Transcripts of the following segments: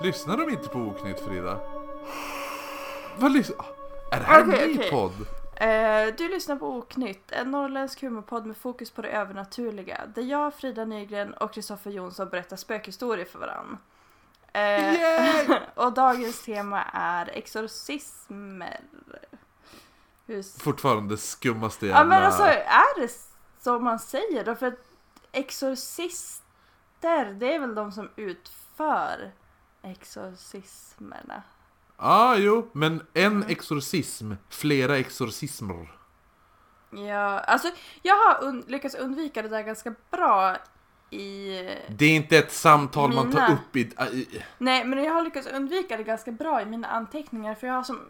Lyssnar de inte på Oknytt Frida? Vad lyssnar... Är det här en Okej, ny okej. podd? Eh, du lyssnar på Oknytt, en norrländsk humorpodd med fokus på det övernaturliga. Där jag, Frida Nygren och Kristoffer Jonsson berättar spökhistorier för varann. Eh, Yay! och dagens tema är exorcismer. Hur... Fortfarande skummaste jävla... Ja men alltså, är det så man säger då? För exorcister, det är väl de som utför exorcismerna? Ja, jo, men en Mm. exorcism, flera exorcismer. Ja, alltså jag har un- lyckats undvika det där ganska bra i... Det är inte ett samtal man tar Mina. upp i... i- Nej, men jag har lyckats undvika det ganska bra i mina anteckningar för jag har som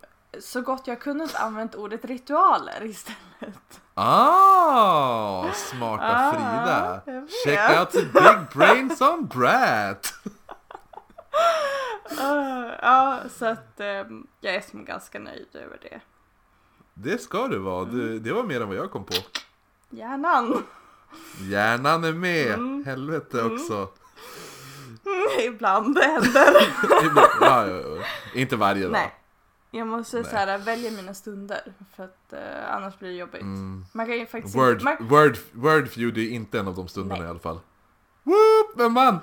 så gott jag kunnat använt ordet ritualer istället. Ah, smarta Ah, Frida! Check out the big brains on Brat! Uh, ja, så att ehm, jag är som ganska nöjd över det. Det ska du vara, Mm. det, var mer än vad jag kom på. Hjärnan! Hjärnan är med, Mm. helvete också. Ibland det händer. Ibland- ja, ja, ja. Inte varje dag. Nej. Jag måste Nej. så här, välja mina stunder för att eh, annars blir det jobbigt. Mm. Man kan ju faktiskt Word, inte... Man, word, wordfeud är inte en av de stunderna Nej. i alla fall. Whoop, men man! Whoop.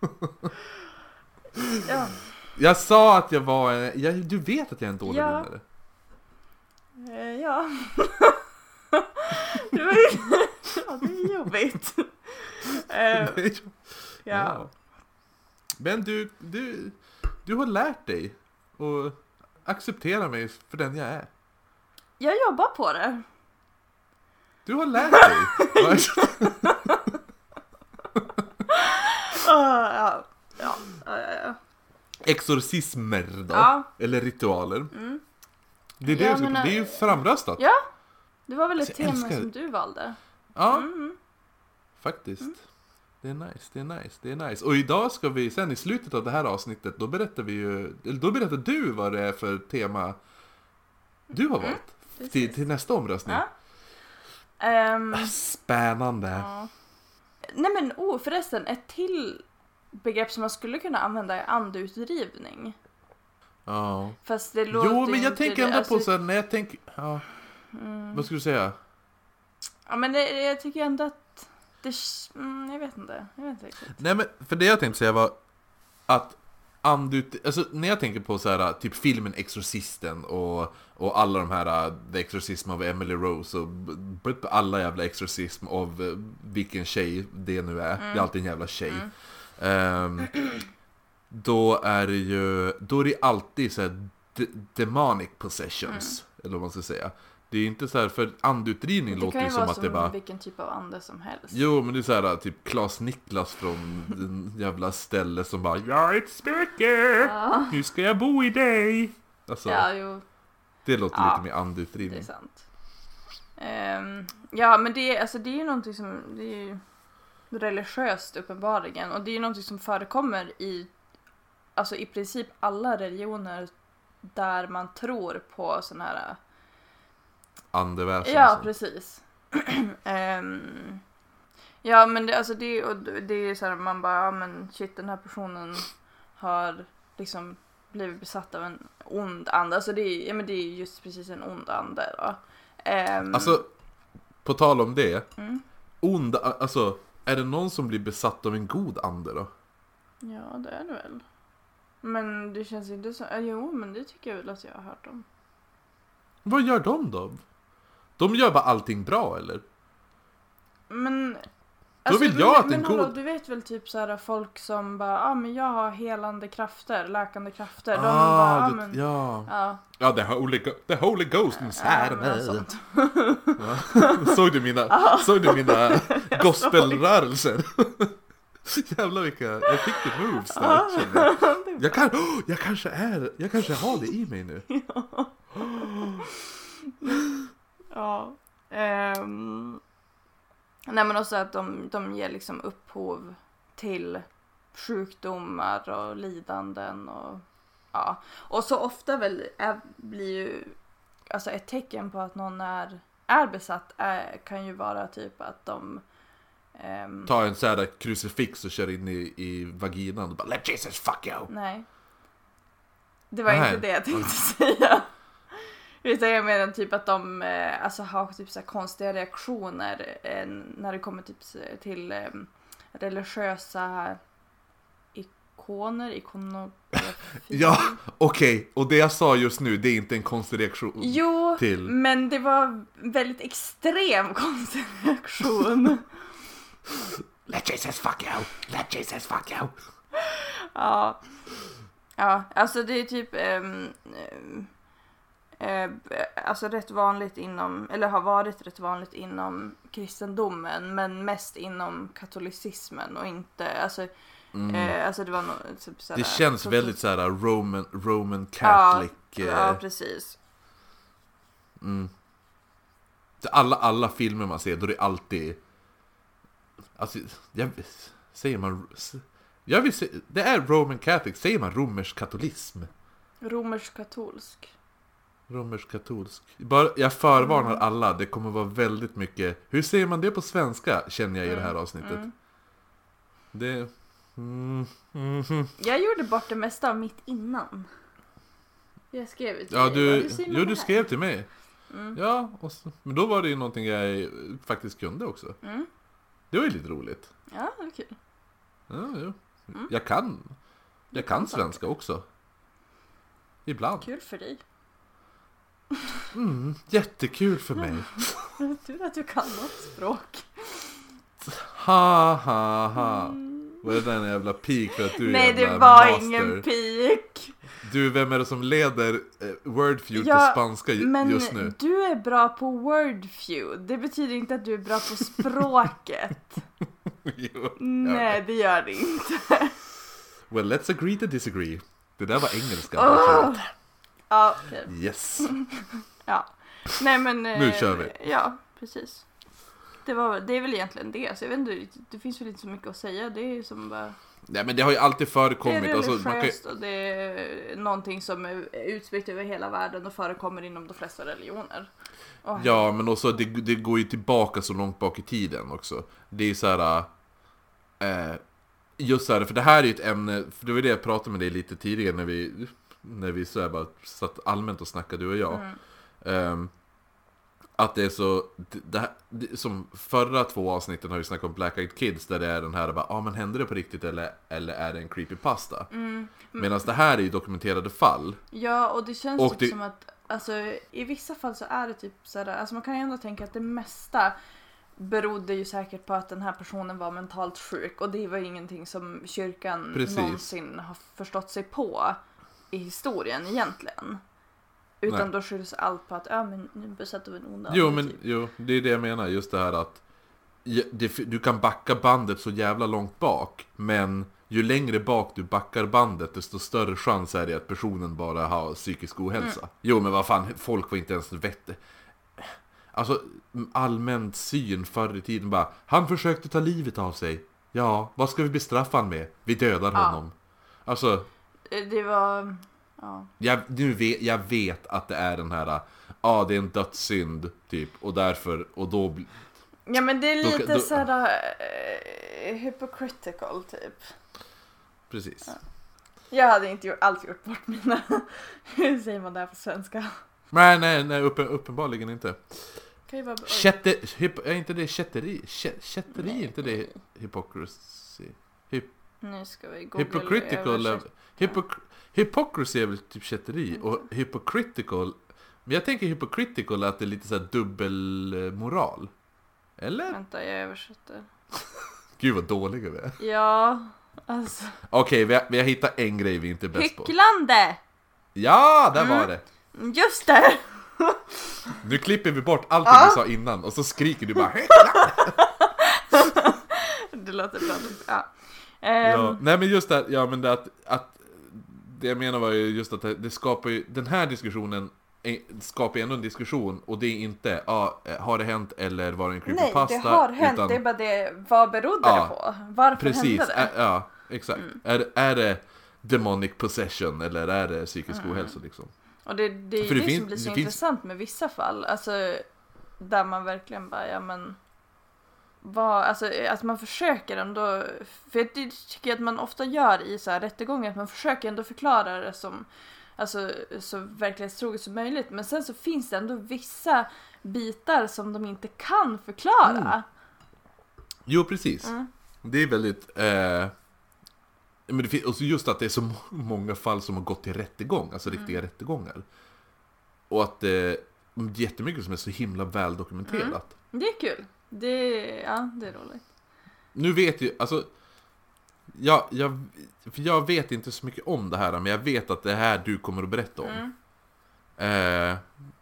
ja, Jag sa att jag var en, jag, Du vet att jag är en dålig Ja. vinnare. eh, ja. det var ju... ja, det är jobbigt. Eh, ja. Men du, du, du har lärt dig och acceptera mig för den jag är. Jag jobbar på det. Du har lärt dig. Ja. Ja, ja, ja. Exorcismer då? Ja. Eller ritualer. Mm. Det är, det, Jag jag ska- menar- det är ju framröstat. Ja. Det var väl ett tema älskar- som du valde? Ja, Mm. faktiskt. Det är nice, det är nice, det är nice. Och idag ska vi, sen i slutet av det här avsnittet, då berättar vi ju, då berättar du vad det är för tema du har valt. Till, Mm. Till nästa omröstning. Ja. Ehm, Spännande. ja. Nej men oh förresten, ett till begrepp som man skulle kunna använda är andeutdrivning. Ja. Fast det låter Jo, men jag tänker ändå alltså, på så här, när jag tänker, ja, Mm. vad skulle du säga? Ja men det, jag tycker ändå att det... Mm, jag vet inte. Jag vet inte riktigt. Nej men, för det jag tänkte säga var att andut, alltså när jag tänker på så här, typ filmen Exorcisten och, och alla de här, uh, The Exorcism of Emily Rose och alla jävla exorcism av uh, vilken tjej det nu är, det är alltid en jävla tjej. Ehm, då är det ju, då är det alltid så här de- demonic possessions, eller vad man ska säga. Det är inte så här, för andutdrivning Det låter kan ju ju som vara att som det bara vilken typ av ande som helst. Jo, men det är så här typ Klas Niklas från den jävla ställe som bara Jag är ett spöke! Ja, Nu ska jag bo i dig! Alltså, ja jo, det låter Ja, lite mer det är andutdrivning. sant. Ehm, ja men det, är- alltså, det är ju någonting som... Det är ju religiöst uppenbarligen. Och det är ju någonting som förekommer i alltså i princip alla religioner där man tror på sån här Andeväsen. Ja, alltså. precis. Ehm, ja, men det, alltså det, och det är så här, man bara, ja men shit den här personen har liksom blivit besatt av en ond ande. Alltså det är, ja, men det är just precis en ond ande då. Ehm, Alltså, på tal om det. Mm. Ond, alltså, är det någon som blir besatt av en god ande då? Ja, det är det väl. Men det känns inte så, jo men det tycker jag väl att jag har hört om. Vad gör de då? De gör bara allting bra eller? Men... alltså, vill jag att en men hallå, god- Du vet väl typ så här folk som bara, ja ah, men jag har helande krafter, läkande krafter. De ah, bara, ah, det, men... ja. Ja, Ja, the holy, go- the holy ghost inside of me. sånt. Ja. Såg du mina, såg du mina gospelrörelser? Jävlar vilka, jag fick det moves där. känner jag. Jag, kan, oh, jag kanske är, jag kanske har det i mig nu. Ja. ehm, nej men också att de, de ger liksom upphov till sjukdomar och lidanden och ja. Och så ofta väl är, blir ju alltså ett tecken på att någon är, är besatt är, kan ju vara typ att de ehm, Ta en sån här krucifix och kör in i, i vaginan och bara Let Jesus fuck you! nej. Det var Nej. inte det jag tänkte säga. Utan jag menar typ att de eh, alltså, har typ så konstiga reaktioner eh, när det kommer typ till eh, religiösa ikoner, ikonografi. Ja, okej, och det jag sa just nu, det är inte en konstig reaktion Jo, till... men det var väldigt extrem konstig reaktion. Let Jesus fuck you! Let Jesus fuck you! ja. Ja, alltså det är typ ehm, ehm, eh, alltså rätt vanligt inom, eller har varit rätt vanligt inom kristendomen, men mest inom katolicismen och inte, alltså, eh, alltså det var nog typ såhär, Mm. Det känns så- väldigt så här Roman, Roman Catholic... Ja, eh, ja, precis. Mm. Alla, alla filmer man ser, då är det alltid... Alltså, jag, säger man... Jag vill se, det är Roman Catholic, säger man romersk katolism? Romersk katolsk. Bara, jag förvarnar Mm. alla, det kommer vara väldigt mycket... Hur säger man det på svenska, känner jag i det här avsnittet. Mm. Det... Mm, mhm. Jag gjorde bort det mesta av mitt innan. Jag skrev till Ja, dig, du, man jo, du skrev till mig. Mm. Ja, så, men då var det ju någonting jag faktiskt kunde också. Mm. Det var ju lite roligt. Ja, det var kul. Ja, jo. Mm. Jag kan. Jag kan svenska också. Ibland. Kul för dig. Mm, jättekul för mig. Tur att du kan något språk. Ha ha ha. Var det där en jävla pik för att du är Nej, det var master? ingen pik. Du, vem är det som leder eh, Wordfeud Ja, på spanska just nu? du är bra på wordfeud. Det betyder inte att du är bra på språket. Jo. Nej, det gör det inte. Well, let's agree to disagree. Det där var engelska. Åh! Ja, okej. Yes. Ja. Nej, men... Nu eh, kör vi. Ja, precis. Det, var, det är väl egentligen det. Så jag vet inte, det finns väl inte så mycket att säga. Det är ju som bara... Nej men det har ju alltid Det är förekommit. Alltså, man kan, ju- religiöst och det är någonting som är utspritt över hela världen och förekommer inom de flesta religioner. Och- Ja, men också det, det går ju tillbaka så långt bak i tiden också. Det är så här. Eh, just så här, för det här är ju ett ämne, för det var det jag pratade med dig lite tidigare när vi, när vi så här bara satt allmänt och snackade du och jag. Mm. Ehm, att det är så, det, det, här- det, som förra två avsnitten har vi snackat om Black Eyed Kids där det är den här bara, ah, men hände det på riktigt eller, eller är det en creepypasta? Mm. Medan det här är ju dokumenterade fall. Ja, och det känns Och typ det- som att alltså, i vissa fall så är det typ sådär, alltså man kan ju ändå tänka att det mesta berodde ju säkert på att den här personen var mentalt sjuk och det var ju ingenting som kyrkan Precis. någonsin har förstått sig på i historien egentligen. Utan Nej. då skylls allt på att ja, men nu besatt av en ond Jo, ande, men typ. jo, det är det jag menar. Just det här att du kan backa bandet så jävla långt bak, men ju längre bak du backar bandet, desto större chans är det att personen bara har psykisk ohälsa. Mm. Jo, men vad fan, folk var inte ens vett... Alltså, allmän syn förr i tiden bara, han försökte ta livet av sig. Ja, vad ska vi bestraffa han med? Vi dödar Ja. honom. Alltså, Det var, ja. jag, nu vet, jag vet att det är den här, ja ah, det är en dödssynd, typ, och därför, och då Ja men det är Då- lite då- såhär eh, hypocritical typ. Precis. Jag hade inte gjort, alls gjort bort mina, hur säger man det här på svenska? Nej, nej, nej, uppen, uppenbarligen inte. Kan ju vara, är inte det kätteri? Kä- Kätteri, är inte det hypocrisy? Nu ska vi googla hypocritical, är- översätta. hypoc, hypocrisy är väl typ kätteri? Och hypocritical, men jag tänker hypocritical att det är lite såhär dubbelmoral. Eller? Vänta, jag översätter. Gud vad dåliga vi är. Ja, alltså. Okej, vi, har, vi har hittat en grej vi inte är bäst på. Hycklande! Ja, där var Mm. det! Just det! Nu klipper vi bort allting Ja. du sa innan och så skriker du bara Det låter bra. Ja. Ehm, Ja, nej men just det, ja men det att, att Det jag menar var ju just att det, skapar ju, den här diskussionen skapar ju ändå en diskussion och det är inte, ja, har det hänt eller var det en Nej, creepypasta? det har hänt. utan- Det är bara det, vad berodde Ja, det på? Varför Precis, hände det? ja, exakt. Mm. Är, är det demonic possession eller är det psykisk Mm. ohälsa liksom? Och det, det är ju det, det som blir så det finns- intressant med vissa fall. Alltså, där man verkligen bara, ja men vad, alltså att man försöker ändå, för jag tycker att man ofta gör i så här rättegångar, att man försöker ändå förklara det som alltså, så verklighetstroget som möjligt. Men sen så finns det ändå vissa bitar som de inte kan förklara. Mm. Jo, precis. Mm. Det är väldigt... Eh, men det, fin- och just att det är så må- många fall som har gått till rättegång, alltså riktiga rättegångar. Och att det är jättemycket som är så himla väl dokumenterat. Det är kul. Det, ja, det är roligt. Nu vet ju, alltså... Jag, jag, för jag vet inte så mycket om det här, men jag vet att det är här du kommer att berätta om. Mm. Eh,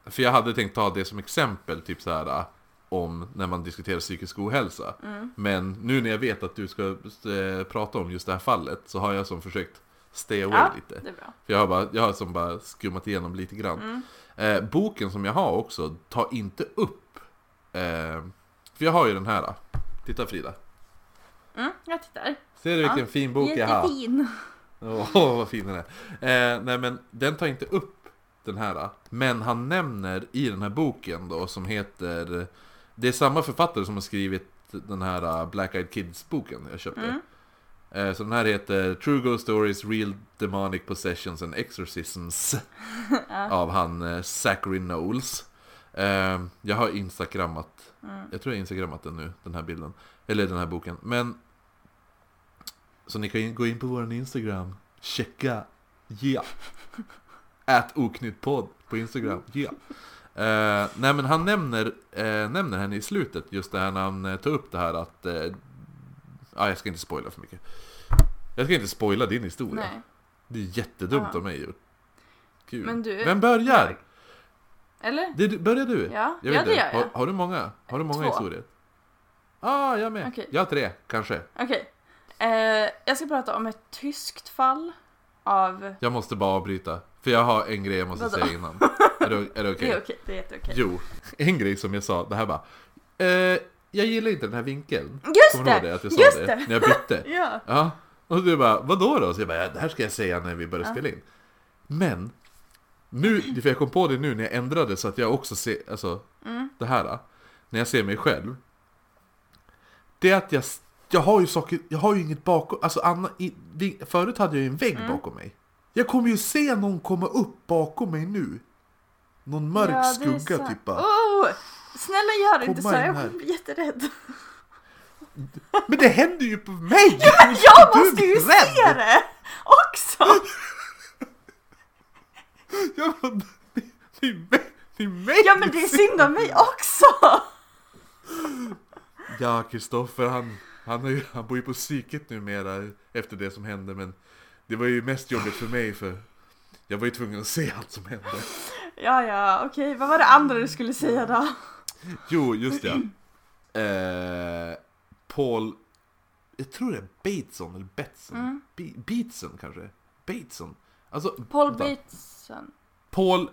för jag hade tänkt ta det som exempel, typ så här om när man diskuterar psykisk ohälsa. Mm. Men nu när jag vet att du ska eh, prata om just det här fallet så har jag som försökt stay away Ja, lite. det är bra. För jag har, bara, jag har som bara skummat igenom lite grann. Mm. Eh, boken som jag har också tar inte upp... Eh, för jag har ju den här. Titta Frida. Mm, jag tittar. Ser du vilken Ja, fin bok jag har? Jättefin. Åh, vad fin den är. Eh, nej men den tar inte upp den här. Men han nämner i den här boken då som heter... Det är samma författare som har skrivit den här uh, Black Eyed Kids-boken jag köpte. Mm. Eh, så den här heter True Ghost Stories, Real Demonic Possessions and Exorcisms. Av han eh, Zachary Knowles. Eh, jag har instagrammat, Mm. jag tror jag instagrammat den nu, den här bilden. Eller den här boken. Men så ni kan gå in på våran Instagram, checka, ja. Ät oknyttpodd på Instagram, ja. Eh, nej men han nämner, eh, nämner henne i slutet, just det här när han eh, tar upp det här att... Eh, ja, jag ska inte spoila för mycket. Jag ska inte spoila din historia. Nej. Det är jättedumt Ja. av mig gjort. Gud. Men du- Vem börjar? Eller? Det, börjar du? Ja, Jag ja vet det inte. gör jag. Har, har du många? Har du många Två. historier? Ah, jag med. Okej. Jag har tre, kanske. Okej. Eh, jag ska prata om ett tyskt fall av... Jag måste bara avbryta. För jag har en grej jag måste Vadå? säga innan. är det, är det okej? Det är okej, det är jätteokej. Jo, en grej som jag sa, det här bara. Eh, jag gillar inte den här vinkeln. Just Kommer du ihåg det! det? Att jag sa Just det? det! När jag bytte. Ja. Ja. Och du bara, vadå då? Så jag bara, ja, det här ska jag säga när vi börjar Ja. spela in. Men, nu, för jag kom på det nu när jag ändrade så att jag också ser, alltså, Mm. det här. När jag ser mig själv. Det är att jag, jag har ju saker, jag har ju inget bakom, alltså Anna, i, förut hade jag ju en vägg Mm. bakom mig. Jag kommer ju se någon komma upp bakom mig nu. Någon mörk Ja, skugga sant. typ bara. Oh, snälla gör inte så, jag kommer bli jätterädd. Men det händer ju på mig! Jag Du är måste ju rädd. se det också! Jag bara, det, det, är mig, det är mig Ja men det är synd om mig också! Ja, Kristoffer han, han, ju, han bor ju på psyket numera efter det som hände men det var ju mest jobbigt för mig för jag var ju tvungen att se allt som hände. Ja ja, okej, vad var det andra du skulle säga då? Jo, just det. Eh, Paul, jag tror det är Bateson eller Betson. Mm. Be- Beatson kanske? Bateson? Alltså, Paul vänta. Bateson. Paul,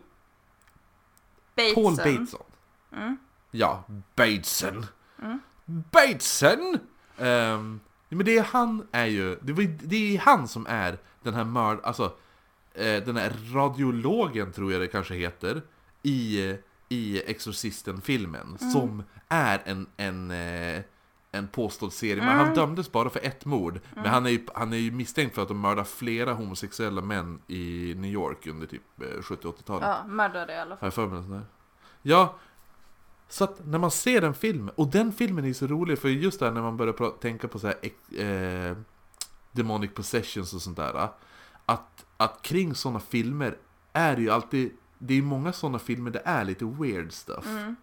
Bateson. Paul Bateson. Mm. Ja, Bateson. Mm. Bateson! Ehm, men det är han är ju, det, är han som är den här mörd, alltså eh, den här radiologen tror jag det kanske heter i, i Exorcisten-filmen som är en, en, eh, en påstådd serie, men han dömdes bara för ett mord. Men han är, ju, han är ju misstänkt för att de mördar flera homosexuella män i New York under typ eh, 70-80-talet. Ja, mördare i alla Har fall. jag för mig? Ja, så att när man ser den filmen, och den filmen är så rolig för just där när man börjar tänka på så här, eh, demonic possessions och sånt där. Att, att kring sådana filmer är det ju alltid, det är många sådana filmer det är lite weird stuff. Mm.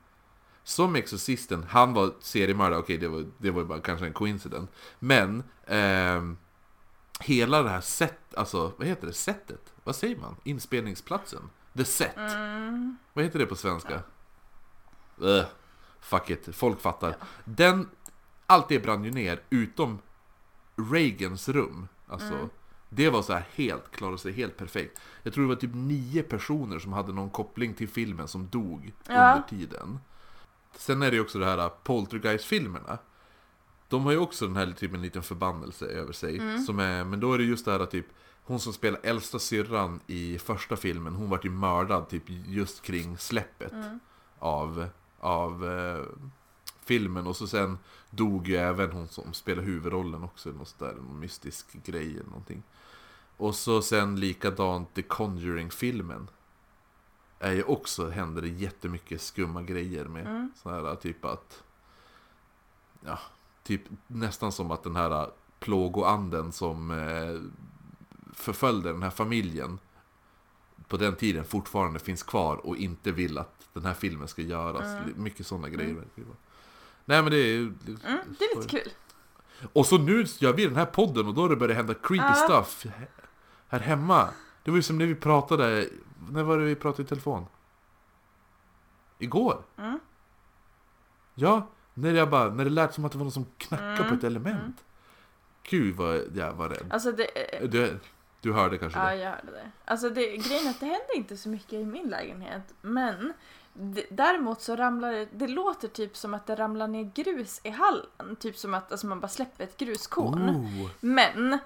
Som Exorcisten, han var seriemördare, okej det var, det var ju bara kanske en coincident. Men, ehm, hela det här set, alltså vad heter det, setet? Vad säger man? Inspelningsplatsen? The set. Mm. Vad heter det på svenska? Ugh, fuck it, folk fattar. Den, allt det brann ju ner utom Reagans rum. Alltså, Mm. det var så här helt, klarade sig helt perfekt. Jag tror det var typ nio personer som hade någon koppling till filmen som dog Ja. under tiden. Sen är det ju också det här äh, Poltergeist-filmerna. De har ju också den här typ en liten förbannelse över sig. Mm. Som är, men då är det just det här typ hon som spelar äldsta syrran i första filmen, hon vart ju mördad typ just kring släppet Mm. av, av eh, filmen och så sen dog ju även hon som spelar huvudrollen också, något sådär, någon mystisk grej eller någonting. Och så sen likadant The Conjuring-filmen. Är ju också, händer det jättemycket skumma grejer med. Mm. Så här typ att... Ja, typ nästan som att den här plågoanden som eh, förföljde den här familjen på den tiden fortfarande finns kvar och inte vill att den här filmen ska göras. Mm. Mycket sådana grejer. Mm. det vara. Nej men det är. Mm, det är lite kul. Och så nu gör vi den här podden och då har det börjat hända creepy Ja. stuff här hemma. Det var ju som när vi pratade, när var det vi pratade i telefon? Igår? Mm. Ja, när, jag bara, när det lät som att det var någon som knackade Mm, på ett element. mm. Gud vad jag var rädd. Alltså det... Du, du hörde kanske Ja, det? jag hörde det. Alltså det, grejen är att det händer inte så mycket i min lägenhet. Men däremot så ramlar det, det låter typ som att det ramlar ner grus i hallen. Typ som att alltså, man bara släpper ett gruskorn. Oh. Men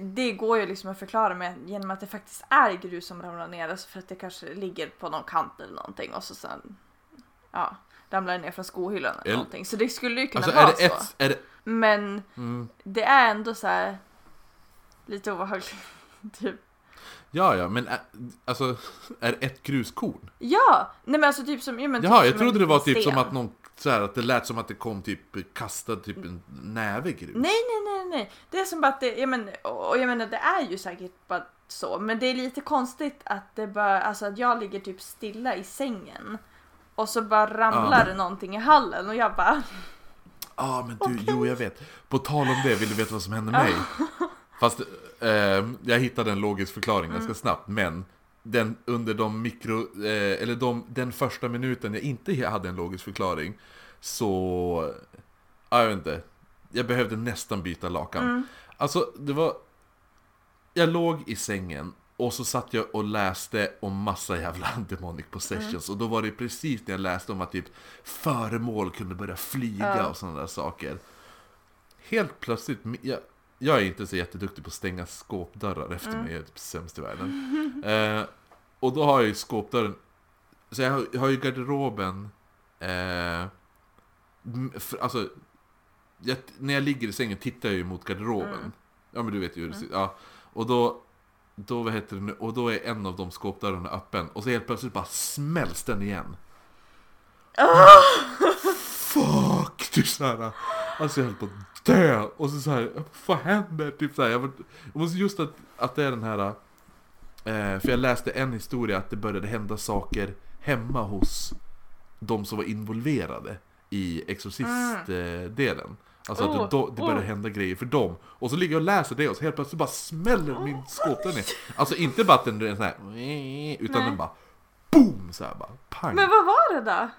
det går ju liksom att förklara med genom att det faktiskt är grus som ramlar ner. Alltså för att det kanske ligger på någon kant eller någonting och så sen ja, ramlar det ner från skohyllan eller Eller- någonting. Så det skulle ju kunna Alltså vara så. ett... Det, Men mm, det är ändå så här lite obehagligt. typ. ja, ja, men alltså, är det ett gruskorn? Ja! Nej men alltså typ som... Ja, men Jaha, typ jag som trodde det var typ som sten. att någon... Så här, att det lät som att det kom typ kastad typ en näve grus. Nej, nej, nej, nej. Det är som bara att det, jag men, och jag menar det är ju säkert bara så, men det är lite konstigt att det bara, alltså att jag ligger typ stilla i sängen och så bara ramlar Ja. det någonting i hallen och jag bara, Ja, men du, Okej. jo jag vet. På tal om det, vill du veta vad som hände mig? Fast eh, jag hittade en logisk förklaring Mm. ganska snabbt, men den under de mikro, eh, eller de, den första minuten jag inte hade en logisk förklaring, så, ja, jag vet inte, jag behövde nästan byta lakan. mm, Alltså, det var, jag låg i sängen och så satt jag och läste om massa jävla demonic possessions och då var det precis när jag läste om att typ föremål kunde börja flyga Ja. och sådana där saker. Helt plötsligt, jag, jag är inte så jätteduktig på att stänga skåpdörrar efter mig, jag är typ sämst i världen. eh, och då har jag ju skåpdörren, så jag har, jag har ju garderoben, eh, för, alltså, jag, när jag ligger i sängen tittar jag ju mot garderoben. Mm. Ja men du vet ju hur det ser Ja, och då, då, vad heter det nu, och då är en av de skåpdörrarna öppen och så helt plötsligt bara smälls den igen. Fuck! Typ såhär. Alltså jag höll på att dö! Och så såhär, vad händer? Typ såhär, jag, var, jag måste just att, att det är den här eh, För jag läste en historia att det började hända saker hemma hos de som var involverade i Exorcist-delen. Alltså Oh, att det, då, det började oh. hända grejer för dem. Och så ligger jag och läser det och så helt plötsligt bara smäller min skåpdörr ner. Alltså inte bara att den är sån här, utan Nej. den bara BOOM! Så här bara, pang! men vad var det då?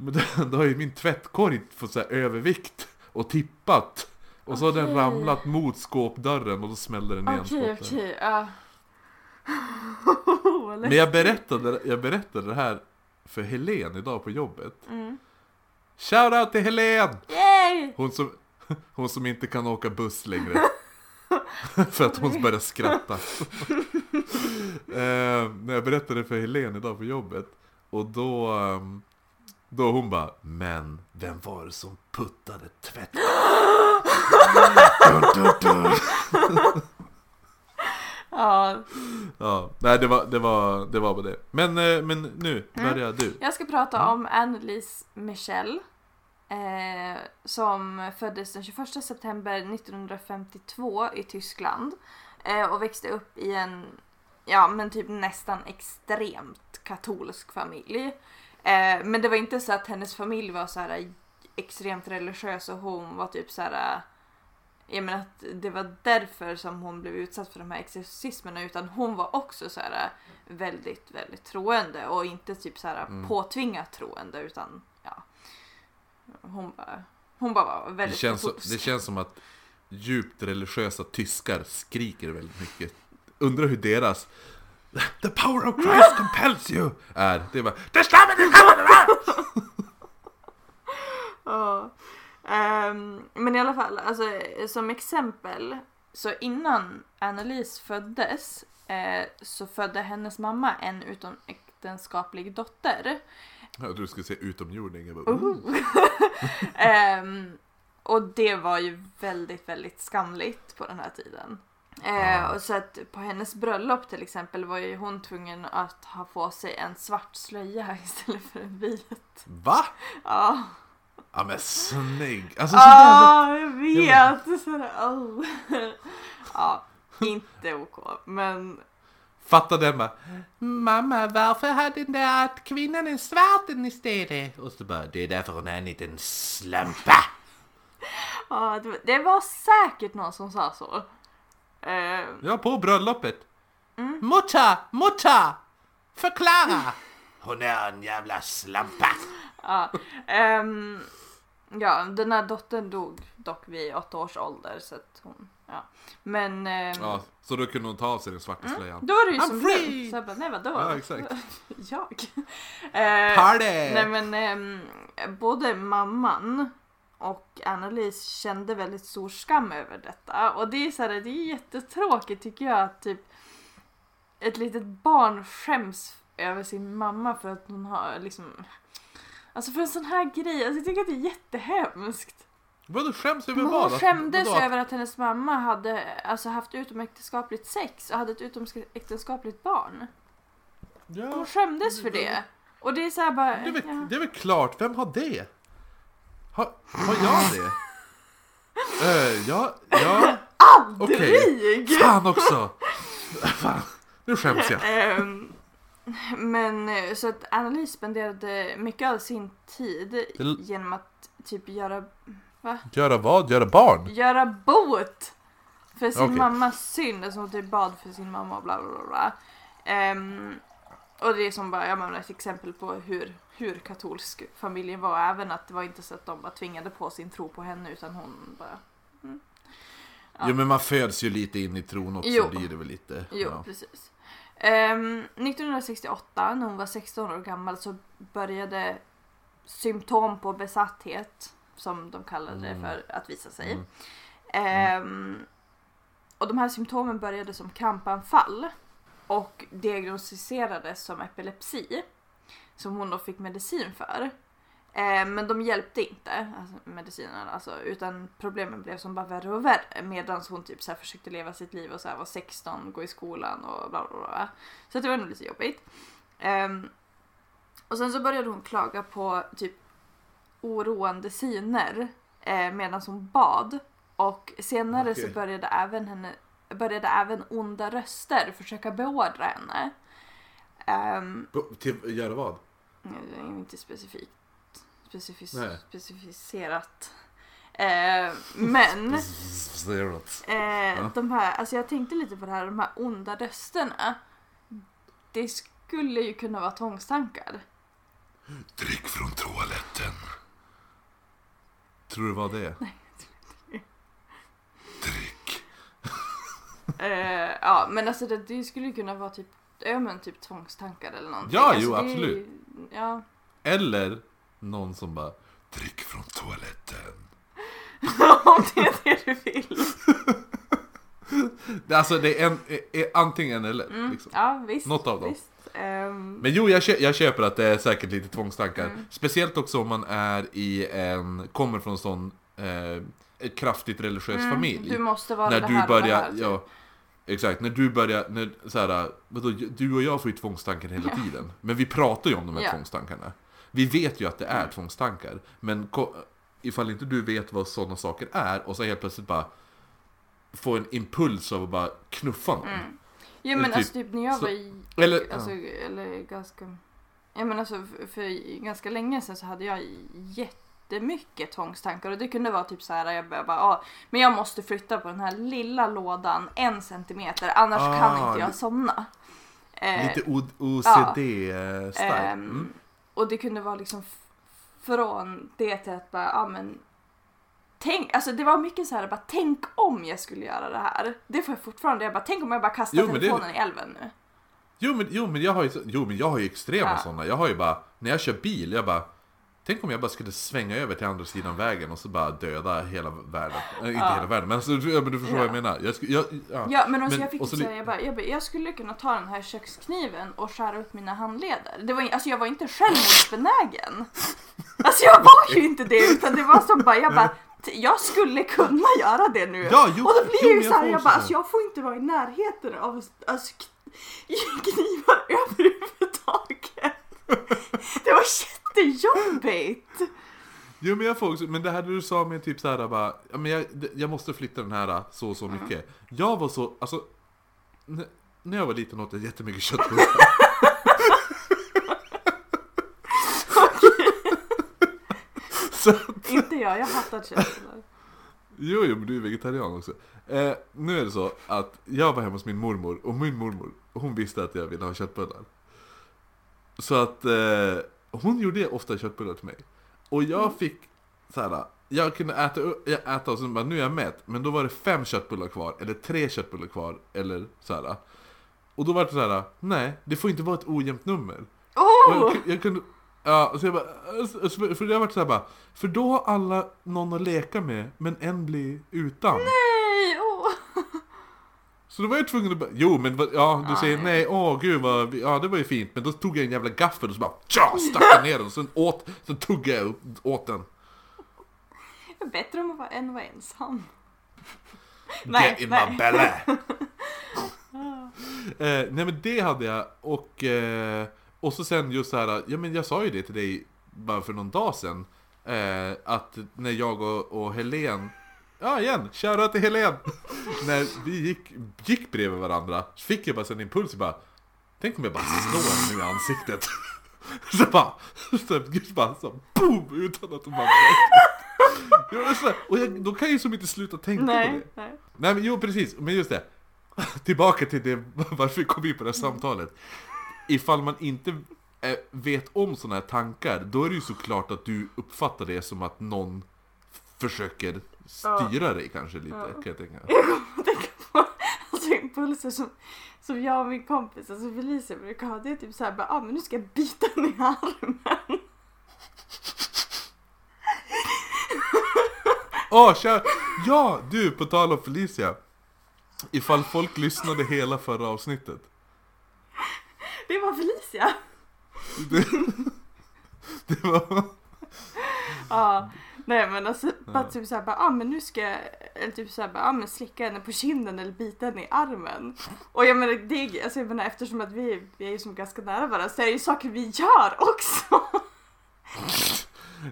Men då, då har ju min tvättkorg fått så här övervikt och tippat. Och så har den Okej. ramlat mot skåpdörren och då smällde den igen Okej, skåpdörren. okej, ja. Men jag berättade, jag berättade det här för Helen idag på jobbet. Mm. Shoutout till Helen! Yay! Hon som, hon som inte kan åka buss längre. för att hon börjar skratta. eh, när jag berättade för Helen idag på jobbet. Och då, ehm, då hon bara Men vem var det som puttade tvätt? dun, dun, dun. Ja, Ja, nej det var, det var, det var bara det. Men, eh, men nu börjar du. jag ska prata Mm. om Annelise Michel. Eh, som föddes den 21 september 1952 i Tyskland. Eh, och växte upp i en, ja men typ nästan extremt katolsk familj. Eh, men det var inte så att hennes familj var så här extremt religiös och hon var typ så här. Jag menar att det var därför som hon blev utsatt för de här exorcismerna utan hon var också så här väldigt, väldigt troende och inte typ så här Mm. påtvingat troende utan ja. Hon bara, hon bara var Det väldigt känns, så- katolsk. det känns som att djupt religiösa tyskar skriker väldigt mycket. Undrar hur deras The power of Christ compels you är. Det är bara Det stämmer, det stämmer! Ja. Ehm, men i alla fall, alltså, som exempel, så innan Annalise föddes eh, så födde hennes mamma en utomäktenskaplig dotter. Jag trodde du skulle säga utomjording. Jag bara, Uhu. Ehm, och det var ju väldigt, väldigt skamligt på den här tiden. Eh, Ja. och så att på hennes bröllop till exempel var ju hon tvungen att ha på sig en svart slöja istället för en vit. Va? Ja, Ja men snygg! Alltså så jävla... ah, jag vet! Så där, oh. ja, inte ok, men Fatta den bara Mamma varför hade den där kvinnan en svarten istället? Och så bara det är därför hon är en liten slampa. ja, det var säkert någon som sa så. Eh, Ja på bröllopet. Mutta! Mutta! Förklara! Hon är en jävla slampa. Ja, ehm, ja, den här dottern dog dock vid åtta års ålder så att hon, ja. Men ehm, Ja, så då kunde hon ta av sig den svarta slöjan. då var det ju I'm som free! lugnt. Så jag bara, nej vadå? Ja exakt. jag? Eh, Party! nej men ehm, både mamman och Annalise kände väldigt stor skam över detta. Och det är så här, det är jättetråkigt tycker jag att typ ett litet barn skäms över sin mamma för att hon har liksom Alltså för en sån här grej, alltså jag tycker att det är jättehemskt. Vadå skäms över Men vad? hon skämdes Vadå? över att hennes mamma hade alltså, haft utomäktenskapligt sex och hade ett utomäktenskapligt barn. Ja, Hon skämdes för det. Och det är så bara... det, är väl, ja. det är väl klart, vem har det? Har, har jag det? uh, ja, ja, okej. Dryg! Fan också! Fan, nu skäms jag. Ehm, men eh, så att Annalise spenderade mycket av sin tid genom att typ göra, Göra vad? Göra barn? göra bot för sin Okej. mammas synd. Alltså hon typ bad för sin mamma och bla bla bla. Ehm, och det är som bara, jag menar ett exempel på hur, hur katolsk familjen var. Även att det var inte så att de bara tvingade på sin tro på henne utan hon bara Ja. Jo men man föds ju lite in i tron också, Jo. blir det väl lite. Jo, Ja. precis. Ehm, 1968, när hon var 16 år gammal, så började symptom på besatthet, som de kallade det Mm. för, att visa sig. Mm. Ehm, och de här symptomen började som krampanfall och diagnostiserades som epilepsi, som hon då fick medicin för. Ehm, men de hjälpte inte, alltså medicinerna alltså, utan problemen blev som bara värre och värre medan hon typ så här försökte leva sitt liv och så här var 16, gå i skolan och bla bla bla. Så det var nog lite jobbigt. Ehm, och sen så började hon klaga på typ oroande syner eh, medan hon bad. Och senare så Okej. började även, henne, började även onda röster försöka beordra henne. Um, På- Till, göra vad? Det är inte specifikt specifis, Nej. specificerat. Eh, men eh, de här, alltså jag tänkte lite på det här, de här onda rösterna. Det skulle ju kunna vara tvångstankar. Drick från toaletten. Tror du vad det är? Drick. Eh, ja, men alltså det, det skulle ju kunna vara typ, ja men typ tvångstankar eller någonting. Ja, alltså, jo, det absolut. ju- Ja. Eller någon som bara Drick från toaletten. Om det är det du vill. Det- Alltså det är, en, är, är antingen eller. Mm, Liksom. ja, visst. Något av dem. Visst. Ehm, Men jo, jag, kö- jag köper att det är säkert lite tvångstankar. Mm. Speciellt också om man är i en, kommer från en sån eh, kraftigt religiös mm, familj. Du måste vara när det du här och det börjar, här, typ. ja, exakt, när du börjar, när, så här, vadå, du och jag får ju tvångstankar hela Ja. tiden. Men vi pratar ju om de här Ja. tvångstankarna. Vi vet ju att det är tvångstankar. Men ifall inte du vet vad sådana saker är och så helt plötsligt bara få en impuls av att bara knuffa någon. Mm. Eller men typ- alltså typ när jag var i, eller- alltså, eller ganska, ja men alltså för, för ganska länge sedan så hade jag jättemycket tvångstankar och det kunde vara typ så här jag började bara, ah, men jag måste flytta på den här lilla lådan en centimeter annars Ah, kan inte jag somna. Eh, Lite OCD-style. Ehm, Mm. Och det kunde vara liksom från det till att bara, ja men Tänk, alltså det var mycket så här bara tänk om jag skulle göra det här. Det får jag fortfarande, jag bara tänk om jag bara kastar Jo, men det- telefonen i älven nu. Jo men, jo men jag har ju, jo, men jag har ju extrema Ja. sådana. Jag har ju bara, när jag kör bil, jag bara Tänk om jag bara skulle svänga över till andra sidan vägen och så bara döda hela världen. Äh, inte Ja. hela världen, men, alltså, ja, men du förstår vad jag Ja. menar. Jag, skulle- jag, ja. Ja men alltså Men- jag fick så säga, jag, bara, jag, bara, jag skulle kunna ta den här kökskniven och skära upp mina handleder. Det var, alltså jag var inte självmordsbenägen. Alltså jag var ju inte det utan det var som bara, jag bara, jag skulle kunna göra det nu. Ja, jo, och då blir jo, jag ju jag såhär, jag också bara, alltså jag får inte vara i närheten av alltså, knivar överhuvudtaget. Det var jättejobbigt. Jo men jag får också, men det här du sa med typ såhär bara, ja, men jag, jag måste flytta den här så och så mycket. Jag var så, alltså, när jag var liten åt jag jättemycket köttbullar. så, Inte jag, jag hatar köttbullar. jo, jo men du är vegetarian också. Eh, nu är det så att jag var hemma hos min mormor och min mormor, hon visste att jag ville ha köttbullar. Så att eh, hon gjorde ofta köttbullar till mig. Och jag fick så här. Jag kunde äta, jag äta och sen bara, nu är jag mätt. Men då var det fem köttbullar kvar, eller tre köttbullar kvar, eller så här. Och då var det så här, nej, det får inte vara ett ojämnt nummer. Oh! jag, jag kunde, ja, så jag bara, alltså, för det har varit så här bara, för då har alla någon att leka med, men en blir utan. Nej! Så då var jag tvungen att bara, jo men ja du säger nej, åh gud vad, ja det var ju fint Men då tog jag en jävla gaffel och så bara tja, stack jag ner den och sen åt, sen tuggade jag upp, åt den bättre om att vara än att vara ensam. Get in nej. my belly! eh, nej men det hade jag och, eh, och så sen just så här, ja men jag sa ju det till dig bara för någon dag sedan eh, Att när jag och, och Helen Ja igen, shoutout till Helen! när vi gick, gick bredvid varandra så fick jag bara en impuls, jag bara Tänk om jag bara slår henne i ansiktet Så bara, så, bara så boom! Utan att de bara Jag så Och jag, då kan jag ju som inte sluta tänka på det Nej, nej. Nej men jo precis, men just det Tillbaka till det, varför vi kom in på det här samtalet Ifall man inte eh, vet om sådana här tankar Då är det ju såklart att du uppfattar det som att någon försöker styra dig kanske lite, Ja. kan jag tänka Jag kommer att tänka på alltså, impulser som, som jag och min kompis, alltså Felicia brukar ha. Det är typ såhär, bara, ah, men nu ska jag bita den i armen. Åh, tja! Ja, du, på tal om Felicia Ifall folk lyssnade hela förra avsnittet Det var Felicia. Det, det var... Ja, nej men alltså bara typ såhär, bara, ah, men nu ska jag, eller typ såhär, bara, ah, men slicka henne på kinden eller bita henne i armen. Och jag menar, det, är- alltså, jag menar eftersom att vi, vi är ju som ganska nära varandra så är det ju saker vi gör också.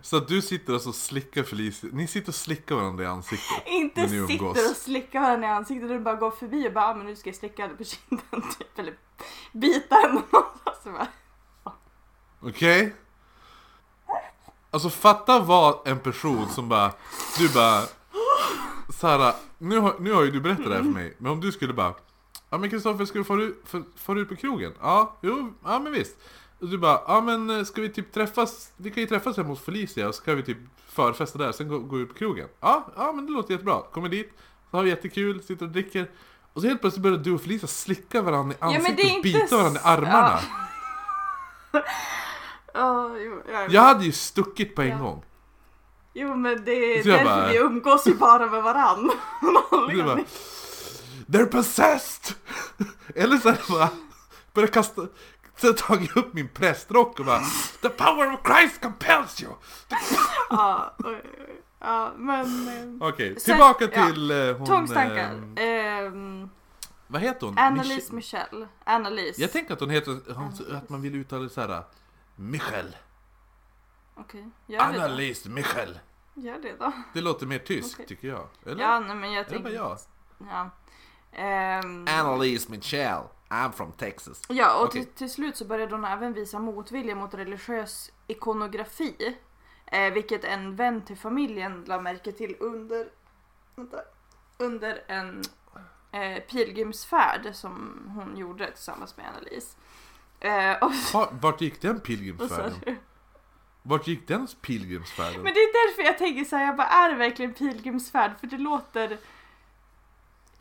Så att du sitter alltså och slickar Felicia, ni sitter och slickar varandra i ansiktet Inte när ni umgås. sitter och slickar varandra i ansiktet och bara går förbi och bara, ah, men nu ska jag slicka henne på kinden typ, eller bita henne. Alltså, bara, Okej? Alltså fatta vad en person som bara, du bara Sara, nu har, nu har ju du berättat det här för mig, men om du skulle bara Ja men Kristoffer, ska du fara ut, för- fara ut på krogen? Ja, jo, ja men visst. Och du bara, ja men eh, ska vi typ träffas, vi kan ju träffas hemma hos Felicia och så kan vi typ förfesta där, sen gå, gå ut på krogen. Ja, ja men det låter jättebra, kommer dit, så har vi jättekul, sitter och dricker. Och så helt plötsligt börjar du och Felicia slicka varandra i ansiktet och inte bita varandra i armarna. Ja, jo, ja, Jag hade ju stuckit på en Ja. gång jo men det är Så jag därför bara- vi umgås ju bara med varann. Du bara, They're possessed! Eller så här bara, börja kasta, så jag tagit upp min prästrock och bara The power of Christ compels you! ja, oj, oj, ja, men... eh, Okej, Sen- tillbaka ja. till eh, hon... Tvångstankar. ehm, Ehm, vad heter hon? Annalise Mich- Michelle. Annalise. Jag tänker att hon heter, hon, att man vill uttala det såhär Michel. Okej, gör det då. Annalise Michel. Gör det då. Det låter mer tyskt Okej. tycker jag. Eller? Ja, nej men jag bara tänker... jag? Ja. Ehm, Annalise Michel. I'm from Texas. ja, och Okej. till, till slut så började hon även visa motvilja mot religiös ikonografi. Eh, vilket en vän till familjen la märke till under, vänta, under en eh, pilgrimsfärd som hon gjorde tillsammans med Annalise. Eh, och, Va- Vart gick den pilgrimsfärden? Vart gick den pilgrimsfärden? Men det är därför jag tänker så här, jag bara, är det verkligen pilgrimsfärd? För det låter...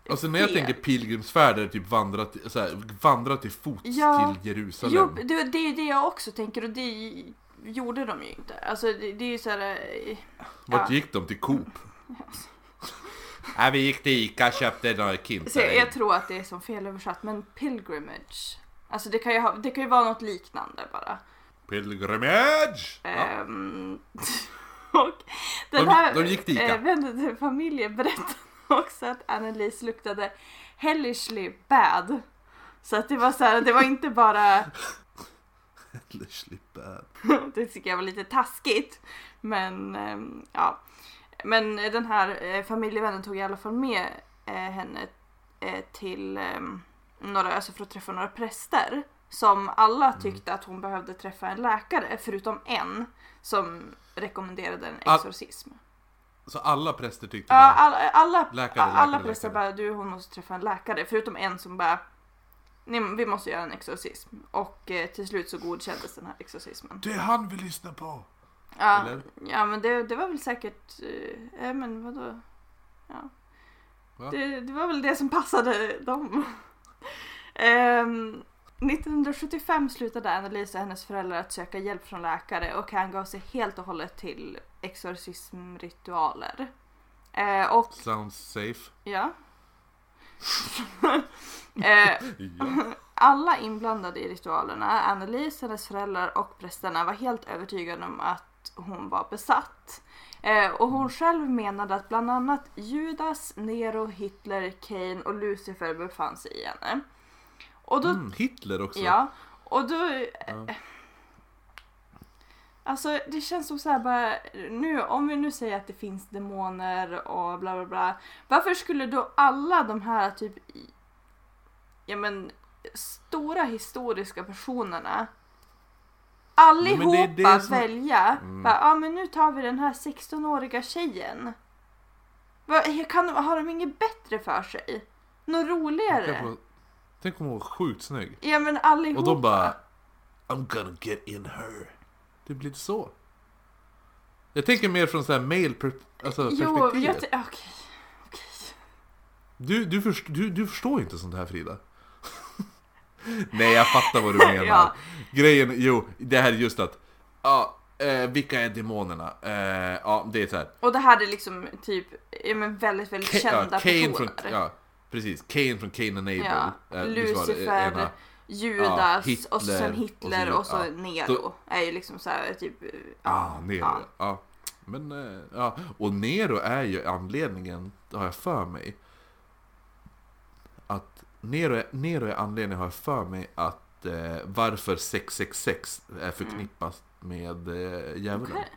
Alltså när jag fel. tänker pilgrimsfärd är det typ vandra till, så här, vandra till fots Ja. till Jerusalem. Jo, det, det är det jag också tänker och det gjorde de ju inte. Alltså det, det är ju så här. eh, Vart Ja. gick de? Till Coop? Nej, vi gick till Ica köpte några Så jag tror att det är som felöversatt, men pilgrimage. Alltså det kan ju, ha, det kan ju vara något liknande bara. Pilgrimage! Ehm, och den De- här de gick till Ica. eh, vännen till familjen berättade också att Annelise luktade hellishly bad. Så att det var så här, det var inte bara, Eller slippa. det tycker jag var lite taskigt. Men ehm, ja. Men den här eh, familjevännen tog i alla fall med eh, henne eh, till ehm, några, alltså för att träffa några präster. Som alla Mm. tyckte att hon behövde träffa en läkare, förutom en som rekommenderade en All- exorcism. Så alla präster tyckte Ja, bara... alla, alla, Läkare, alla läkare, präster läkare. bara du hon måste träffa en läkare, förutom en som bara vi måste göra en exorcism. Och eh, till slut så godkändes den här exorcismen. Det är han vi lyssnar på! Ja, Eller? ja men det, det var väl säkert, eh, men vadå? Ja. Va? Det, det var väl det som passade dem. Ehm, 1975 slutade Annalisa och hennes föräldrar att söka hjälp från läkare och han gav sig helt och hållet till exorcismritualer. Eh, och Sounds safe. ja. eh, Ja. alla inblandade i ritualerna, Annelise, hennes föräldrar och prästerna var helt övertygade om att hon var besatt. Eh, och hon själv menade att bland annat Judas, Nero, Hitler, Cain och Lucifer befann sig i henne. Och då, Mm, Hitler också. ja, och då... Ja. Alltså det känns som så här bara, nu, om vi nu säger att det finns demoner och bla bla bla. Varför skulle då alla de här typ, ja men, stora historiska personerna allihopa men det det som- välja, Mm. bara, ja men nu tar vi den här 16-åriga tjejen. Kan har de inget bättre för sig? Något roligare? Om- Tänk om hon var sjukt snygg. Ja men allihopa. Och de bara... I'm gonna get in her. Det blir inte så. Jag tänker mer från så här male per, alltså Jo, perspektivet. jag t- okej. okej. Du, du, först, du, du förstår inte sånt här Frida. Nej, jag fattar vad du menar. Ja. Grejen, jo, det här är just att... Ja, eh, vilka är demonerna? Eh, ja, det är så här. Och det här är liksom typ, ja men väldigt, väldigt Ka- kända ja, Cain personer. från, ja, precis. Cain från Cain and Abel. Ja, Eh, Lucifer, ena. Judas Ja, och så sen Hitler Hitler och och så så, vidare. Nero. Då- Är ju liksom så här typ, ja. Ah, Nero. ja. Ja. Men, eh, ja. Och Nero är ju anledningen, har jag för mig. Nero är, Nero är anledningen, har jag för mig, att eh, varför 666 är förknippat med eh, djävulen. Okej.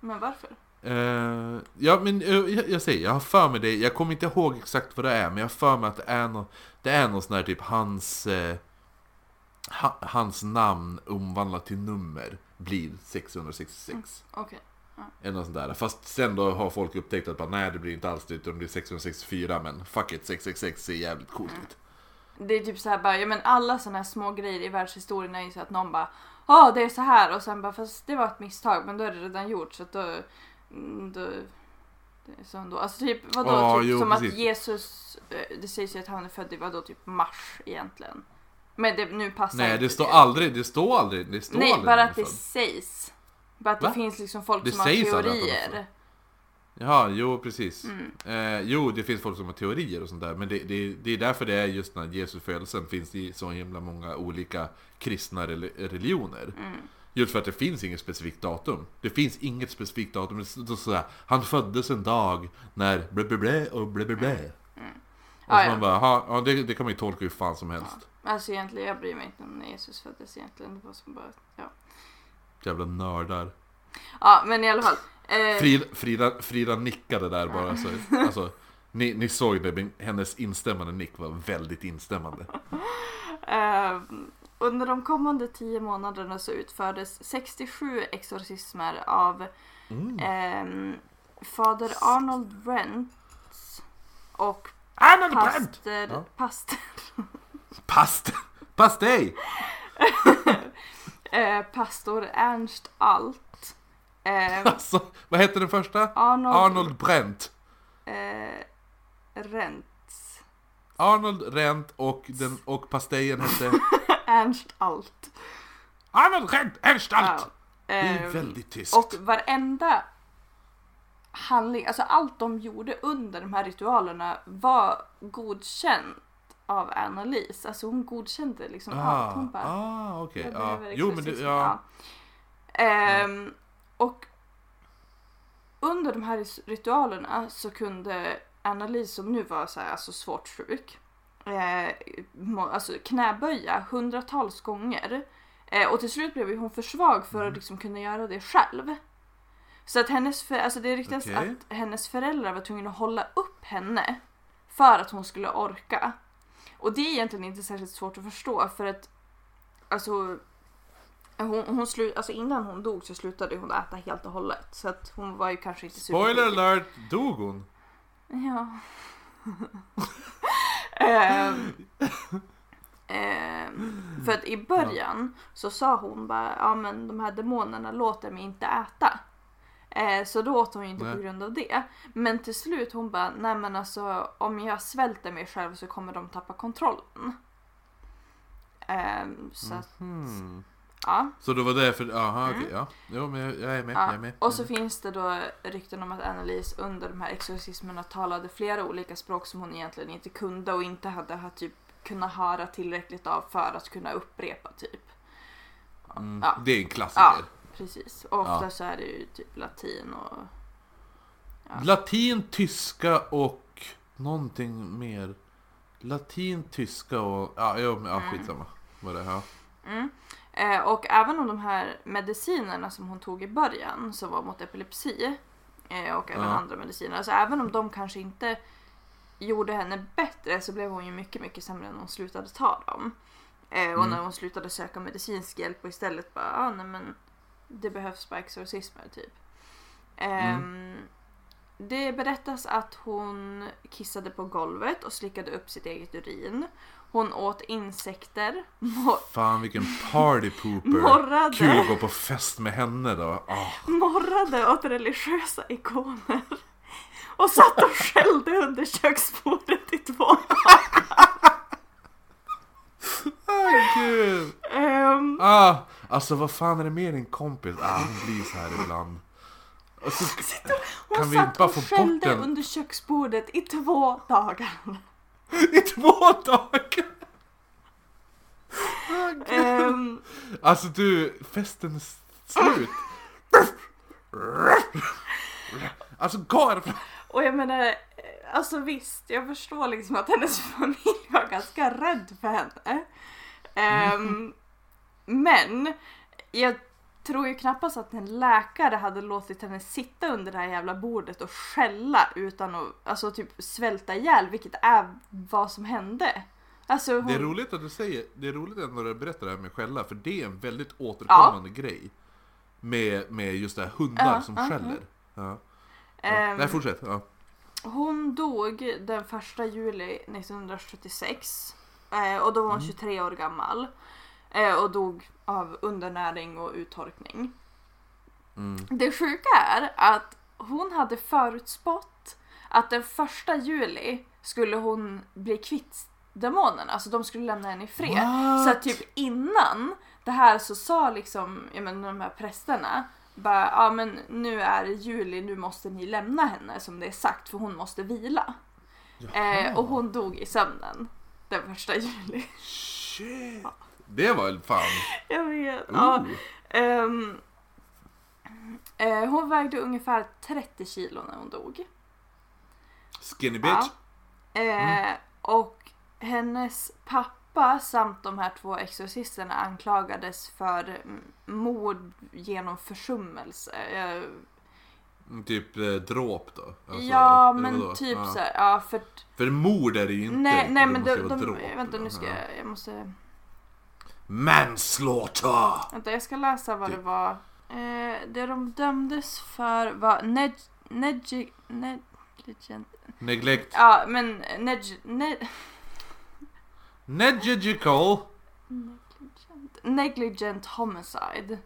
Men varför? Eh, ja, men eh, jag, jag säger, jag har för mig det. Jag kommer inte ihåg exakt vad det är, men jag har för mig att det är någon, det är någon sån här typ hans, eh, ha, hans namn omvandlat till nummer blir 666. Okej. Eller något sånt där. Fast sen då har folk upptäckt att bara, nej det blir inte alls det utan det blir 664 men fuck it, 666 ser jävligt coolt ut. Det är typ så här bara, ja men alla sådana här små grejer i världshistorien är ju så att någon bara Ja det är så här och sen bara fast det var ett misstag men då är det redan gjort så att då, mm, då det så ändå. Alltså typ vadå? Ja, typ, jo, som precis. att Jesus, eh, det sägs ju att han är född i vadå typ mars egentligen. Men det, nu passar Nej det står aldrig, det står aldrig, det står Nej, aldrig bara att det född. sägs. Bara att Va? det finns liksom folk Det som har är teorier. Jaha, jo precis. Mm. Eh, jo, det finns folk som har teorier och sånt där. Men det, det, det är därför det är just när Jesus födelsen finns det i så himla många olika kristna rel- religioner. Mm. Just för att det finns inget specifikt datum. Det finns inget specifikt datum. Det står sådär, han föddes en dag när blä blä blä och blä blä blä. Och så Mm. Ja, ja. man bara, "Ha, ja det, det kan man ju tolka hur fan som helst. Alltså egentligen, jag bryr mig inte om när Jesus föddes egentligen. Det var som bara, ja. Jävla nördar. Ja, men i alla fall. Eh, Frida, Frida, Frida nickade där bara så. Alltså, ni, ni såg det, men hennes instämmande nick var väldigt instämmande. eh, under de kommande tio månaderna så utfördes 67 exorcismer av Mm. ehm, fader Arnold Brent och Arnold pastor, Ja. pastor, Past! Pastej! eh, pastor Ernst Alt. Eh, Alltså, vad hette den första? Arnold, Arnold Brent. Eh, Rents. Arnold Rent och, den, och pastejen hette Ernst Alt. Arnold Rent Ernstalt! Ja. Det är Ehm, väldigt tyskt. Och varenda handling, alltså allt de gjorde under de här ritualerna var godkänt av Annalise. Alltså hon godkände liksom allt. Hon bara, ah, ja. behöver Jo, men exorcism. ja. Ehm, Och under de här ritualerna så kunde Annalise som nu var så här, alltså svårt sjuk eh, alltså knäböja hundratals gånger. Eh, och till slut blev hon för svag för Mm. att liksom kunna göra det själv. Så att hennes, för, alltså det ryktas Okej. att hennes föräldrar var tvungna att hålla upp henne för att hon skulle orka. Och det är egentligen inte särskilt svårt att förstå för att alltså hon, hon slu, alltså innan hon dog så slutade hon äta helt och hållet. Så att hon var ju kanske inte Spoiler supersjuk. alert! Dog hon? Ja. Ehm, ehm, för att i början så sa hon bara, ja men de här demonerna låter mig inte äta. Eh, så då åt hon ju inte Nej. på grund av det. Men till slut hon bara, nej men alltså om jag svälter mig själv så kommer de tappa kontrollen. Ehm, så att, Hmm. ja. Så det var därför, aha Mm. okej, ja. Jo men jag, jag är med, Ja, jag är med. Och så Mm. finns det då rykten om att Annalise under de här exorcismerna talade flera olika språk som hon egentligen inte kunde och inte hade ha, typ kunnat höra tillräckligt av för att kunna upprepa typ. Mm. ja. Det är en klassiker. Ja, precis. Och ofta Ja. så är det ju typ latin och... Ja. Latin, tyska och någonting mer. Latin, tyska och... Ja, men, ja Mm. skitsamma. Vad det är. Ja. Mm. Eh, och även om de här medicinerna som hon tog i början som var mot epilepsi eh, och även Ja. andra mediciner, alltså även om de kanske inte gjorde henne bättre så blev hon ju mycket, mycket sämre när hon slutade ta dem. Eh, och Mm. när hon slutade söka medicinsk hjälp och istället bara, ah, nej men det behövs bara exorcismer typ. Ehm, Det berättas att hon kissade på golvet och slickade upp sitt eget urin. Hon åt insekter, mor- Fan vilken party pooper. morrade, Kul att gå på fest med henne då. Ah. morrade åt religiösa ikoner. Och satt och skällde under köksbordet i två Ah, gud. Ehm, Ah, alltså vad fan är det med din kompis? Ah, hon blir så här ibland. Alltså, Hon Kan vi satt bara och få bort skällde den? under köksbordet i två dagar. I två dagar! Ehm, Alltså du, festen är slut. Alltså gå härifrån. och jag menar, eh, alltså visst, jag förstår liksom att hennes familj var ganska rädd för henne. Ehm, men jag tror ju knappast att en läkare hade låtit henne sitta under det här jävla bordet och skälla utan att alltså typ svälta ihjäl, vilket är vad som hände. Alltså hon... Det är roligt att du säger, det är roligt att du berättar det här med skälla, för det är en väldigt återkommande grej. Med, med just det här hundar Ja, som ja, skäller. Ja. Ja. Ehm, Nej, fortsätt. Ja. Hon dog den 1 juli 1976 eh, och då var hon Mm. 23 år gammal. Eh, och dog av undernäring och uttorkning. Mm. Det sjuka är att hon hade förutspått att den 1 juli skulle hon bli kvitt demonerna, alltså de skulle lämna henne i fred. What? Så att typ innan det här så sa liksom, jag menar de här prästerna bara, ja men nu är det juli, nu måste ni lämna henne som det är sagt för hon måste vila. Eh, och hon dog i sömnen den första juli. Shit! Det var fan... Jag vet. Ja, ehm, eh, hon vägde ungefär 30 kilo när hon dog. Skinny bitch. Ja. Eh, Och hennes pappa samt de här två exorcisterna anklagades för mm, mord genom försummelse. Eh, Mm, Typ eh, dråp då? Alltså, ja eller men vadå? typ ja. så här, ja för För mord är det ju inte. Nej, nej det men måste de, vara de, dråp, vänta nu ska ja. jag, jag måste, Manslaughter! vänta jag ska läsa vad Typ. det var. Eh, det de dömdes för var neg, neg, negligent, Neglect. ja men neg, ne, Negigical. negligent, negligent homicide.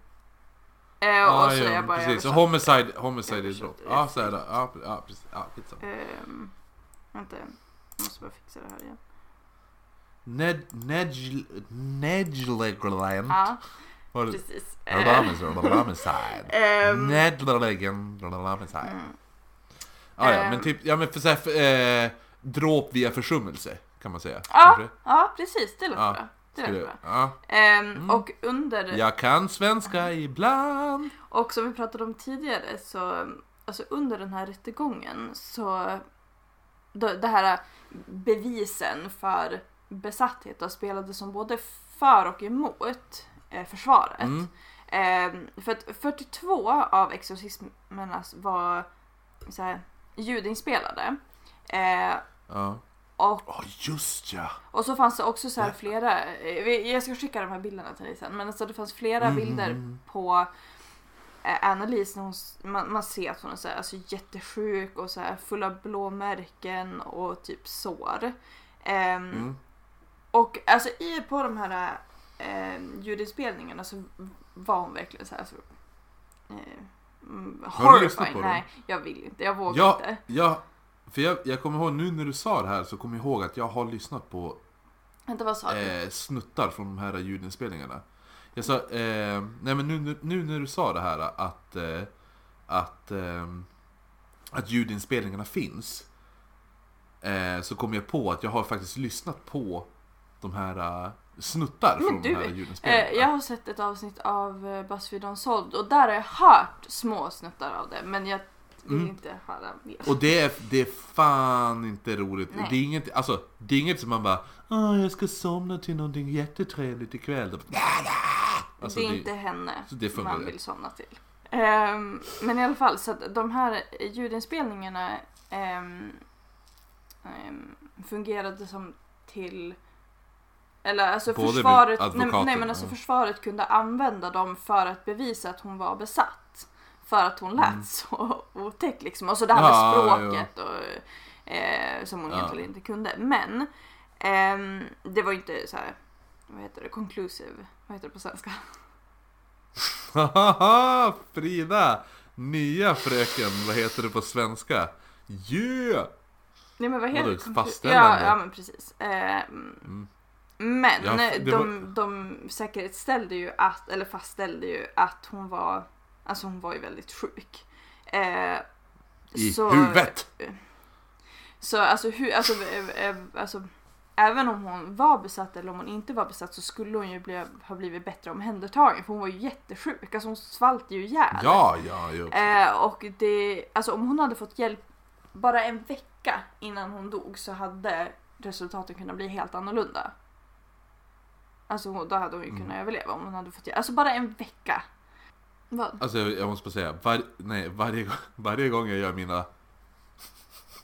Eh, och så ja, jag bara precis. Så homicide, homicide är dråp. det. Ja, så är det. Ja, pre- ja precis. Ja, skitsamma. Ehm, vänta, jag måste bara fixa det här igen. Ned, negligent. Ja. Precis. Ehm. Mm. Ah, ja, Ehm. men typ, ja men för, så här, för, eh, dråp via försummelse kan man säga. Ja, kanske. ja, precis. Det låter Ja, bra. Det låter bra. ja. Ehm, Mm. Och under, Jag kan svenska ibland. och som vi pratade om tidigare så, alltså under den här rättegången så, då, det här bevisen för besatthet har spelade som både för och emot eh, försvaret. Mm. Ehm, för att 42 av exorcismerna var så här, ljudinspelade. Eh, Ja. och Ja, just ja. Och så fanns det också så här flera, eh, jag ska skicka de här bilderna till dig sen, men alltså det fanns flera Mm, bilder mm, på eh, Annalise hon, man, man ser att hon är så här, alltså jättesjuk och så här full av blåmärken och typ sår. Ehm, Mm. Och alltså i, på de här eh, ljudinspelningarna så var hon verkligen så här så, eh, mm, Har du lyssnat horrifying. på dem? Nej, jag vill inte, jag vågar Ja, inte. ja, för jag, jag kommer ihåg nu när du sa det här så kommer jag ihåg att jag har lyssnat på Vänta vad sa du? eh, snuttar från de här ljudinspelningarna. Jag sa, eh, nej men nu, nu, nu när du sa det här att, eh, att, eh, att ljudinspelningarna finns. Eh, så kom jag på att jag har faktiskt lyssnat på de här eh, snuttar Men från du, de här Eh, ljudinspelningarna. jag har sett ett avsnitt av eh, Buzzfeed Unsolved och där har jag hört små snuttar av det men jag vill Mm. inte höra mer. Och det är, det är fan inte roligt. Nej. Det är inget, alltså, det är inget som man bara Åh, jag ska somna till någonting jättetrevligt ikväll. Alltså, det är inte henne det man det. vill somna till. Ehm, men i alla fall, så att de här ljudinspelningarna ehm, ehm, fungerade som till eller alltså Både försvaret, advokaten, nej men alltså ja. försvaret kunde använda dem för att bevisa att hon var besatt. För att hon lät Mm. så otäck liksom. Och så det här med Ja, språket och eh, som hon Ja. egentligen inte kunde. Men ehm, det var ju inte så här, vad heter det, conclusive, vad heter det på svenska? Frida! Nya fröken, vad heter det på svenska? Yeah! Nej men vad heter Vadå, det? Ja, ja men precis. Ehm, Men Ja, de, de säkerhetsställde ju att, eller fastställde ju att hon var, alltså hon var ju väldigt sjuk. Eh, I så- huvudet! Så alltså, hur, alltså, eh, eh, alltså även om hon var besatt eller om hon inte var besatt så skulle hon ju bli, ha blivit bättre omhändertagen för hon var ju jättesjuk. Alltså hon svalt ju ihjäl. Ja, ja, jo. Eh, och det, alltså om hon hade fått hjälp bara en vecka innan hon dog så hade resultaten kunnat bli helt annorlunda. Alltså då hade hon ju Mm. kunnat överleva om hon hade fått hjälp. Alltså bara en vecka. Vad? Alltså jag, jag måste bara säga, var, nej, varje, varje gång jag gör mina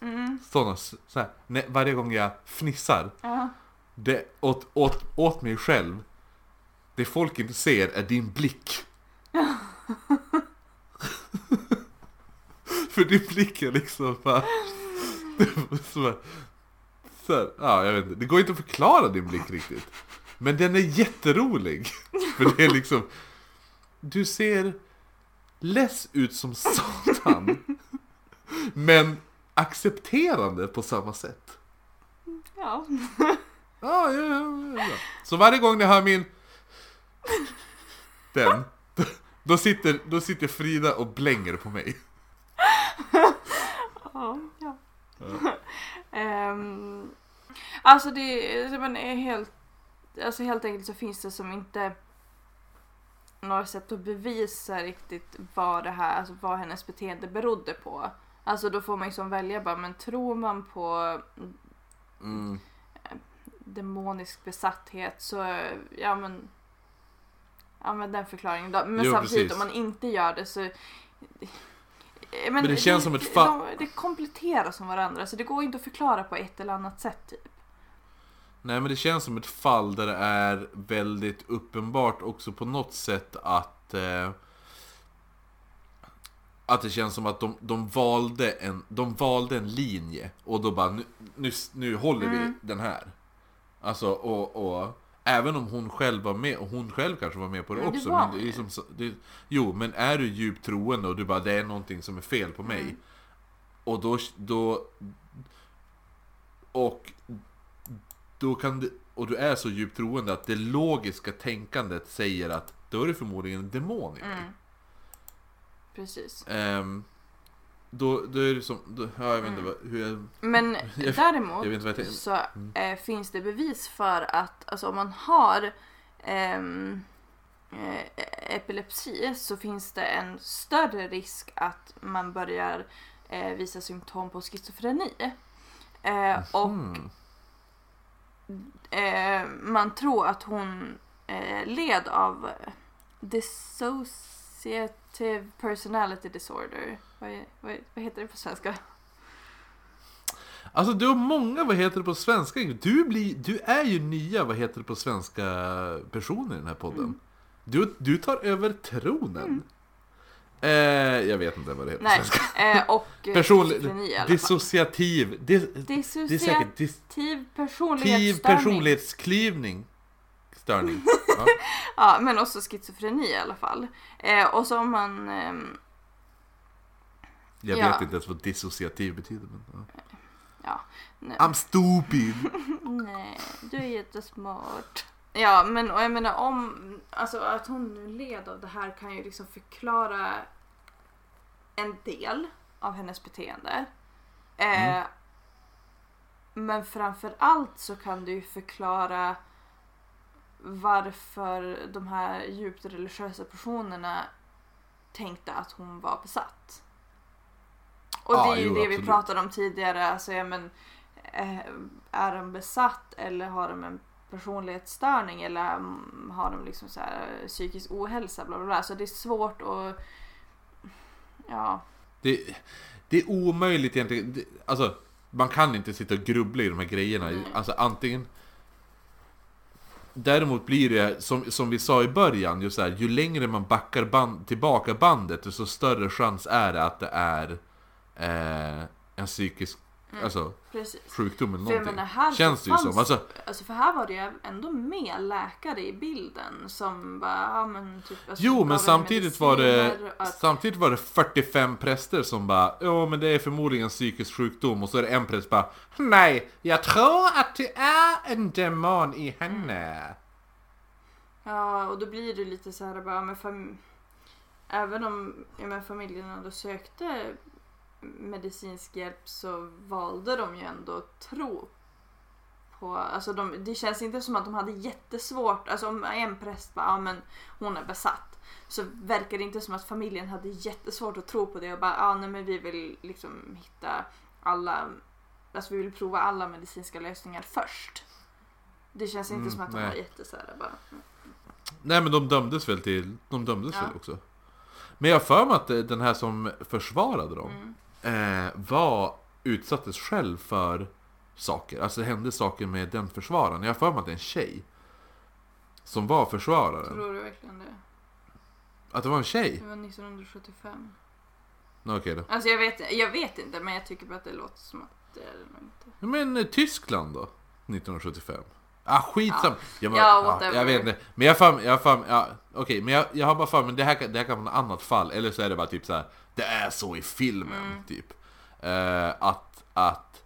Mm, sådana, så här, nej, varje gång jag fnissar, ja. det, åt, åt, åt mig själv, det folk inte ser är din blick. För din blick är liksom bara... så bara så här, ja, jag vet inte. Det går inte att förklara din blick riktigt. Men den är jätterolig. För det är liksom... Du ser less ut som satan. Men accepterande på samma sätt. ja. Ja, ja, ja, ja. Så varje gång ni hör min... Den. Då sitter, då sitter Frida och blänger på mig. Ja, ja. Ehm, alltså det är helt, alltså helt enkelt så finns det som inte några sätt att bevisa riktigt vad det här, alltså vad hennes beteende berodde på. Alltså då får man ju som välja bara, men tror man på Mm. demonisk besatthet så, ja men Använd den förklaringen då. Men Jo, samtidigt precis. om man inte gör det så eh, men, det känns som ett fall- De, det kompletterar som varandra så det går inte att förklara på ett eller annat sätt typ. Nej men det känns som ett fall där det är väldigt uppenbart också på något sätt att eh, Att det känns som att de, de, valde en, de valde en linje och då bara nu, nu, nu håller vi Mm. den här Alltså och, och Även om hon själv var med, och hon själv kanske var med på det Men det också var men det är som, det, Jo men är du djupt troende och du bara det är någonting som är fel på mig Mm. Och då, då Och då kan det, och du är så djupt troende att det logiska tänkandet säger att då är det förmodligen en demon i dig. Mm. Precis. Ehm, då, då är det som, då, ja, jag vet inte Mm. vad, hur jag, Men Jag- däremot jag jag så Mm. eh, finns det bevis för att alltså, om man har eh, epilepsi så finns det en större risk att man börjar eh, visa symptom på schizofreni. Eh, och Mm. Eh, man tror att hon eh, led av dissociative personality disorder. Vad, är, vad, är, vad heter det på svenska? Alltså du har många, vad heter det på svenska? Du, blir, du är ju nya, vad heter det på svenska personer i den här podden. Mm. Du, du tar över tronen. Eh, jag vet inte vad det heter Nej, eh, och eh, fall. dissociativ, dis, det är säkert Dissociativ dis, tiv personlighetsstörning. personlighetsklyvning. Störning. Ja. Ja, men också schizofreni i alla fall. Eh, och så om man... ehm, Jag Ja. vet inte ens vad dissociativ betyder. Men, ja. ja, I'm stupid! nej, du är jättesmart. Ja, men och jag menar om... Alltså att hon nu led av det här kan ju liksom förklara en del av hennes beteende. Eh, Mm. Men framför allt så kan det ju förklara varför de här djupt religiösa personerna tänkte att hon var besatt. Och Ja, det är ju jo, det vi absolut. pratade om tidigare. Alltså, ja, men, eh, är de besatt eller har de en personlighetsstörning eller mm, har de liksom så här, eh, psykisk ohälsa? Bla bla bla. Så det är svårt att... Ja. Det, det är omöjligt egentligen. Det, alltså, man kan inte sitta och grubbla i de här grejerna. Mm. Alltså antingen... Däremot blir det, som, som vi sa i början, just så här, ju längre man backar band, tillbaka bandet, desto större chans är det att det är eh, en psykisk alltså, Precis. sjukdom eller För någonting. menar, här Känns det ju som. Alltså, Alltså för här var det ju ändå med läkare i bilden som bara, ja men typ alltså, jo, men en samtidigt var, det, att- samtidigt var det 45 präster som bara Ja men det är förmodligen psykisk sjukdom och så är det en präst bara Nej, jag tror att det är en demon i henne. Ja, och då blir det lite så här bara, men fam... även om ja, men familjen ändå sökte medicinsk hjälp så valde de ju ändå att tro på, alltså de, det känns inte som att de hade jättesvårt, alltså om en präst bara, ja men hon är besatt. Så verkar det inte som att familjen hade jättesvårt att tro på det och bara, ja nej men vi vill liksom hitta alla, alltså vi vill prova alla medicinska lösningar först. Det känns inte Mm, som att de nej. var jättesåhär bara, mm. Nej men de dömdes väl till, de dömdes Ja. väl också. Men jag har för mig att den här som försvarade dem Mm. Eh, var, utsattes själv för saker. Alltså det hände saker med den försvararen. Jag har för mig att det är en tjej. Som var försvararen. Tror du verkligen det? Att det var en tjej? Det var 1975. Okej då. Alltså jag vet, jag vet inte men jag tycker bara att det låter som att det är det nog inte. Men eh, Tyskland då? 1975? Ah skitsam! Ja, men, Ja, ja, whatever. jag vet inte. Men jag har jag för ja, okej, men jag, jag har bara för mig, det här, kan- det här kan vara något annat fall. Eller så är det bara typ så här. det är så i filmen, Mm. typ. Eh, att, att,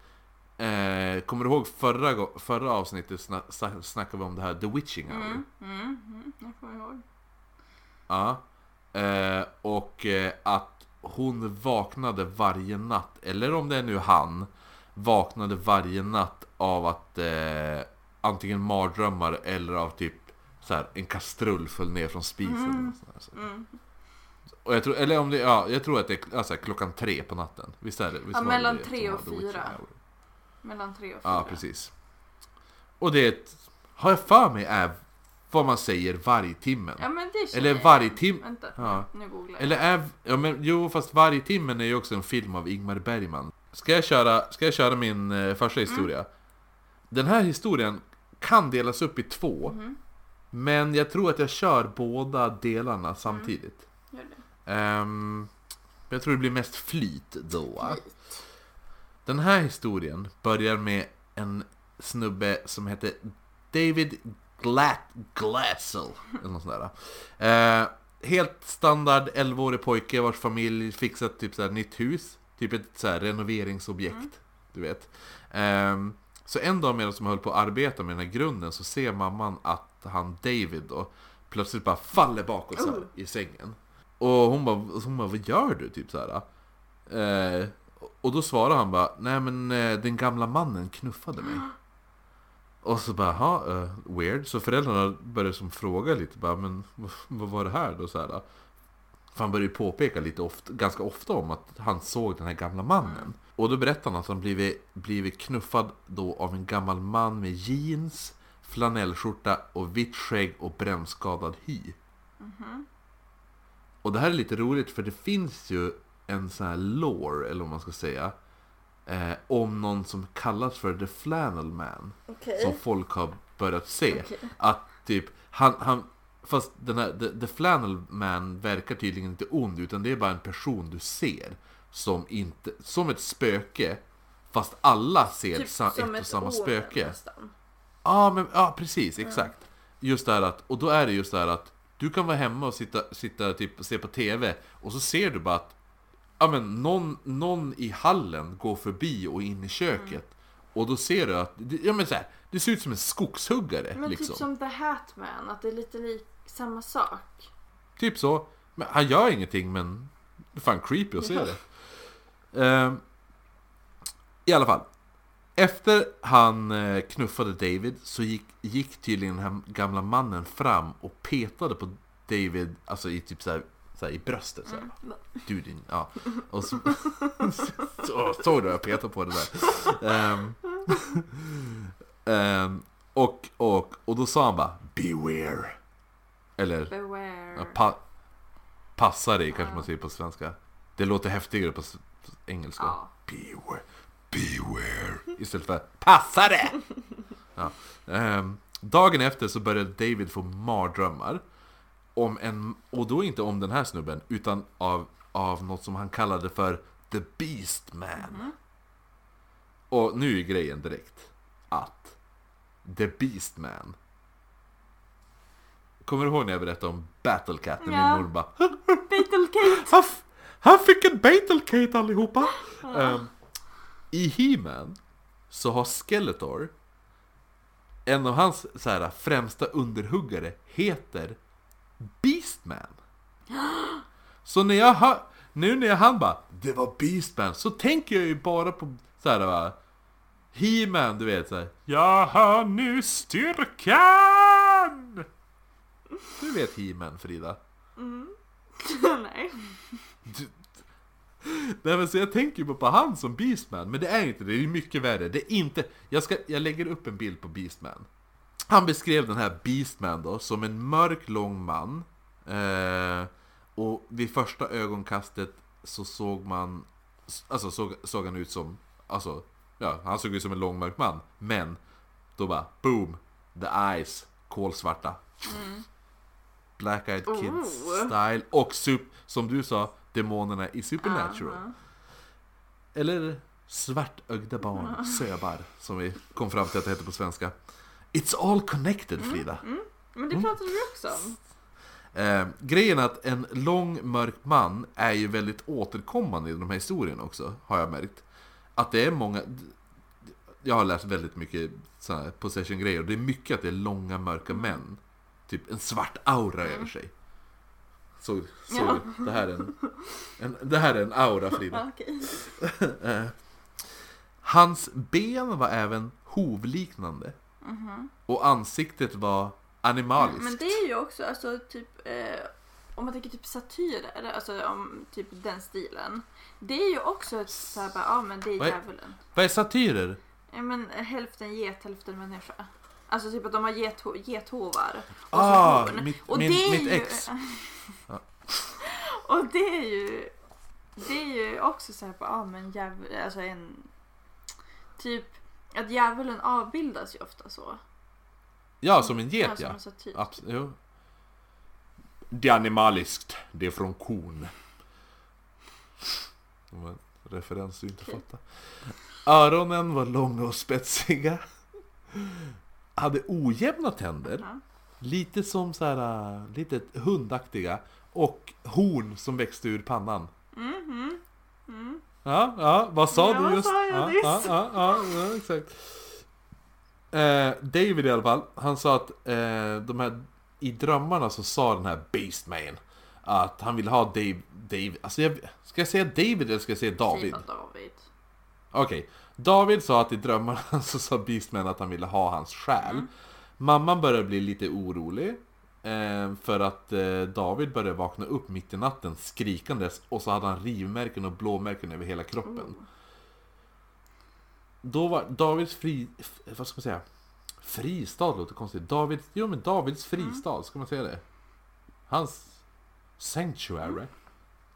eh, kommer du ihåg förra, förra avsnittet sna, sna, snackade vi om det här The Witching Hour? Mm, mm, mm, jag kommer ihåg. Ja. Eh, och eh, att hon vaknade varje natt, eller om det är nu han, vaknade varje natt av att eh, antingen mardrömmar eller av typ så här, en kastrull föll ner från spisen. Mm. Och så. Mm. Och jag tror, eller om det, ja, jag tror att det är alltså, klockan tre på natten. Visst är det? Visst Ja, mellan det tre och fyra. Mellan tre och fyra. Ja, precis. Och det har jag för mig är vad man säger vargtimmen. Ja men det Eller tim- Vänta, Ja. nu googlar jag. Eller är, ja men jo fast varje timmen är ju också en film av Ingmar Bergman. Ska jag köra, ska jag köra min eh, första historia? Den här historien kan delas upp i två. Mhm, Men jag tror att jag kör båda delarna samtidigt. gör det. Ehm, jag tror det blir mest flyt då. Flyt. Den här historien börjar med en snubbe som heter David Glat Glassel. Eller något sånt där. Eh, helt standard 11-årig pojke vars familj fixat typ så nytt hus. Typ ett så här renoveringsobjekt. Du vet. Ehm, så en dag medan de höll på att arbeta med den här grunden så ser mamman att han David då plötsligt bara faller bakåt så här, Oh. i sängen. Och hon bara, hon bara, vad gör du? Typ så här. Eh, och då svarar han bara, nej men eh, den gamla mannen knuffade mig. Och så bara, ha eh, weird. Så föräldrarna började som fråga lite, bara, men vad, var det här då? Så här, för han började påpeka lite ofta, ganska ofta om att han såg den här gamla mannen. Och då berättade han att han blivit, blivit knuffad då av en gammal man med jeans, flanellskjorta och vitt skägg och brännskadad hy. Och det här är lite roligt för det finns ju en sån här lore, eller vad man ska säga, eh, om någon som kallas för The Flannel Man. Okej. Som folk har börjat se. Okej. Att typ, han, han Fast den här, the, the Flannel Man verkar tydligen inte ond, utan det är bara en person du ser. Som inte, som ett spöke. Fast alla ser Typ sa, ett och samma spöke. Ja, men ja, precis, exakt. Just det här att, och då är det just det här att du kan vara hemma och sitta, sitta typ och se på TV och så ser du bara att ja, men någon, någon i hallen går förbi och in i köket. Och då ser du att, ja men så här, det ser ut som en skogshuggare Men liksom. typ som The Hatman, att det är lite lik samma sak. Typ så. Men han gör ingenting men det är fan creepy att se det. Ehm, I alla fall. Efter han eh, knuffade David så gick, gick tydligen den här gamla mannen fram och petade på David, alltså i typ såhär, såhär i bröstet såhär. Du din, ja. Och så, så såg du jag petade på det där. Ehm, ehm, och, och, och då sa han bara Beware. Eller Beware. Pa passa dig kanske man säger på svenska. Det låter häftigare på s- på engelska. Ja. Beware, beware. Istället för passa dig! Ja. Ehm, dagen efter så började David få mardrömmar. Om en, och då inte om den här snubben, utan av, av något som han kallade för The Beast Man. Och nu är grejen direkt att The Beast Man Kommer du ihåg när jag berättade om Battlecat? När Ja. min mor bara Beetlecate! Han, fick en Battlecate allihopa! Ehm, I He-Man så har Skeletor En av hans så här, främsta underhuggare heter Beastman Så när jag hör, nu när jag han bara Det var Beastman så tänker jag ju bara på så här va He-Man du vet såhär Jag har nu styrkan! Du vet He-Man Frida Nej. Nej men så jag tänker ju på han som Beastman, men det är inte det, det är mycket värre. Det är inte, jag, ska, jag lägger upp en bild på Beastman. Han beskrev den här Beastman då som en mörk, lång man. Eh, och vid första ögonkastet så såg man, alltså såg, såg han ut som, alltså, ja, han såg ut som en lång mörk man. Men, då bara, boom, the eyes, kolsvarta. Black Eyed Kids Oh. style. Och sup, som du sa, demonerna i Supernatural. Aha. Eller svartögda barn, söbar, som vi kom fram till att det heter på svenska. It's all connected Frida. Men det pratade vi också om. Eh, grejen är att en lång mörk man är ju väldigt återkommande i de här historierna också, har jag märkt. Att det är många... Jag har läst väldigt mycket possession-grejer och det är mycket att det är långa mörka män. Typ en svart aura över sig. Så, så Ja. det, här är en, en, det här är en aura Frida. Eh, Hans ben var även hovliknande. Och ansiktet var animaliskt. Men det är ju också alltså typ eh, om man tänker typ satyrer, alltså om typ den stilen. Det är ju också ett såhär bara, ja men det är djävulen. Vad är satyrer? Ja men hälften get, hälften människa. Alltså typ att de har getho- gethovar. Och Ah, mitt, Och min, det är mitt ju... ex. Ja. och det är ju... Det är ju också så här på, ja men djävul, alltså en... Typ att djävulen avbildas ju ofta så. Ja, som en get ja. en satyr. Abs- jo. Det är animaliskt. Det är från kon. Det var en referens du inte Okej. fattar. Öronen var långa och spetsiga. Hade ojämna tänder. Ja. Lite som så här, äh, lite hundaktiga. Och horn som växte ur pannan. Mhm. Mm. Ja, ja, vad sa Ja, du vad just? sa jag ja, nyss? ja, ja, ja, exakt. Eh, David i alla fall, han sa att eh, de här i drömmarna så sa den här Beastman att han ville ha Dave, Dave, alltså jag, ska jag säga David eller ska jag säga David? Säg David. Okej, David sa att i drömmarna så sa Beastman att han ville ha hans själ. Mamman började bli lite orolig. Eh, för att eh, David började vakna upp mitt i natten skrikandes och så hade han rivmärken och blåmärken över hela kroppen. Då var Davids fri... Vad ska man säga? Fristad låter konstigt. David, jo men Davids fristad, ska man säga det? Hans sanctuary.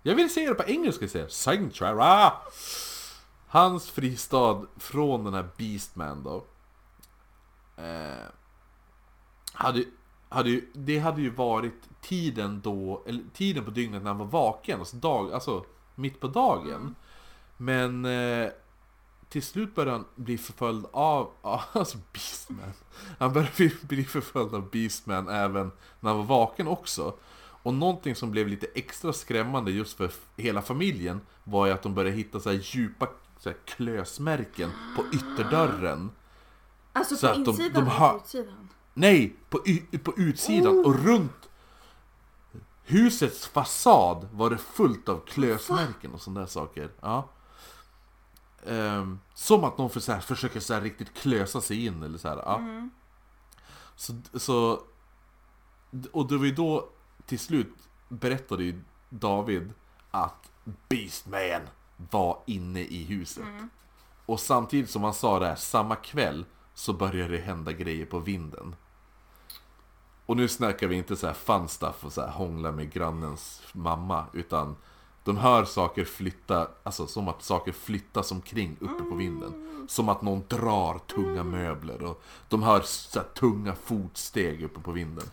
Jag vill säga det på engelska, säga sanctuary. Hans fristad från den här Beastman då. Eh, hade, hade ju, det hade ju varit tiden då, eller tiden på dygnet när han var vaken, alltså, dag, alltså mitt på dagen. Men eh, till slut började han bli förföljd av, alltså Beastman. Han började bli, förföljd av Beastman även när han var vaken också. Och någonting som blev lite extra skrämmande just för hela familjen var ju att de började hitta så här djupa så här klösmärken på ytterdörren. Alltså Så på de- insidan de på utsidan? Nej, på, på utsidan och runt husets fasad var det fullt av klösmärken och sådana där saker. Ja. Ehm, som att någon för, så här, försöker så här, riktigt klösa sig in eller så här. Ja. Så, så, och det var ju då till slut berättade ju David att Beastman var inne i huset. Och samtidigt som han sa det här, samma kväll så började det hända grejer på vinden. Och nu snackar vi inte så här fun stuff och så här hångla med grannens mamma, utan de hör saker flytta, alltså som att saker flyttas omkring uppe på vinden. Som att någon drar tunga möbler och de hör så här tunga fotsteg uppe på vinden.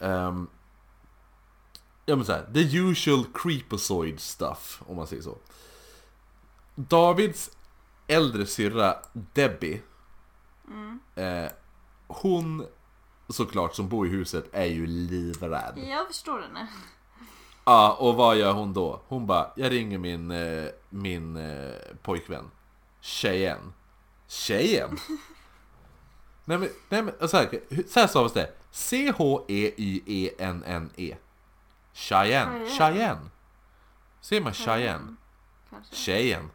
Ehm, ja men så här, the usual creepozoid stuff, om man säger så. Davids äldre syrra Debbie eh, Hon såklart som bor i huset är ju livrädd. Jag förstår henne. Ja, och vad gör hon då? Hon bara, jag ringer min, eh, min eh, pojkvän Cheyenne Cheyenne? nej men, nej men så här, så här stavas det E C-H-E-Y-E-N-N-E Cheyenne, Cheyenne. Cheyenne Ser man Cheyenne? Kanske. Cheyenne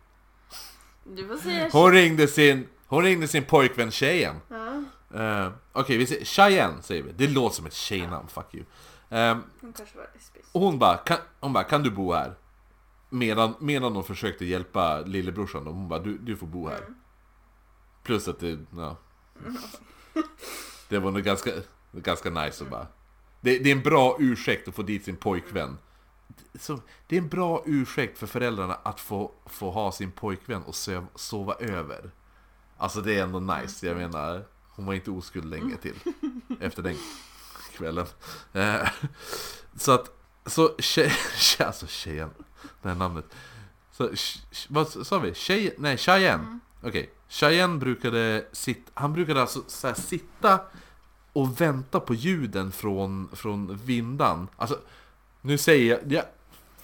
Du får säga Hon ringde sin, hon ringde sin pojkvän Cheyenne Ja, Uh, Okej, vi säger Cheyenne säger vi. Det låter som ett tjejnamn, fuck you. Ehm, hon kanske var lesbisk. och hon bara, kan, hon bara, kan du bo här? Medan, medan de försökte hjälpa lillebrorsan, då, hon bara, du, du får bo här. Plus att det, ja. Det var nog ganska, ganska nice att bara. Det, det är en bra ursäkt att få dit sin pojkvän. Så, det är en bra ursäkt för föräldrarna att få, få ha sin pojkvän och söv, sova över. Alltså det är ändå nice, jag menar. Hon var inte oskuld länge till. Efter den kvällen. Eh, så att, så tjej, tjej, alltså tjejen, det här namnet. Så, vad sa vi? Tjej, nej, Cheyenne. Okej, Cheyenne brukade sitta, han brukade alltså så sitta och vänta på ljuden från, från vindan. Alltså, nu säger jag, jag,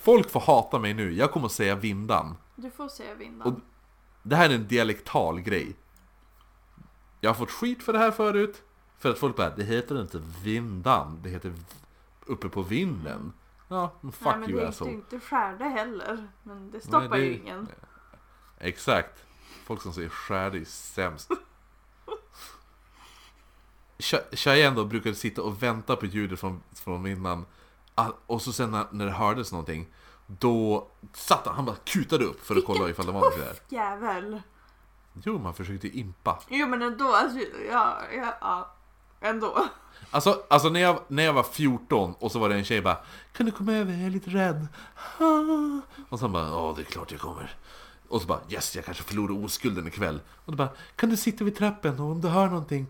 folk får hata mig nu, jag kommer att säga vindan. Du får säga vindan. Och- Det här är en dialektal grej. Jag har fått skit för det här förut. För att folk bara, det heter inte vindan, det heter uppe på vinden. Ja, fuck Nej men you det asshole. är inte skärde heller. Men det stoppar Nej, det- ju ingen. Exakt. Folk som säger skärde är sämst. Che- Cheyenne då brukade sitta och vänta på ljudet från, från vindan. Ah, Och så sen när, när det hördes någonting, då satt han, han bara kutade upp för att kolla ifall det var något där. Jävel. Jo, man försökte impa. Jo men ändå, alltså, ja, ja, ja. Ändå. Alltså, alltså när, jag, när jag var 14 och så var det en tjej bara Kan du komma över? Jag är lite rädd. Ah. Och så bara Ja, det är klart jag kommer. Och så bara Yes, jag kanske förlorar oskulden ikväll. Och då bara Kan du sitta vid trappen och om du hör någonting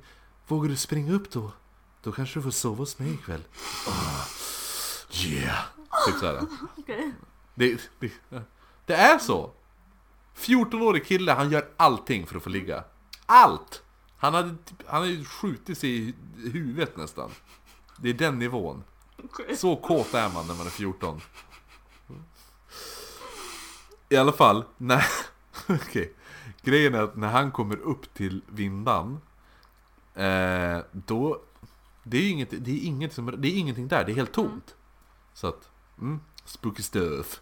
Vågar du springa upp då? Då kanske du får sova hos mig ikväll. Ah. Yeah! Typ såhär. Okej. Det, det, det är så! 14-årig kille, han gör allting för att få ligga. Allt! Han hade, han hade ju skjutit sig i huvudet nästan. Det är den nivån. Så kåt är man när man är 14. I alla fall, när... Okej. Grejen är att när han kommer upp till vindan, eh, då... Det är inget, det är inget som, det är ingenting där, det är helt tomt. Så att, mm, spooky stuff.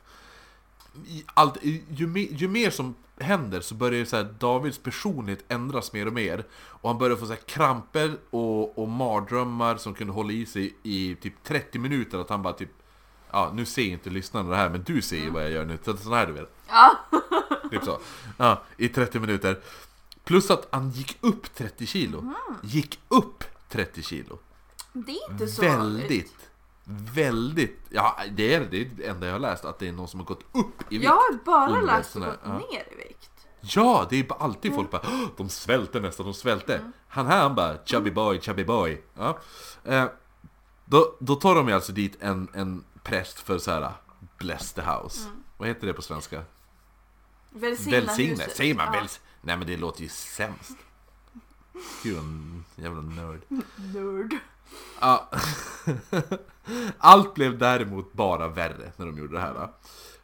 Allt, ju, mer, ju mer som händer så börjar ju så här, Davids personlighet ändras mer och mer. Och han börjar få så här kramper och, och mardrömmar som kunde hålla i sig i typ 30 minuter. Att han bara typ, ja nu ser inte lyssnarna det här men du ser ju vad jag gör nu. Så, sån här du vet. Ja. Typ så. Ja, i 30 minuter. Plus att han gick upp 30 kilo. Gick upp 30 kilo. Det är inte så Väldigt, väldigt, ja det är det, är det enda jag har läst, att det är någon som har gått upp i vikt. Jag har bara läst här- gått ner i vikt. Ja, det är alltid folk bara "Åh, De svälter nästan, de svälter. Han här han bara chubby boy, chubby boy. Ja. Eh, då, då tar de ju alltså dit en, en präst för så här bless the house. Vad heter det på svenska? Välsigna, Välsigne, huset. säger man ja. väls... Nej men det låter ju sämst. Gud en jävla nörd. Nörd. Allt blev däremot bara värre när de gjorde det här.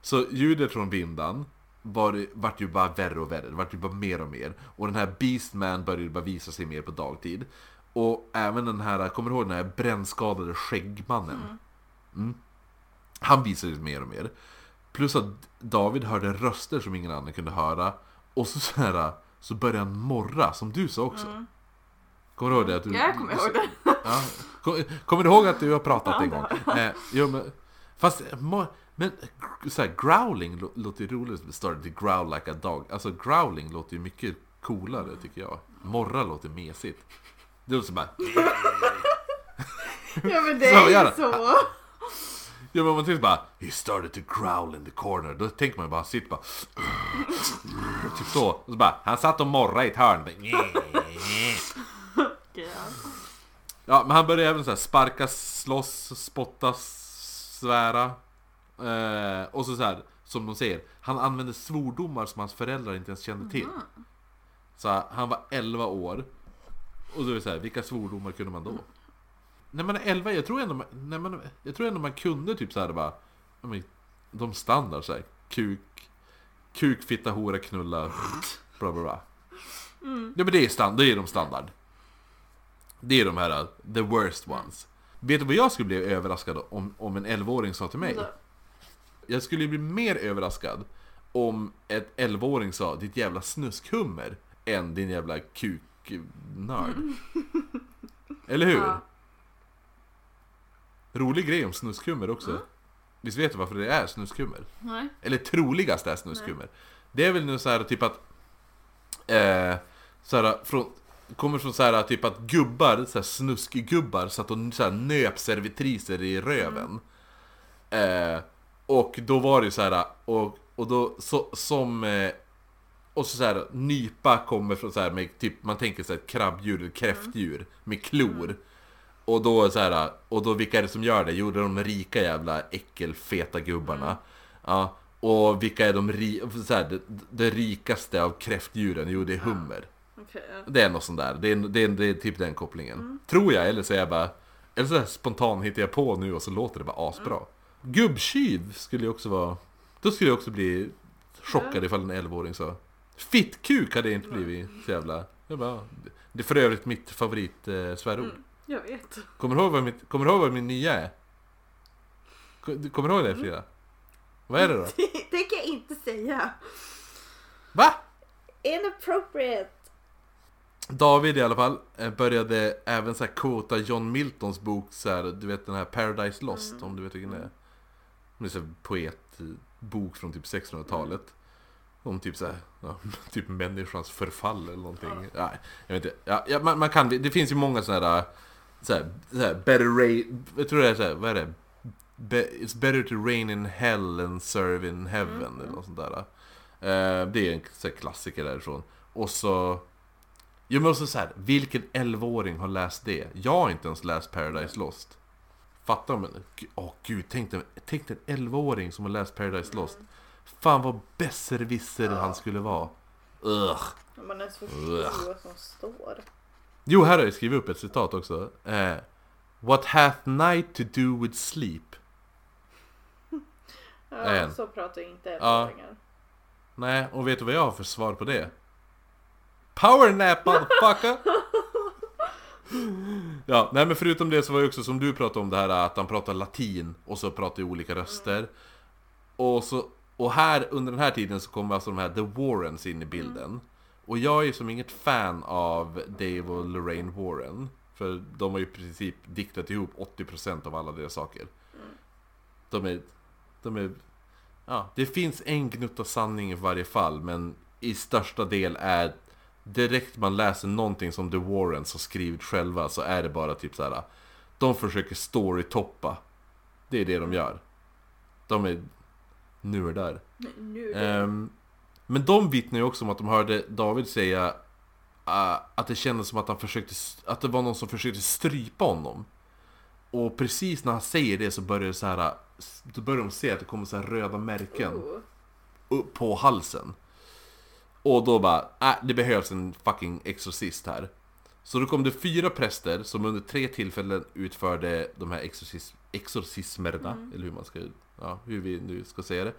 Så ljudet från vindan var, vart ju bara värre och värre, det vart ju bara mer och mer. Och den här Beastman började bara visa sig mer på dagtid. Och även den här, kommer du ihåg den här brännskadade skäggmannen? Mm. Han visade sig mer och mer. Plus att David hörde röster som ingen annan kunde höra. Och så, så här, så började han morra, som du sa också. Kommer du ihåg det? Att du, Ja, jag kommer ihåg det. Ja. Kom, kommer du ihåg att du har pratat Ja, en gång? Eh, jo, men, fast, men så här, growling lå- låter ju roligt. Started to growl like a dog. Alltså growling låter ju mycket coolare tycker jag. Morra låter mesigt. Det låter som bara... Ja men det är ju så. Ja men man tänker bara He started to growl in the corner. Då tänker man ju bara, sitt bara... Typ så. Och så bara, han satt och morrade i ett hörn. Ja, men han började även så här sparka, slåss, spotta, svära. Eh, och så, så här, som de säger, han använde svordomar som hans föräldrar inte ens kände till. Så han var 11 år. Och då är det så här, vilka svordomar kunde man då? När man är 11, jag tror ändå man, när man, jag tror ändå man kunde typ så här bara, men, de standard så här, kuk, kuk, fitta, hora, knulla, bla bla bla. Ja men det är, stand, det är de standard. Det är de här, uh, the worst ones. Vet du vad jag skulle bli överraskad om, om en 11-åring sa till mig? Så. Jag skulle bli mer överraskad om ett 11-åring sa ditt jävla snuskhummer än din jävla kuknörd. Eller hur? Ja. Rolig grej om snuskhummer också. Visst vet du varför det är snuskhummer? Nej. Eller troligast är snuskhummer. Det är väl nu så här typ att... Eh, så här, från, kommer från så här typ att gubbar, så här snuskgubbar, satt och så här nöp servitriser i röven. Eh, och då var det ju så här, och, och då så, som... Eh, och så, så här, nypa kommer från så här med typ, man tänker så här krabbdjur eller kräftdjur med klor. Och då så här, och då vilka är det som gör det? Jo, det är de rika jävla äckelfeta gubbarna. Ja, och vilka är de ri så här, det, det rikaste av kräftdjuren? Jo, det är hummer. Ja. Det är något sånt där. Det är, det är, det är typ den kopplingen. Tror jag, eller så är jag bara... Eller så spontant hittar jag på nu och så låter det bara asbra. Gubbtjuv skulle ju också vara... Då skulle jag också bli chockad ifall en 11-åring sa. Fittkuk hade jag inte blivit så jävla... Jag bara, det är för övrigt mitt favorit eh, svärord. Jag vet. Kommer du ihåg vad, mitt, kommer du ihåg vad min nya är? Kommer du ihåg det Frida? Vad är det då? det kan jag inte säga. Va? Inappropriate. David i alla fall eh, började även så här quota John Miltons bok så här, du vet den här Paradise Lost om du vet vilken det är. Det är så här poetbok från typ 1600-talet. Om typ så här, ja, typ människans förfall eller någonting. Ja. jag vet inte. Ja, ja, man, man kan, det finns ju många sådana här, så här, så här better rain, jag tror det är så här, vad är det? Be, it's better to rain in hell than serve in heaven eller något sånt där. Eh, det är en så här, klassiker därifrån. Och så Också så här, vilken 11-åring har läst det? Jag har inte ens läst Paradise Lost. Fattar du? Åh gud, tänk dig, tänk dig en 11-åring som har läst Paradise Lost. Fan vad besserwisser han skulle vara. Ugh. Man ens Ugh. förstår vad som står. Jo, här har jag skrivit upp ett citat också. Eh, What hath night to do with sleep? Ja, En. så pratar inte Ja. elvaåringar. Nej, och vet du vad jag har för svar på det? Power nap motherfucker! Ja, nej men förutom det så var det också som du pratade om det här att han pratar latin och så pratar i olika röster. Och, så, och här under den här tiden så kommer alltså de här The Warrens in i bilden. Och jag är ju som inget fan av Dave och Lorraine Warren. För de har ju i princip diktat ihop 80% av alla deras saker. De är... De är... Ja, det finns en gnutta sanning i varje fall, men i största del är direkt man läser någonting som The Warrens har skrivit själva så är det bara typ så här. De försöker storytoppa. Det är det de gör. De är. Nu Ehm, men de vittnar ju också om att de hörde David säga ah, att det kändes som att han försökte, att det var någon som försökte strypa honom. Och precis när han säger det så börjar det så här, då börjar de se att det kommer så här röda märken Oh. upp på halsen. Och då bara, äh, det behövs en fucking exorcist här. Så då kom det fyra präster som under tre tillfällen utförde de här exorcis exorcismerna, eller hur man ska, ja, hur vi nu ska säga det.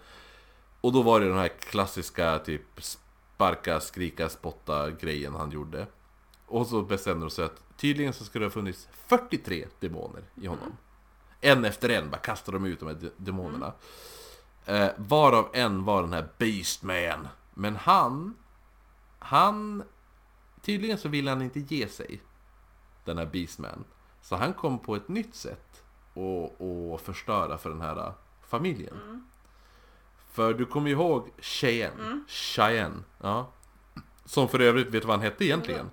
Och då var det den här klassiska typ sparka, skrika, spotta grejen han gjorde. Och så bestämde de sig att tydligen så ska det ha funnits 43 demoner i honom. En efter en bara kastade de ut de här de- demonerna. Eh, varav en var den här Beastman. Men han, han, tydligen så ville han inte ge sig. Den här Beastman. Så han kom på ett nytt sätt att att förstöra för den här familjen. För du kommer ihåg Cheyenne. Cheyenne. Ja. Som för övrigt, vet du vad han hette egentligen?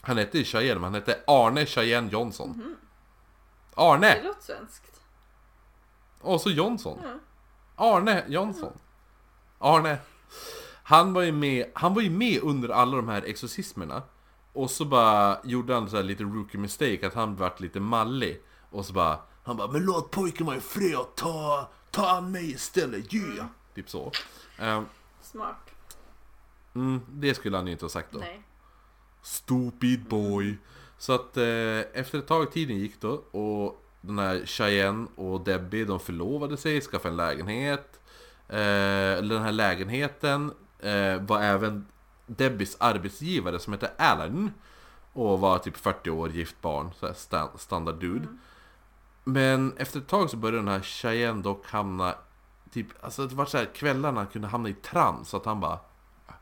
Han hette ju Cheyenne, men han hette Arne Cheyenne Johnson. Arne! Det låter svenskt. Och så Jonsson. Ja. Arne Jonsson. Arne. Han var ju med, han var ju med under alla de här exorcismerna. Och så bara gjorde han så här lite rookie mistake, att han vart lite mallig. Och så bara, han bara 'Men låt pojken vara i fred, ta, ta an mig istället, yeah!' Typ så. Ehm, Smart. mm, det skulle han ju inte ha sagt då. Nej. Stupid boy. Så att eh, efter ett tag tiden gick då och den här Cheyenne och Debbie de förlovade sig, skaffade en lägenhet. Eh, den här lägenheten eh, var även Debbies arbetsgivare som hette Alan. Och var typ 40 år, gift barn, så här sta- standard dude. Men efter ett tag så började den här Cheyenne dock hamna Typ, alltså det var så här kvällarna kunde hamna i trans, så att han bara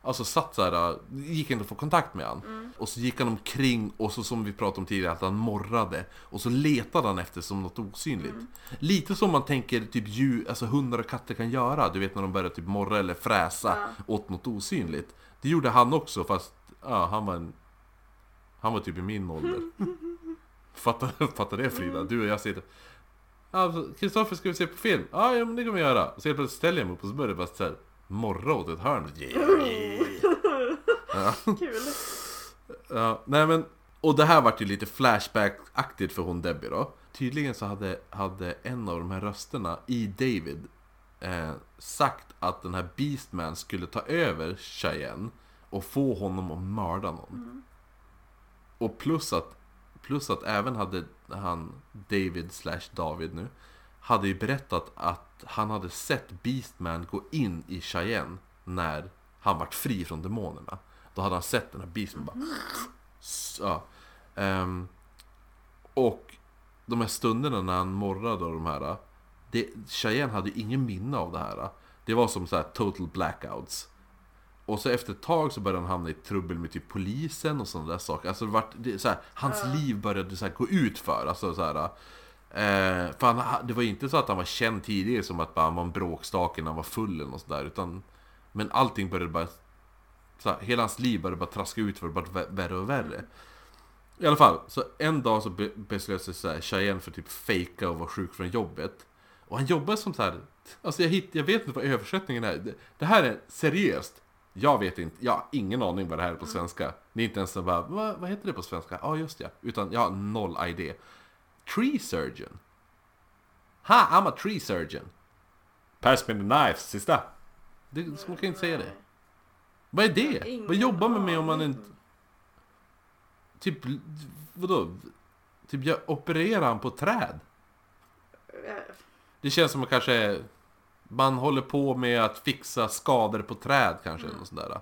Alltså satt så här, gick inte att få kontakt med han. Och så gick han omkring och så som vi pratade om tidigare, att han morrade. Och så letade han efter som något osynligt. Lite som man tänker typ djur, alltså hundar och katter kan göra. Du vet när de börjar typ morra eller fräsa Ja. åt något osynligt. Det gjorde han också fast, ja han var en... Han var typ i min ålder. Fattar, fattar det Frida? Du och jag sitter... Kristoffer ska vi se på film? Ja, ja men det kan vi göra. Så helt plötsligt ställer jag mig upp och så börjar det bara så här morra åt ett hörn. Ja. Kul. Ja, nej men, och det här vart ju lite Flashback-aktigt för hon Debbie då. Tydligen så hade, hade en av de här rösterna i David eh, sagt att den här Beastman skulle ta över Cheyenne och få honom att mörda någon. Och plus att, plus att även hade han, David slash David nu, hade ju berättat att han hade sett Beastman gå in i Cheyenne när han vart fri från demonerna. Då hade han sett den här Beastman bara... S- Ja. Ehm, och de här stunderna när han morrade och de här... Det, Cheyenne hade ju ingen minne av det här. Det var som så här total blackouts. Och så efter ett tag så började han hamna i trubbel med typ polisen och sådana där saker. Alltså det vart, det, så här, hans liv började så här, gå ut för. Alltså så här, eh, för han, det var ju inte så att han var känd tidigare som att bara, han var en bråkstake när han var full eller något sådär. Utan, men allting började bara... Så här, hela hans liv började bara traska ut för det bara värre och värre. I alla fall, så en dag så be- beslöt sig så här, Cheyenne för typ fejka och vara sjuk från jobbet. Och han jobbar som så här, alltså jag, hitt, jag vet inte vad översättningen är. Det, det här är seriöst. Jag vet inte, jag har ingen aning vad det här är på svenska. Det är inte ens så bara, vad, vad heter det på svenska? Ja, just ja. Utan jag har noll idé. Tree surgeon. Ha, I'm a tree surgeon. Pass me the knife, sista. Det, man kan inte säga det. Vad är det? Ingen Vad jobbar man med om man inte... Typ, vadå? Typ, jag opererar han på träd? Det känns som att kanske... Man håller på med att fixa skador på träd kanske, eller sånt där.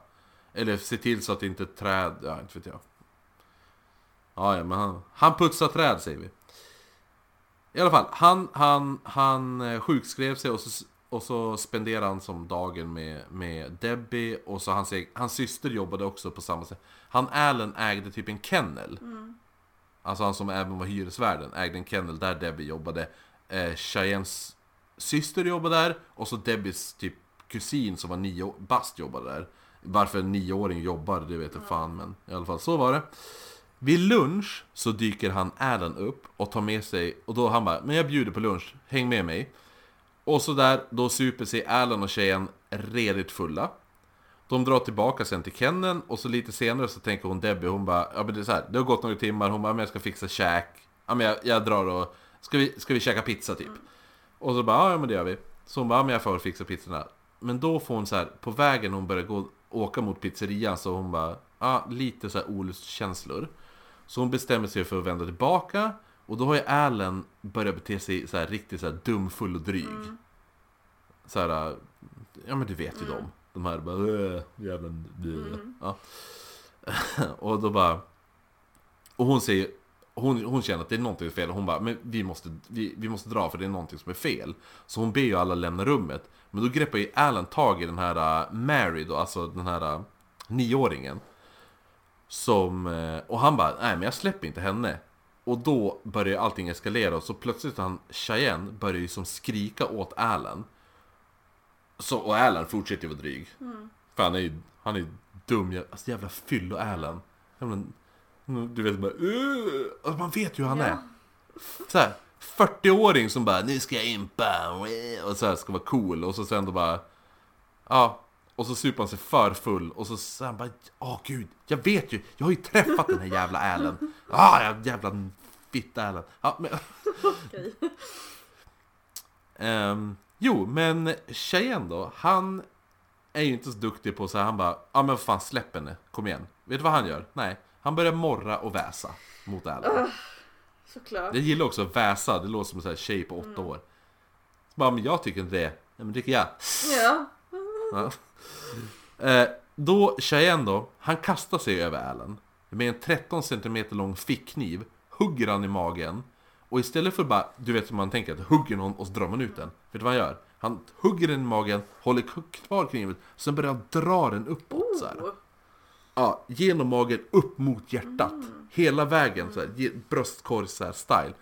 Eller se till så att inte träd... Ja, inte vet jag. Ja, ja, men han, han putsar träd säger vi. I alla fall, han, han, han eh, sjukskrev sig och så, och så spenderade han som dagen med, med Debbie och så hans, hans syster jobbade också på samma sätt. Han Allen ägde typ en kennel. Alltså han som även var hyresvärden ägde en kennel där Debbie jobbade. Eh, Cheyennes syster jobbade där och så Debbies typ kusin som var nio bast jobbade där. Varför en nioåring jobbar, det vet jag fan men i alla fall så var det. Vid lunch så dyker han Allen upp och tar med sig, och då han bara Men jag bjuder på lunch, häng med mig. Och så där, då super sig Allen och tjejen redigt fulla. De drar tillbaka sen till Kennen och så lite senare så tänker hon Debbie, hon bara Ja men det är så här, det har gått några timmar, hon bara men jag ska fixa käk. Ja men jag, jag drar och, ska vi, ska vi käka pizza typ? Och så bara ja men det gör vi. Så hon bara ja men jag får fixa pizzorna. Men då får hon så här, på vägen hon börjar gå, åka mot pizzerian så hon bara ja lite så här olustkänslor. Så hon bestämmer sig för att vända tillbaka och då har ju Allen börjat bete sig så här riktigt så här dumfull och dryg. Så här, ja men du vet ju dem. De här bara "Äh, jävla blö." ja. Och då bara Och hon säger hon, hon känner att det är någonting fel och hon bara Men vi måste, vi, vi måste dra för det är någonting som är fel Så hon ber ju alla lämna rummet Men då greppar ju Alan tag i den här äh, Mary då, alltså den här äh, nioåringen Som, eh, och han bara, nej men jag släpper inte henne. Och då börjar allting eskalera och så plötsligt han, Cheyenne börjar ju som skrika åt Alan. Så, och Alan fortsätter ju vara dryg. För han är ju, han är ju dum, alltså jävla fyllo Alan. Du vet bara, "Ugh." alltså, man vet ju hur han Ja. är. Så här, 40-åring som bara Nu ska jag impa. Och så här ska vara cool. Och så sen då bara Ja Och så super han sig för full och så säger han bara Åh gud, jag vet ju Jag har ju träffat den här jävla Allen Ah, jag jävla fitta Allen ja, men. Ehm, Jo, men tjejen då Han är ju inte så duktig på så här, han bara Ja men fan släpp henne, kom igen Vet du vad han gör? Nej, han börjar morra och väsa mot Allen Såklart. Jag gillar också att väsa, det låter som en sån här tjej på åtta år. Så bara, men jag tycker inte det. Nej men tycker jag. Ja. Ja. Eh, då, Cheyenne då, han kastar sig över Allen. Med en 13 cm lång fickkniv, hugger han i magen. Och istället för bara, du vet hur man tänker, att hugger någon och så drar man ut den. Vet du vad han gör? Han hugger den i magen, håller kvar kniven, sen börjar han dra den uppåt så här. Oh. Ja, genom magen upp mot hjärtat. Hela vägen så här, bröstkorg så här style.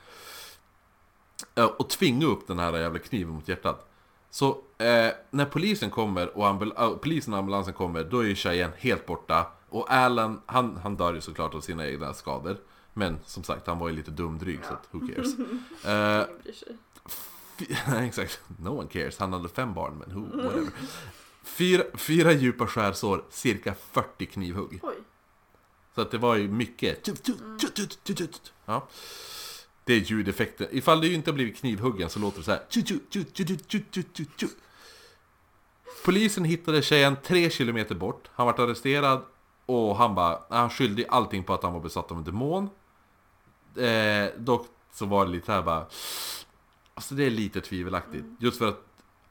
Eh, Och tvinga upp den här jävla kniven mot hjärtat. Så eh, när polisen kommer och ambul- äh, polisen och ambulansen kommer, då är ju Cheyenne helt borta. Och Alan, han, han dör ju såklart av sina egna skador. Men som sagt, han var ju lite dumdryg så att who cares. Eh, Ingen sig. Fy- Exakt, no one cares. Han hade fem barn, men who, whatever. Fyra, fyra djupa skärsår, cirka 40 knivhugg. Oj. Så att det var ju mycket... tut. Ja. Det är ljudeffekten. Ifall du inte har blivit knivhuggen så låter det så här. Polisen hittade tjejen tre kilometer bort. Han vart arresterad och han bara, han skyllde allting på att han var besatt av en demon. Eh, dock så var det lite här bara, alltså det är lite tvivelaktigt. Mm. Just för att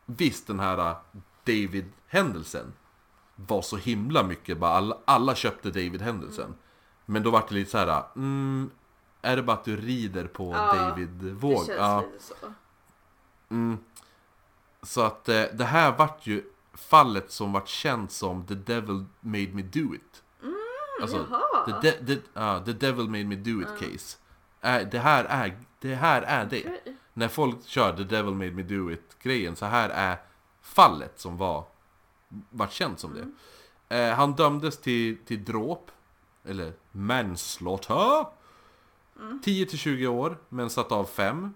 visst den här äh, David-händelsen var så himla mycket, bara alla, alla köpte David-händelsen. Mm. Men då vart det lite så här, äh, mm, är det bara att du rider på Ja, Det David-våg? känns Ja, lite så. mm. Så att eh, det här vart ju fallet som vart känt som The Devil Made Me Do It. alltså, jaha. the, de, the, ja, the Devil Made Me Do It case. Äh, det, här är, det här är det. Okej. När folk kör The Devil Made Me Do It grejen, så här är fallet som var, vart känt som det. Eh, han dömdes till, till dråp, eller manslaughter. 10-20 år, men satt av 5.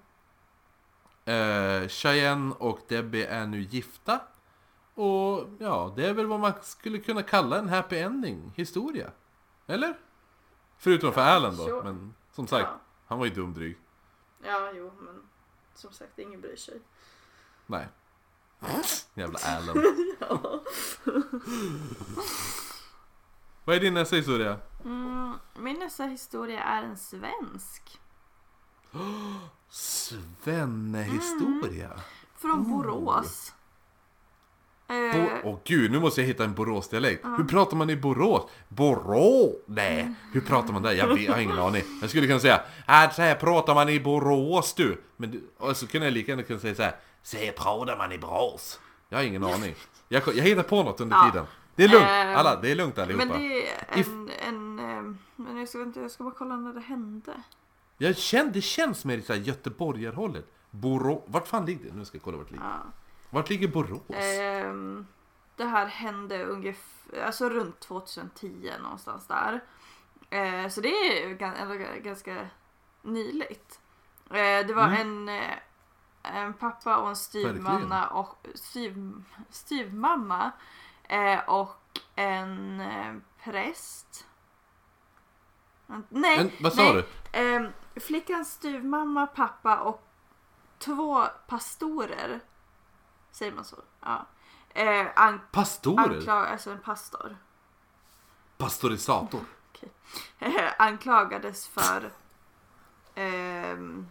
Eh, Cheyenne och Debbie är nu gifta. Och ja, det är väl vad man skulle kunna kalla en happy ending historia. Eller? Förutom för Alan då, sure. men som sagt, Ja. han var ju dumdryg. Ja, jo, men som sagt, ingen bryr sig. Nej. Jävla Alan. Vad är din nästa historia? Mm, min nästa historia är en svensk. Svennehistoria. Från Borås. Bo- Eh, Åh gud, nu måste jag hitta en Boråsdialekt. Hur pratar man i Borås? Borås? Nej, hur pratar man där? Jag, jag har ingen aning. Jag skulle kunna säga, här, så här pratar man i Borås du. Men, du- och så kunde jag lika gärna kunna säga så här, så här pratar man i Borås. Jag har ingen aning. Jag, jag hittar på något under Ja. tiden. Det är lugnt, Ehm, alla, det är lugnt allihopa. men det är en, en eh, men jag ska, inte, jag ska bara kolla när det hände. Jag känner, det känns mer så här Göteborgarhållet. Borås, vart fan ligger det? Nu ska jag kolla vart det ligger. Ja. Vart ligger Borås? Ehm, det här hände ungefär, alltså runt 2010 någonstans där. Eh, så det är ju ganska nyligt. Eh, det var Mm. en, eh, en pappa och en styvmamma och styv, styvmamma eh, och en eh, präst. Nej, Men, vad sa nej. du? Ehm, flickans styvmamma, pappa och två pastorer. Säger man så? Ja. Eh, an- Pastorer? anklag- alltså en pastor. Pastorisator? Eh, anklagades för ehm,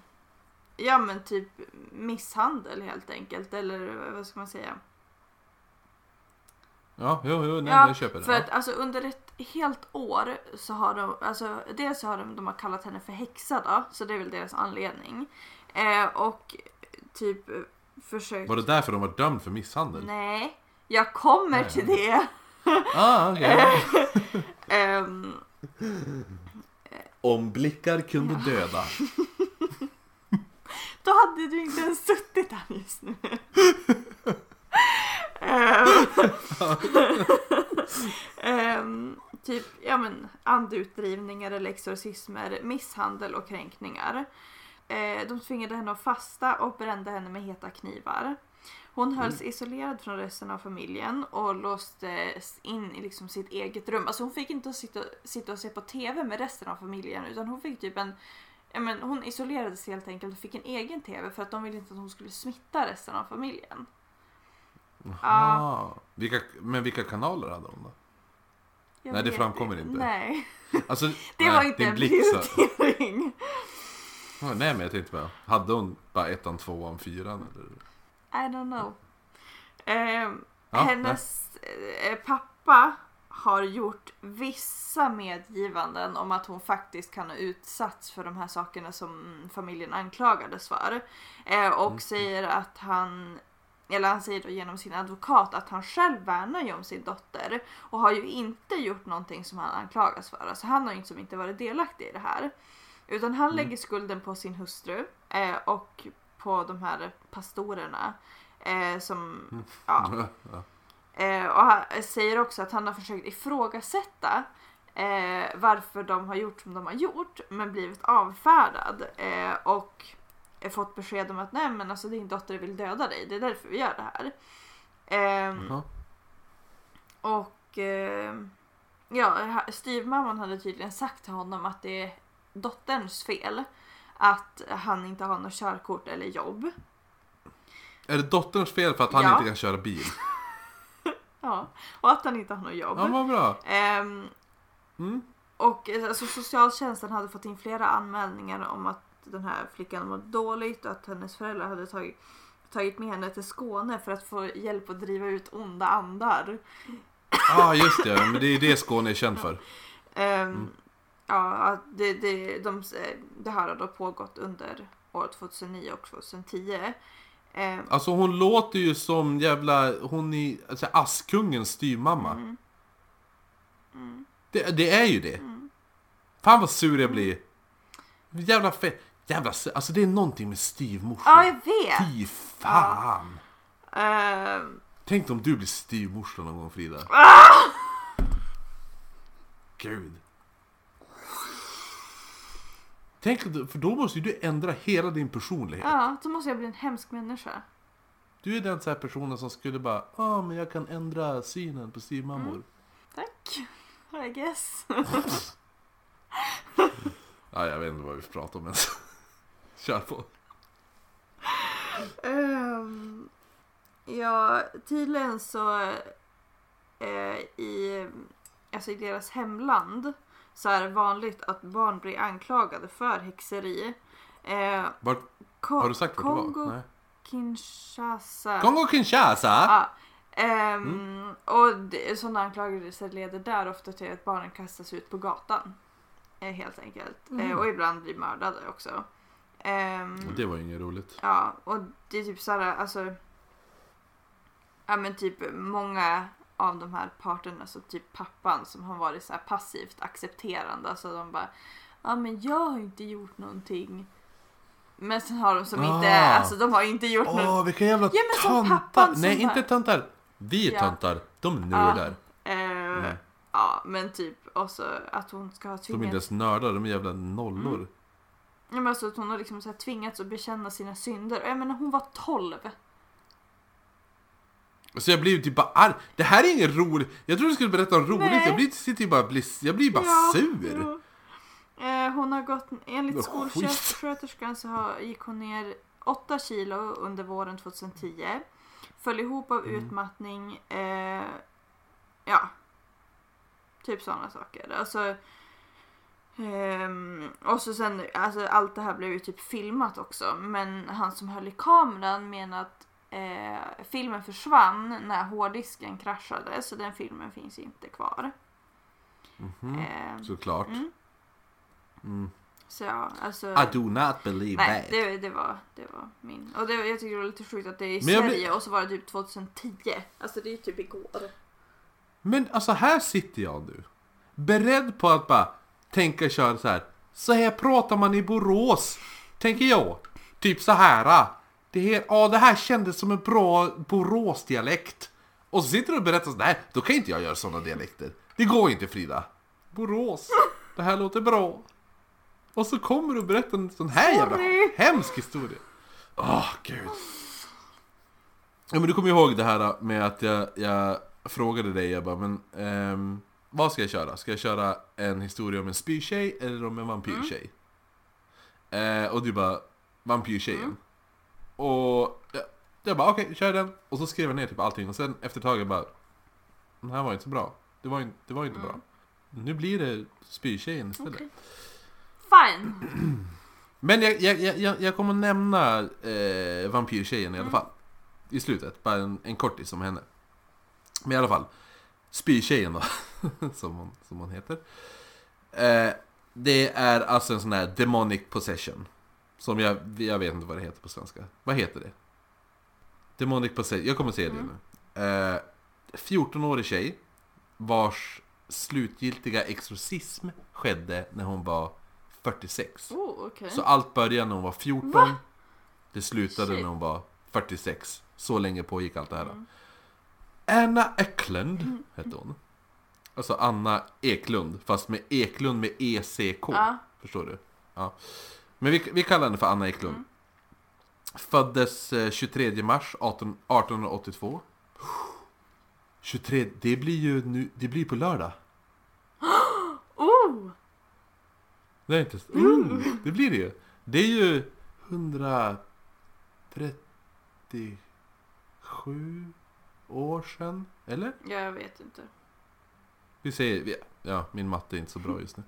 ja men typ misshandel helt enkelt. Eller vad ska man säga? Ja, jo, jo, nej, Ja, jag köper det. För Ja. att alltså under ett helt år så har de, alltså dels så har de, de har kallat henne för häxa då, så det är väl deras anledning. Eh, och typ eh, försökt... Var det därför de var dömd för misshandel? Nej, jag kommer Nej. till det. Ah, okej. Ehm, Om blickar kunde döda. då hade du inte ens suttit här just nu. Ehm, typ, ja men andeutdrivningar eller exorcismer, misshandel och kränkningar. Eh, de tvingade henne att fasta och brände henne med heta knivar. Hon hölls isolerad från resten av familjen och låstes in i liksom sitt eget rum. Alltså hon fick inte sitta, sitta och se på TV med resten av familjen utan hon fick typ en men hon isolerades helt enkelt och fick en egen TV för att de ville inte att hon skulle smitta resten av familjen. Ah. Vilka, men vilka kanaler hade hon då? Jag Nej, det framkommer inte. Nej, Alltså, det nej, var inte en så- prioritering. Ah, Nej, men jag tänkte bara, hade hon bara ettan, tvåan, fyran eller? I don't know. Ehm, Ja, hennes eh, pappa har gjort vissa medgivanden om att hon faktiskt kan ha utsatts för de här sakerna som familjen anklagades för. Eh, och Mm. säger att han, eller han säger då genom sin advokat att han själv värnar ju om sin dotter och har ju inte gjort någonting som han anklagas för. Alltså han har ju liksom inte varit delaktig i det här. Utan han Mm. lägger skulden på sin hustru eh, och på de här pastorerna. Eh, som, ja, Ja. Ja. Eh, och han säger också att han har försökt ifrågasätta eh, varför de har gjort som de har gjort men blivit avfärdad eh, och fått besked om att nej men alltså din dotter vill döda dig, det är därför vi gör det här. Eh, Jaha. och eh, ja, styvmamman hade tydligen sagt till honom att det är dotterns fel att han inte har något körkort eller jobb. Är det dotterns fel för att han Ja. inte kan köra bil? Ja, och att han inte har något jobb. Ja, vad bra. Ehm, Mm. Och eh, alltså, socialtjänsten hade fått in flera anmälningar om att den här flickan mådde dåligt och att hennes föräldrar hade tagit, tagit med henne till Skåne för att få hjälp att driva ut onda andar. Ja, ah, just det. Men det är det Skåne är känd för. Ehm, Ja, att det, det, de, det här har då pågått under år 2009 och 2010. Ehm, Alltså hon låter ju som jävla, hon är alltså, Askungens styvmamma. mm, mm, Det, det är ju det. mm. Fan vad sur jag blir. Jävla fett. Jävla. Alltså det är någonting med styvmorsor. Ja, jag vet! Fy fan. Ehm, Tänk om du blir styvmorsa någon gång Frida. Ah! Gud. Tänk, för då måste ju du ändra hela din personlighet. ja, då måste jag bli en hemsk människa. Du är den så här personen som skulle bara, ja ah, men jag kan ändra synen på styvmammor. Mm. Tack. I guess. Ja, jag vet inte vad vi pratar om ens. Kör på. Ehm, ja, tydligen så eh, i, alltså i deras hemland så är det vanligt att barn blir anklagade för häxeri. Eh, Vart, Ko- har du sagt vart det var? Kongo Nej. Kinshasa. Kongo Kinshasa? Ja, Ehm, Och det, sådana anklagelser leder där ofta till att barnen kastas ut på gatan. Eh, helt enkelt. Mm. Eh, och ibland blir mördade också. Och det var inget roligt. Ja, och det är typ såhär, alltså. Ja men typ många av de här parterna, så typ pappan som har varit så här passivt accepterande. Alltså de bara, ja men jag har inte gjort någonting. Men sen har de som inte, Ah. alltså de har inte gjort Åh, något. vilka jävla Ja, men som pappan som Nej, bara- inte töntar! Vi är Ja. töntar, de är nördar. Eh, Mm. Ja men typ också att hon ska ha De är inte ens nördar, de är jävla nollor. Mm. Ja, men alltså att hon har liksom så här tvingats att bekänna sina synder. Och jag menar hon var 12. Så jag blir ju typ bara arg. Det här är inget roligt. Jag trodde du skulle berätta om roligt. Nej. Jag blir, ju bara, blir, jag blir bara Ja, sur. Eh, hon har gått, enligt skolsköterskan så har, gick hon ner 8 kilo under våren 2010. Föll ihop av Mm. utmattning. Eh, ja. Typ sådana saker. Alltså, ehm, och så sen, alltså allt det här blev ju typ filmat också. Men han som höll i kameran menar att eh, filmen försvann när hårddisken kraschade. Så den filmen finns inte kvar. Mhm, Eh, Såklart. mm. Mm. Så ja, alltså. I do not believe Nej, that. det, det, var, det var min. Och det, jag tycker det var lite sjukt att det är i Men Sverige blir- och så var det typ 2010. Alltså det är ju typ igår. Men alltså här sitter jag nu. Beredd på att bara tänka köra så här. Så här pratar man i Borås. Tänker jag. Typ så här. Det här, ja, det här kändes som en bra Boråsdialekt. Och så sitter du och berättar så nej, då kan inte jag göra sådana dialekter. Det går inte Frida. Borås. Det här låter bra. Och så kommer du och berättar en sån här jävla hemsk historia. Åh, gud. Ja, men du kommer ihåg det här med att jag, jag frågade dig, jag bara, men ehm, vad ska jag köra? Ska jag köra en historia om en spytjej eller om en vampyrtjej? Eh, och du bara, vampyrtjejen. Och jag, jag bara, okej, kör den. Och så skrev jag ner typ allting och sen efter ett tag jag bara, den här var inte så bra. Det var, inte- det var inte bra. Nu blir det spytjejen istället. Okej. Fine. Men jag, jag, jag- jag, jag kommer nämna eh, vampyrtjejen i alla fall. I slutet, bara en, en kortis om henne. Men i alla fall, spytjejen då, som hon, som hon heter. Eh, det är alltså en sån här demonic possession. Som jag, jag vet inte vad det heter på svenska. Vad heter det? Demonic possession, jag kommer säga det nu. Eh, 14-årig tjej, vars slutgiltiga exorcism skedde när hon var 46. Oh, okej. Så allt började när hon var 14. Va? Det slutade Shit. när hon var 46. Så länge pågick allt det här. Mm. Anna Eklund hette hon. Alltså Anna Eklund, fast med Eklund med ECK. Ja. Förstår du? Ja. Men vi, vi kallar henne för Anna Eklund. Mm. Föddes eh, 23 mars 18, 1882. 23, det blir ju nu, det blir på lördag. Oh! Det är inte... Mm, det blir det ju. Det är ju 137 år sedan. Eller? Jag vet inte. Vi säger... Ja, min matte är inte så bra just nu.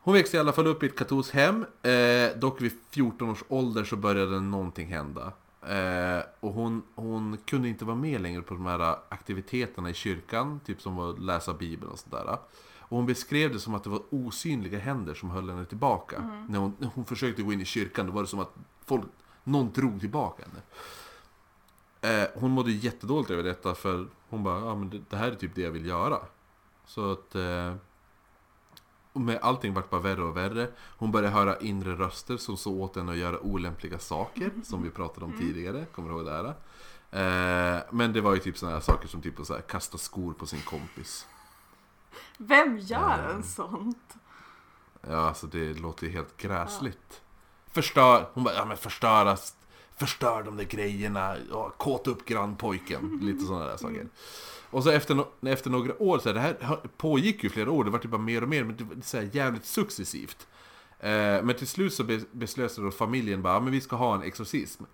Hon växte i alla fall upp i ett katolskt hem. Eh, dock vid 14 års ålder så började någonting hända. Eh, och hon, hon kunde inte vara med längre på de här aktiviteterna i kyrkan. Typ som att läsa bibeln och sådär. Och hon beskrev det som att det var osynliga händer som höll henne tillbaka. När, hon, när hon försökte gå in i kyrkan då var det som att folk, någon drog tillbaka henne. Eh, hon mådde jättedåligt över detta för hon bara, ja men det, här är typ det jag vill göra. Så att... Eh, med allting vart bara värre och värre. Hon började höra inre röster som så åt henne att göra olämpliga saker. Som vi pratade om tidigare. Kommer du ihåg det här? Eh, men det var ju typ sådana här saker som typ att så här, kasta skor på sin kompis. Vem gör Mm. en sånt? Ja, alltså det låter ju helt gräsligt. Förstör, hon bara, ja men förstöra, förstör de där grejerna, ja, upp grannpojken, lite sådana där saker. Och så efter, no- efter några år, så här, det här pågick ju flera år, det var typ bara mer och mer, men det var så här jävligt successivt. Eh, men till slut så be- beslöt sig då familjen bara, ja, men vi ska ha en exorcism.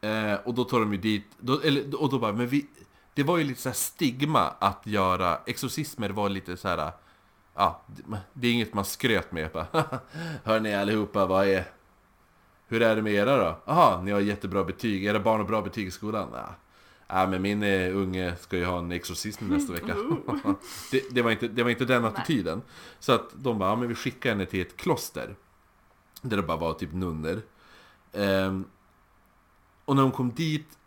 Eh, och då tar de ju dit, då, eller, och då bara, men vi, det var ju lite så här stigma att göra, exorcismer var lite så här Ja, det- är inget man skröt med. Hörni Hör ni allihopa, vad är... Hur är det med era då? Jaha, ni har jättebra betyg. Era barn har bra betyg i skolan? Ja. Ja men min eh, unge ska ju ha en exorcism nästa vecka. det, det, var inte, det var inte den attityden. Så att de bara, ja men vi skickar henne till ett kloster. Där det bara var typ nunnor. Ehm, och när hon kom dit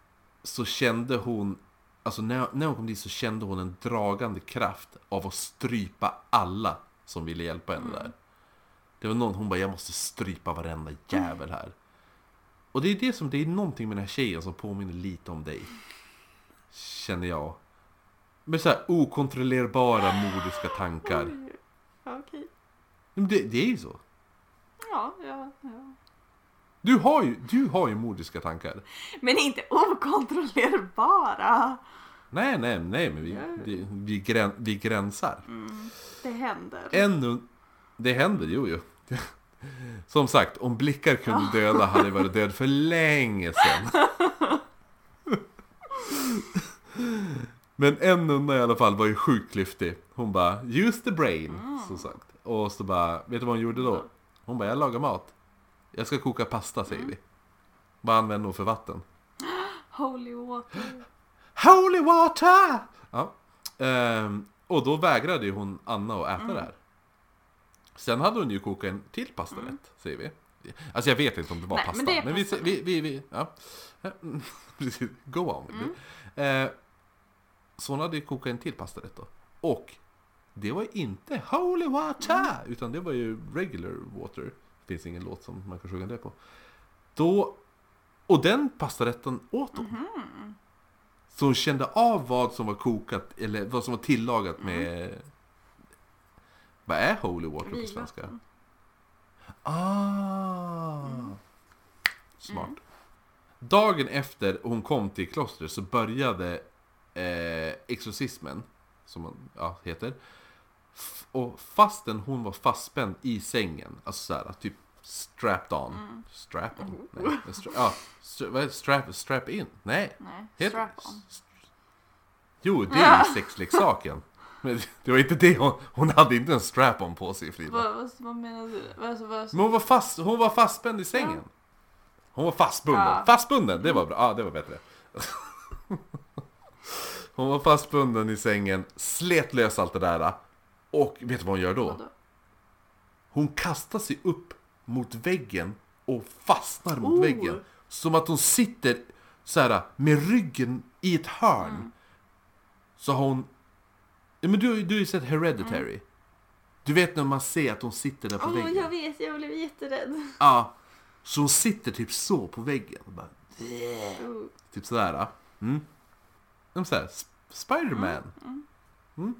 så kände hon Alltså när, när hon kom dit så kände hon en dragande kraft av att strypa alla som ville hjälpa henne där. Det var någon, hon bara jag måste strypa varenda jävel här. Och det är det som, det är någonting med den här tjejen som påminner lite om dig. Känner jag. Med så här okontrollerbara mordiska tankar. Ja, okej. Men det, det är ju så. Ja, ja, ja. Du har ju, du har ju mordiska tankar. Men inte okontrollerbara. Nej, nej, nej, men vi, vi, vi, grän, vi gränsar. Det händer. Ännu... Det händer, jo, jo. Som sagt, om blickar kunde döda hade jag varit död för länge sedan. Men en nunna i alla fall var ju sjukt klyftig. Hon bara, use the brain, som sagt. Och så bara, vet du vad hon gjorde då? Hon bara, jag lagar mat. Jag ska koka pasta, säger vi. Vad använder hon för vatten? Holy water. Holy water! Ja. Ehm, och då vägrade ju hon Anna att äta det här. Sen hade hon ju kokat en till pastarätt, säger vi. Alltså jag vet inte om det var Nej, pasta. men det är vi, pasta. vi, vi, vi, ja. Go on. Mm. Eh, så hon hade ju kokat en till pastarätt då. Och det var inte Holy Water! Mm. Utan det var ju Regular Water. Det finns ingen låt som man kan sjunga det på. Då, och den pastarätten åt hon. Mhm. Så hon kände av vad som var kokat, eller vad som var tillagat Mm. med... Vad är Holy Water på svenska? Ah! Mm. Smart. Dagen efter hon kom till klostret så började eh, exorcismen, som hon ja, heter. F- och fastän hon var fastspänd i sängen, alltså såhär, typ strapped on. Mm. Strap on? Nej, stra- ja, stra- vad är strap, strap in? Nej. Nej, Heter- strap on. Jo, det är ju sexleksaken. Men det var inte det hon, hon hade inte en strap-on på sig Frida. Vad, vad, vad menar du? Vad, vad, Men hon var, fast, hon var fastspänd i sängen. Hon var fastbunden. Ja. Fastbunden, det var bra. Ja, det var bättre. Hon var fastbunden i sängen, slet lös allt det där. Och vet du vad hon gör då? vadå? Hon kastar sig upp mot väggen och fastnar mot Oh. väggen. Som att hon sitter så här med ryggen i ett hörn. Mm. Så har hon... Ja, men du, du har ju sett Hereditary. Mm. Du vet när man ser att hon sitter där på Åh, väggen. jag vet, jag blev jätterädd. Ja. Så hon sitter typ så på väggen. Och bara, Oh. typ sådär. Mm. De Sp- Spiderman. Mm.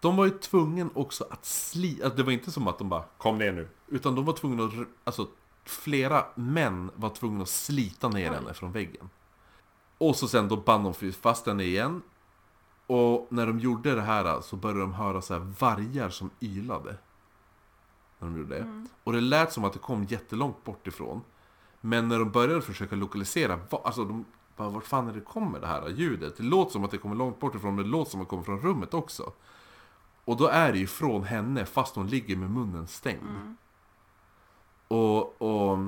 De var ju tvungen också att sli... Alltså det var inte som att de bara kom ner nu. Utan de var tvungna att... Alltså flera män var tvungna att slita ner Oj. henne från väggen. Och så sen då band de fast henne igen. Och när de gjorde det här så började de höra så här vargar som ylade. När de gjorde det. Och det lät som att det kom jättelångt bort ifrån. Men när de började försöka lokalisera, alltså de bara, vart fan är det kommer det här ljudet? Det låter som att det kommer långt bort ifrån, men det låter som att det kommer från rummet också. Och då är det ju från henne fast hon ligger med munnen stängd. Och, och,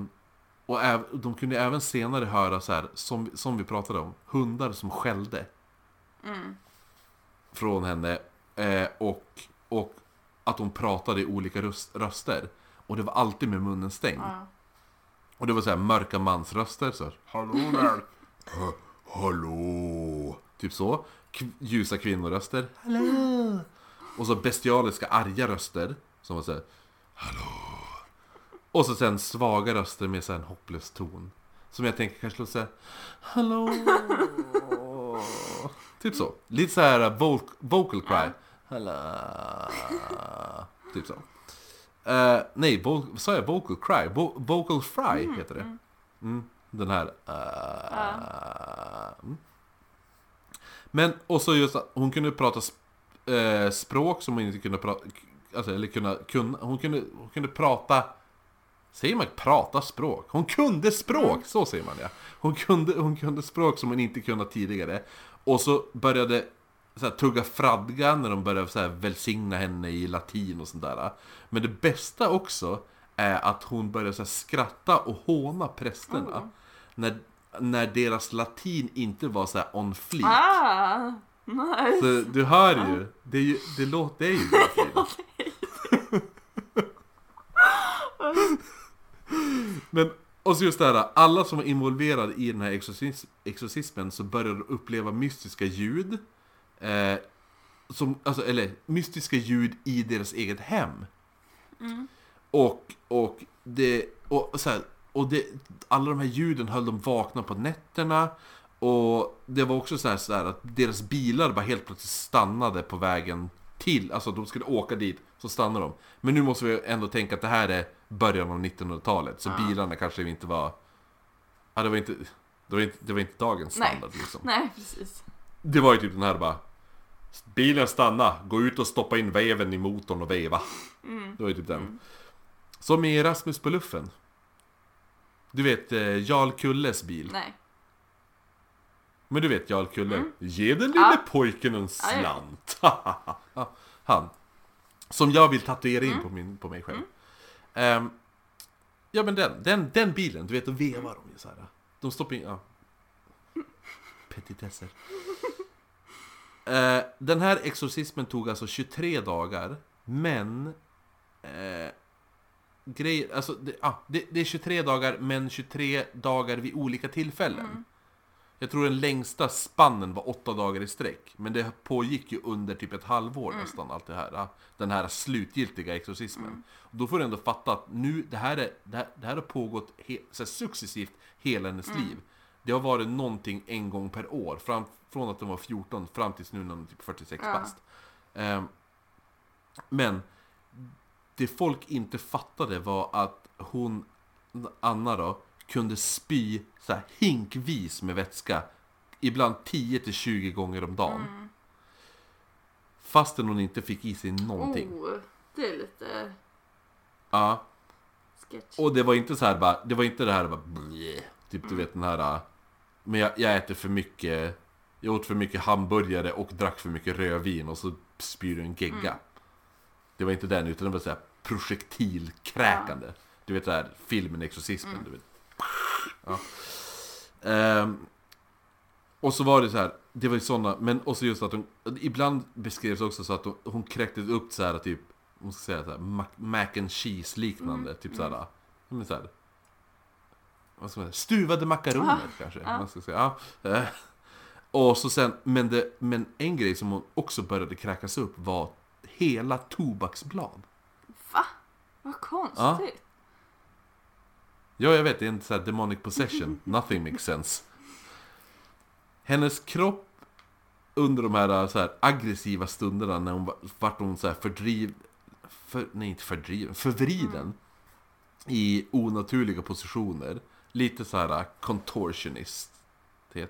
och äv, de kunde även senare höra så här, som, som vi pratade om, hundar som skällde. Mm. Från henne. Eh, och, och att hon pratade i olika röst, röster. Och det var alltid med munnen stängd. Ja. Och det var så här mörka mansröster så här, Hallå där! "Ha- Hallå! Typ så. K- ljusa kvinnoröster. Hallå! Och så bestialiska arga röster. Som var så här, Hallå! Och så sen svaga röster med så en hopplös ton. Som jag tänker kanske låter såhär Hallå! Typ så. Lite så här voc vocal cry. Hallå! Typ så. Eh, nej, vo- sa jag? Vocal cry? Vo- vocal fry heter det. Mm, den här. eh, mm. Men, och så just att hon kunde prata sp- eh, språk som hon inte kunde prata, alltså, eller kunna, kunna hon, kunde, hon kunde prata, säger man prata språk? Hon kunde språk, så säger man ja. Hon kunde, hon kunde språk som hon inte kunnat tidigare. Och så började så här, tugga fradga när de började så här, välsigna henne i latin och sånt där. Men det bästa också är att hon började så här, skratta och håna prästerna. Oh. När, när deras latin inte var så här on fleek. Ah! Nice! Så du hör ju, det, är ju, det låter, ju bra. Men, och så just det här, alla som var involverade i den här exorcis exorcismen så började uppleva mystiska ljud. Eh, som, alltså, eller mystiska ljud i deras eget hem. Och, och, det, och, så här, och det, alla de här ljuden höll dem vakna på nätterna. Och det var också så här, så här att deras bilar bara helt plötsligt stannade på vägen till, alltså de skulle åka dit, så stannade de. Men nu måste vi ändå tänka att det här är början av 1900-talet, så bilarna kanske inte var... Ja, det var inte, det var inte, det var inte dagens Nej. standard liksom. Nej, precis. Det var ju typ den här bara Bilen stanna, gå ut och stoppa in veven i motorn och veva. Det var ju typ den. Som i Rasmus på luffen. Du vet eh, Jarl Kulles bil. Nej. Men du vet Jarl Kulle. Ge den lille Ja. pojken en Ja, ja. slant. Ja, Han. Som jag vill tatuera in på, min, på mig själv. Ehm, ja men den, den, den bilen, du vet då vevar de ju så här. De stoppar in, ja. Petitesser. Eh, den här exorcismen tog alltså 23 dagar, men... Eh, grejer, alltså det, ah, det, det är 23 dagar, men 23 dagar vid olika tillfällen. Mm. Jag tror den längsta spannen var åtta dagar i sträck. Men det pågick ju under typ ett halvår nästan allt det här. Den här slutgiltiga exorcismen. Och då får du ändå fatta att nu, det här, är, det här, det här har pågått he, så här, successivt hela hennes liv. Det har varit någonting en gång per år. Fram, från att de var 14 fram tills nu när de är typ 46 Ja. bast. Ehm, men det folk inte fattade var att hon, Anna då, kunde spy så här hinkvis med vätska. Ibland 10-20 gånger om dagen. Fastän hon inte fick i sig någonting. Oh, det är lite Ja. sketch. Och det var inte så här bara, det var inte det här bara bleh, Typ du vet den här Men jag, jag äter för mycket Jag åt för mycket hamburgare och drack för mycket rödvin och så spyr du en gegga Det var inte den utan det var så här projektilkräkande Du vet det här filmen Exorcismen du vet ja. Ehm, Och så var det så här Det var ju sådana, men också just att hon Ibland beskrevs också så att hon, hon kräktes upp så här typ Hon ska säga så här, mac, mac and cheese liknande Typ så här, ja, men så här vad ska man säga, stuvade makaroner kanske man ska säga. Ja. Eh, Och så sen, men, det, men en grej som hon också började kräkas upp var hela tobaksblad. Va? Vad konstigt. Ja, jag vet, det är en sån här demonic possession. Nothing makes sense. Hennes kropp under de här, så här aggressiva stunderna när hon var- vart hon så här fördriv... För, nej, inte fördriven. Förvriden. I onaturliga positioner. Lite så här contortionist. Det.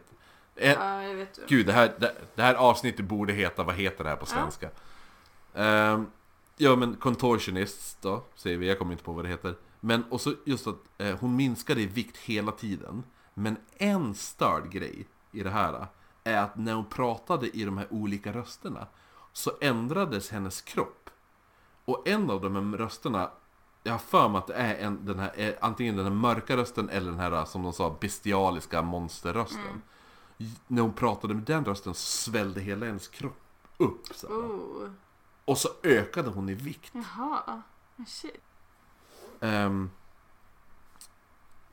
En, Ja, jag vet. Gud, det här, det, det här avsnittet borde heta, vad heter det här på svenska? Ehm, ja men contortionist då, säger vi, jag kommer inte på vad det heter. Men också just att eh, hon minskade i vikt hela tiden. Men en störd grej i det här är att när hon pratade i de här olika rösterna så ändrades hennes kropp. Och en av de här rösterna, jag har för mig att det är en, den här, är antingen den här mörka rösten eller den här som de sa bestialiska monsterrösten. När hon pratade med den rösten så svällde hela hennes kropp upp. Så. Oh. Och så ökade hon i vikt. Jaha. Shit. Um,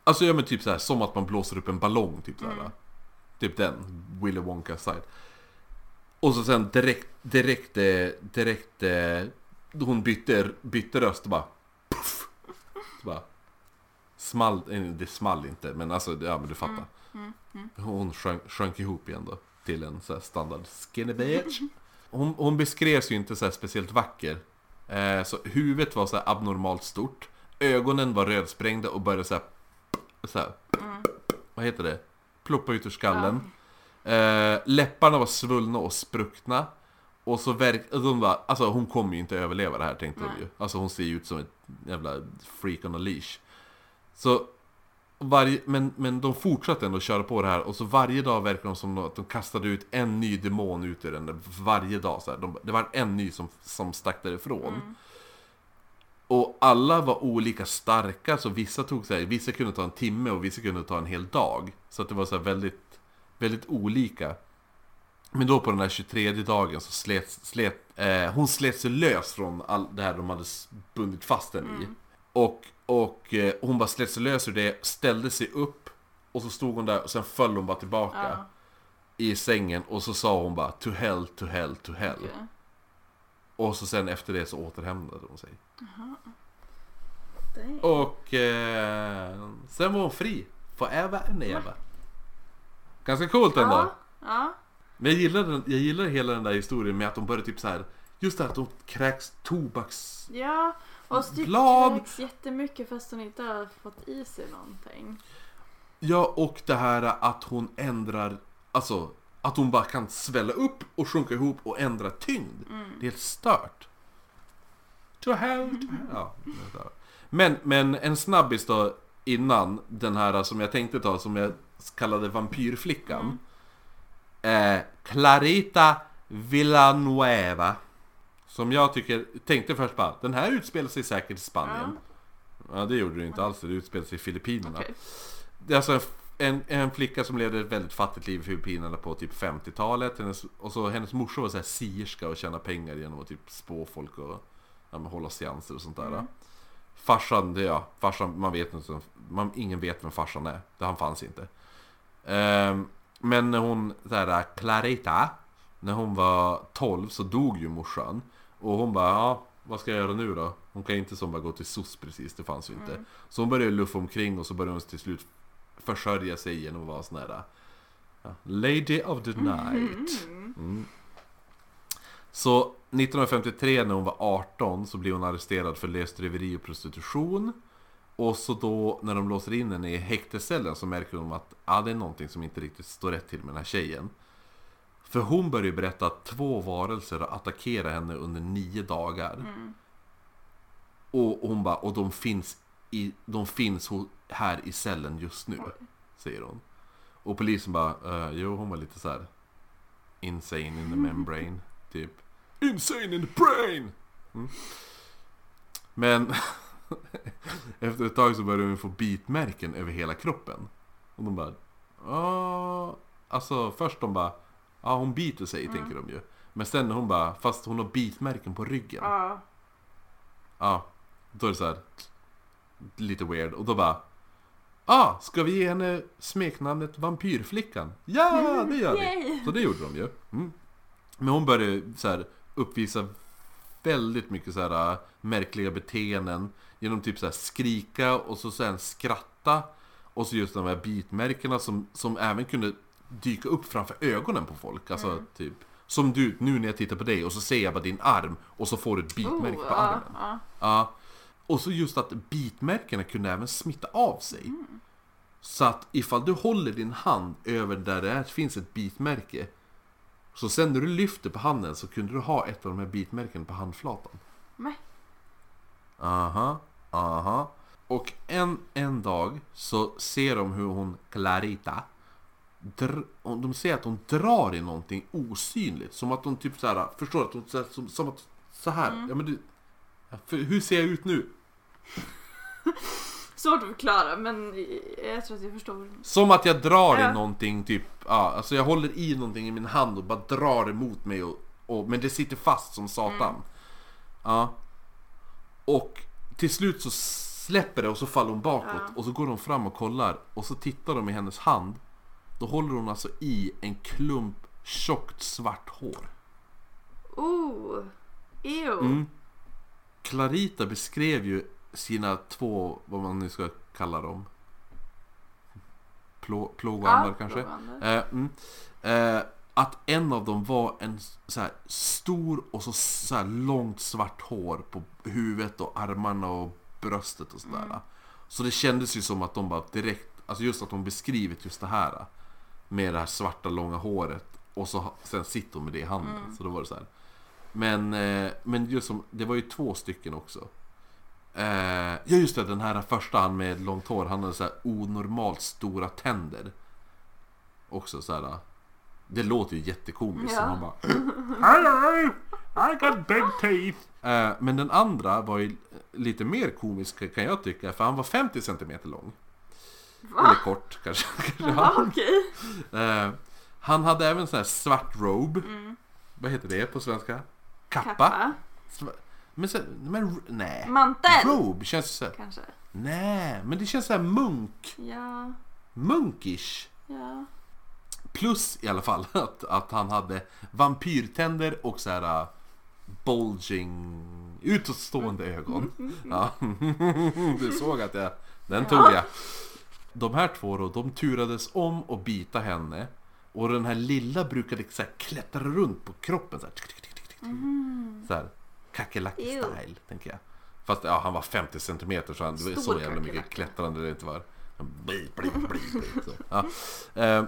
alltså ja men typ så här, som att man blåser upp en ballong typ här. Typ den, Willy Wonka side. Och så sen direkt, direkt, eh, direkt, eh, hon bytte, bytte röst och bara puff, så bara Small, eh, det small inte men alltså, ja men du fattar. Hon sjönk, sjönk ihop igen då. Till en så här standard skinny bitch. Hon, hon beskrevs ju inte så speciellt vacker. Eh, så huvudet var så abnormalt stort. Ögonen var rödsprängda och började så här, så här Vad heter det? Ploppa ut ur skallen. Eh, läpparna var svullna och spruckna. Och så verk... De bara, alltså hon kommer ju inte överleva det här tänkte de ju. Alltså hon ser ju ut som ett jävla freak on a leash. Så varje, men, men de fortsatte ändå köra på det här och så varje dag verkar de som att de kastade ut en ny demon ut ur den varje dag. Så här. De, det var en ny som, som stack därifrån. Och alla var olika starka, så vissa tog så här, vissa kunde ta en timme och vissa kunde ta en hel dag. Så att det var så väldigt, väldigt olika. Men då på den här 23 dagen så slet, slet eh, hon slet sig lös från all det här de hade bundit fast den i. Och, och eh, hon bara slet sig lös ur det, ställde sig upp och så stod hon där och sen föll hon bara tillbaka Ja. i sängen och så sa hon bara to hell, to hell, to hell. Okej. Och så sen efter det så återhämtade hon sig. Damn. Och eh, sen var hon fri. Forever and ever. Ganska coolt ändå. Ja, ja. Men jag gillar, den, jag gillar hela den där historien med att de börjar typ så här. Just det här att de kräks tobaks... ja. Och typ Blad. kräks jättemycket fast hon inte har fått i sig någonting. Ja, och det här att hon ändrar... Alltså, att hon bara kan svälla upp och sjunka ihop och ändra tyngd. Det är helt stört. To hell, to hell. Ja, men, men en snabbis då innan den här som jag tänkte ta som jag kallade vampyrflickan. Eh, Clarita Villanueva. Som jag tycker, tänkte först bara, den här utspelar sig säkert i Spanien. Ja, det gjorde det inte alls, det utspelar sig i Filippinerna. Okej. Det är alltså en, en, en flicka som levde ett väldigt fattigt liv i Filippinerna på typ 50-talet. Hennes, och så hennes morsa var så här sierska och tjäna pengar genom att typ spå folk och ja, men hålla seanser och sånt där. Farsan, det är ja, farsan, man vet inte, man, ingen vet vem farsan är. Det han fanns inte. Ehm, men när hon, här, Clarita, när hon var 12 så dog ju morsan. Och hon bara, ja, vad ska jag göra nu då? Hon kan inte som bara gå till SOS precis, det fanns ju inte. Så hon började luffa omkring och så började hon till slut försörja sig genom att vara sån här ja, Lady of the Night. Mm. Så 1953 när hon var 18 så blev hon arresterad för lösdriveri och prostitution. Och så då när de låser in henne i häktescellen så märker de att ah, det är någonting som inte riktigt står rätt till med den här tjejen. För hon börjar ju berätta att två varelser har attackerat henne under nio dagar. Och hon bara, och de finns, i, de finns här i cellen just nu. Säger hon. Och polisen bara, uh, jo hon var lite så här Insane in the membrane, typ. Insane in the brain! Mm. Men efter ett tag så började hon få bitmärken över hela kroppen. Och de bara, ja, alltså först de bara, ja hon biter sig tänker de ju. Men sen hon bara, fast hon har bitmärken på ryggen. Ja. Ja, då är det så här lite weird. Och då bara Ah, ska vi ge henne smeknamnet Vampyrflickan? Ja, det gör vi! Så det gjorde de ju. Mm. Men hon började så här uppvisa väldigt mycket så här äh, märkliga beteenden. Genom typ så här skrika och så sen skratta. Och så just de här bitmärkena som, som även kunde dyka upp framför ögonen på folk. Alltså typ som du, nu när jag tittar på dig och så ser jag bara din arm och så får du ett bitmärke Oh, på armen. ja. Ja. Och så just att bitmärkena kunde även smitta av sig. Så att ifall du håller din hand över där det är, finns ett bitmärke. Så sen när du lyfter på handen så kunde du ha ett av de här bitmärkena på handflatan. Men, Aha, aha. Och en, en dag så ser de hur hon, Clarita, dr- de ser att hon drar i någonting osynligt. Som att hon typ så här, förstår att hon, så här, som, som att, så här. Ja, men du, för, hur ser jag ut nu? svårt att förklara men jag tror att jag förstår. Som att jag drar Ja. i någonting typ, ja, alltså jag håller i någonting i min hand och bara drar emot mig och, och men det sitter fast som satan. Ja. Och till slut så släpper det och så faller hon bakåt Ja. och så går de fram och kollar och så tittar de i hennes hand. Då håller hon alltså i en klump tjockt svart hår. Oh! Ew! Mm. Clarita beskrev ju sina två, vad man nu ska kalla dem. Plå, plågoandar kanske? plågoandar. Eh, mm. eh, att en av dem var en så här stor och så, så här långt svart hår på huvudet och armarna och bröstet och sådär. Så det kändes ju som att de bara direkt, alltså just att de beskrivit just det här. Med det här svarta långa håret. Och så sen sitter hon med det i handen. Så då var det så här. Men, eh, men just som, det var ju två stycken också. Eh, ja just det, den här första han med långt hår, han hade så här onormalt stora tänder. Också så här. Det låter ju jättekomiskt. Ja. Man bara Hello, I got big teeth. Eh, men den andra var ju lite mer komisk kan jag tycka, för han var 50 cm lång. Va? Eller kort kanske. kanske Ja, han. okej. Eh, han hade även sån här svart robe. Mm. Vad heter det på svenska? Kappa. Kappa. Men, så, men nej. Mantel. Robe känns så här, Kanske. Nej, men det känns så här munk. Ja, Munkish. ja. Plus i alla fall att, att han hade vampyrtänder och så här uh, bulging, utåtstående ögon. Ja. Du såg att jag, den tog jag. De här två då, de turades om att bita henne. Och den här lilla brukade så här klättra runt på kroppen så här. Så här kackerlacki-style, tänker jag. Fast ja, han var 50 centimeter så han, det var Stor så jävla mycket klättrande det inte var. Bli, bli, bli, bli, så. Ja. Eh,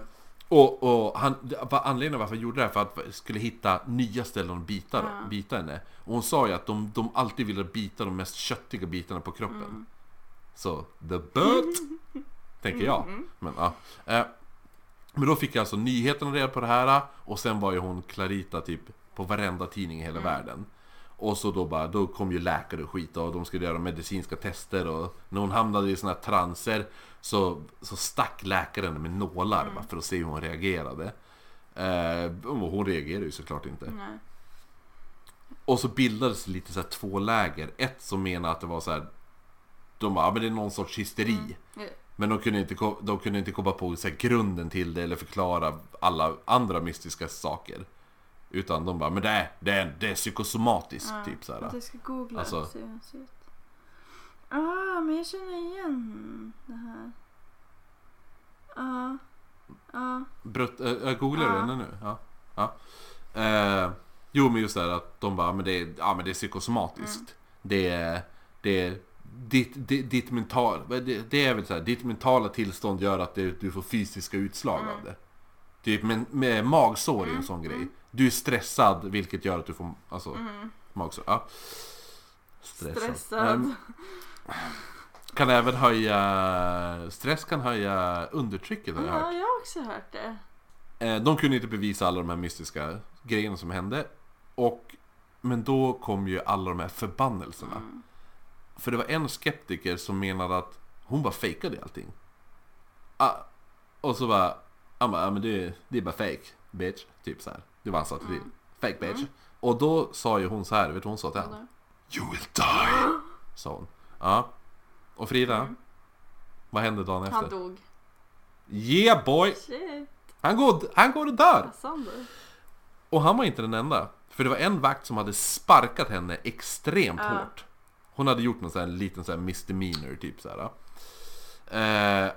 och, och han, anledningen varför han gjorde det här för att skulle hitta nya ställen att bita, Ja. bita henne. Och hon sa ju att de, de alltid ville bita de mest köttiga bitarna på kroppen. Mm. Så, the butt, tänker jag. Mm. Men, ja. Eh, men då fick jag alltså nyheterna reda på det här och sen var ju hon Clarita typ på varenda tidning i hela Mm. världen. Och så då bara, då kom ju läkare och skit och de skulle göra medicinska tester och när hon hamnade i såna här transer så, så stack läkaren med nålar Mm. för att se hur hon reagerade. Eh, och hon reagerade ju såklart inte. Nej. Och så bildades lite så två läger. Ett som menar att det var så här. De bara, ja, men det är någon sorts hysteri. Mm. Men de kunde inte, de kunde inte komma på så grunden till det eller förklara alla andra mystiska saker. Utan de bara, men det är, det är, det är psykosomatiskt Ja, typ så här. Jag ska googla Alltså- och se hur han ser ut. Ah, men jag känner igen det här. Ja. Ja. Brut, äh, jag googlar du henne nu? Ja. ja. Eh, jo men just det här att de bara, men det är, ja, men det är psykosomatiskt. Mm. Det är, det är ditt, ditt, ditt mental, det, det är väl så här, ditt mentala tillstånd gör att det, du får fysiska utslag Mm. av det. Typ med, med magsår är en Mm, sån grej. Du är stressad vilket gör att du får alltså, Mm. magsår. Ja. Stressad. Stressad. Ehm, kan även höja, stress kan höja undertrycket har jag hört. Ja, jag har också hört det. Eh, De kunde inte bevisa alla de här mystiska grejerna som hände. Och, men då kom ju alla de här förbannelserna. Mm. För det var en skeptiker som menade att hon bara fejkade allting. Ah, och så bara, han bara, ah, men det, det är bara fake, bitch. Typ så här. Det var hans attityd. Mm. Fake bitch. Och då sa ju hon så här, vet du vad hon sa till honom? You will die! Sa hon. Ja. Och Frida, Mm. vad hände dagen Han efter? dog. Yeah boy! Shit, Han går, han går och dör! Och han var inte den enda. För det var en vakt som hade sparkat henne extremt Ja. hårt. Hon hade gjort någon sån här liten sån här misdemeanor typ så här. Eh,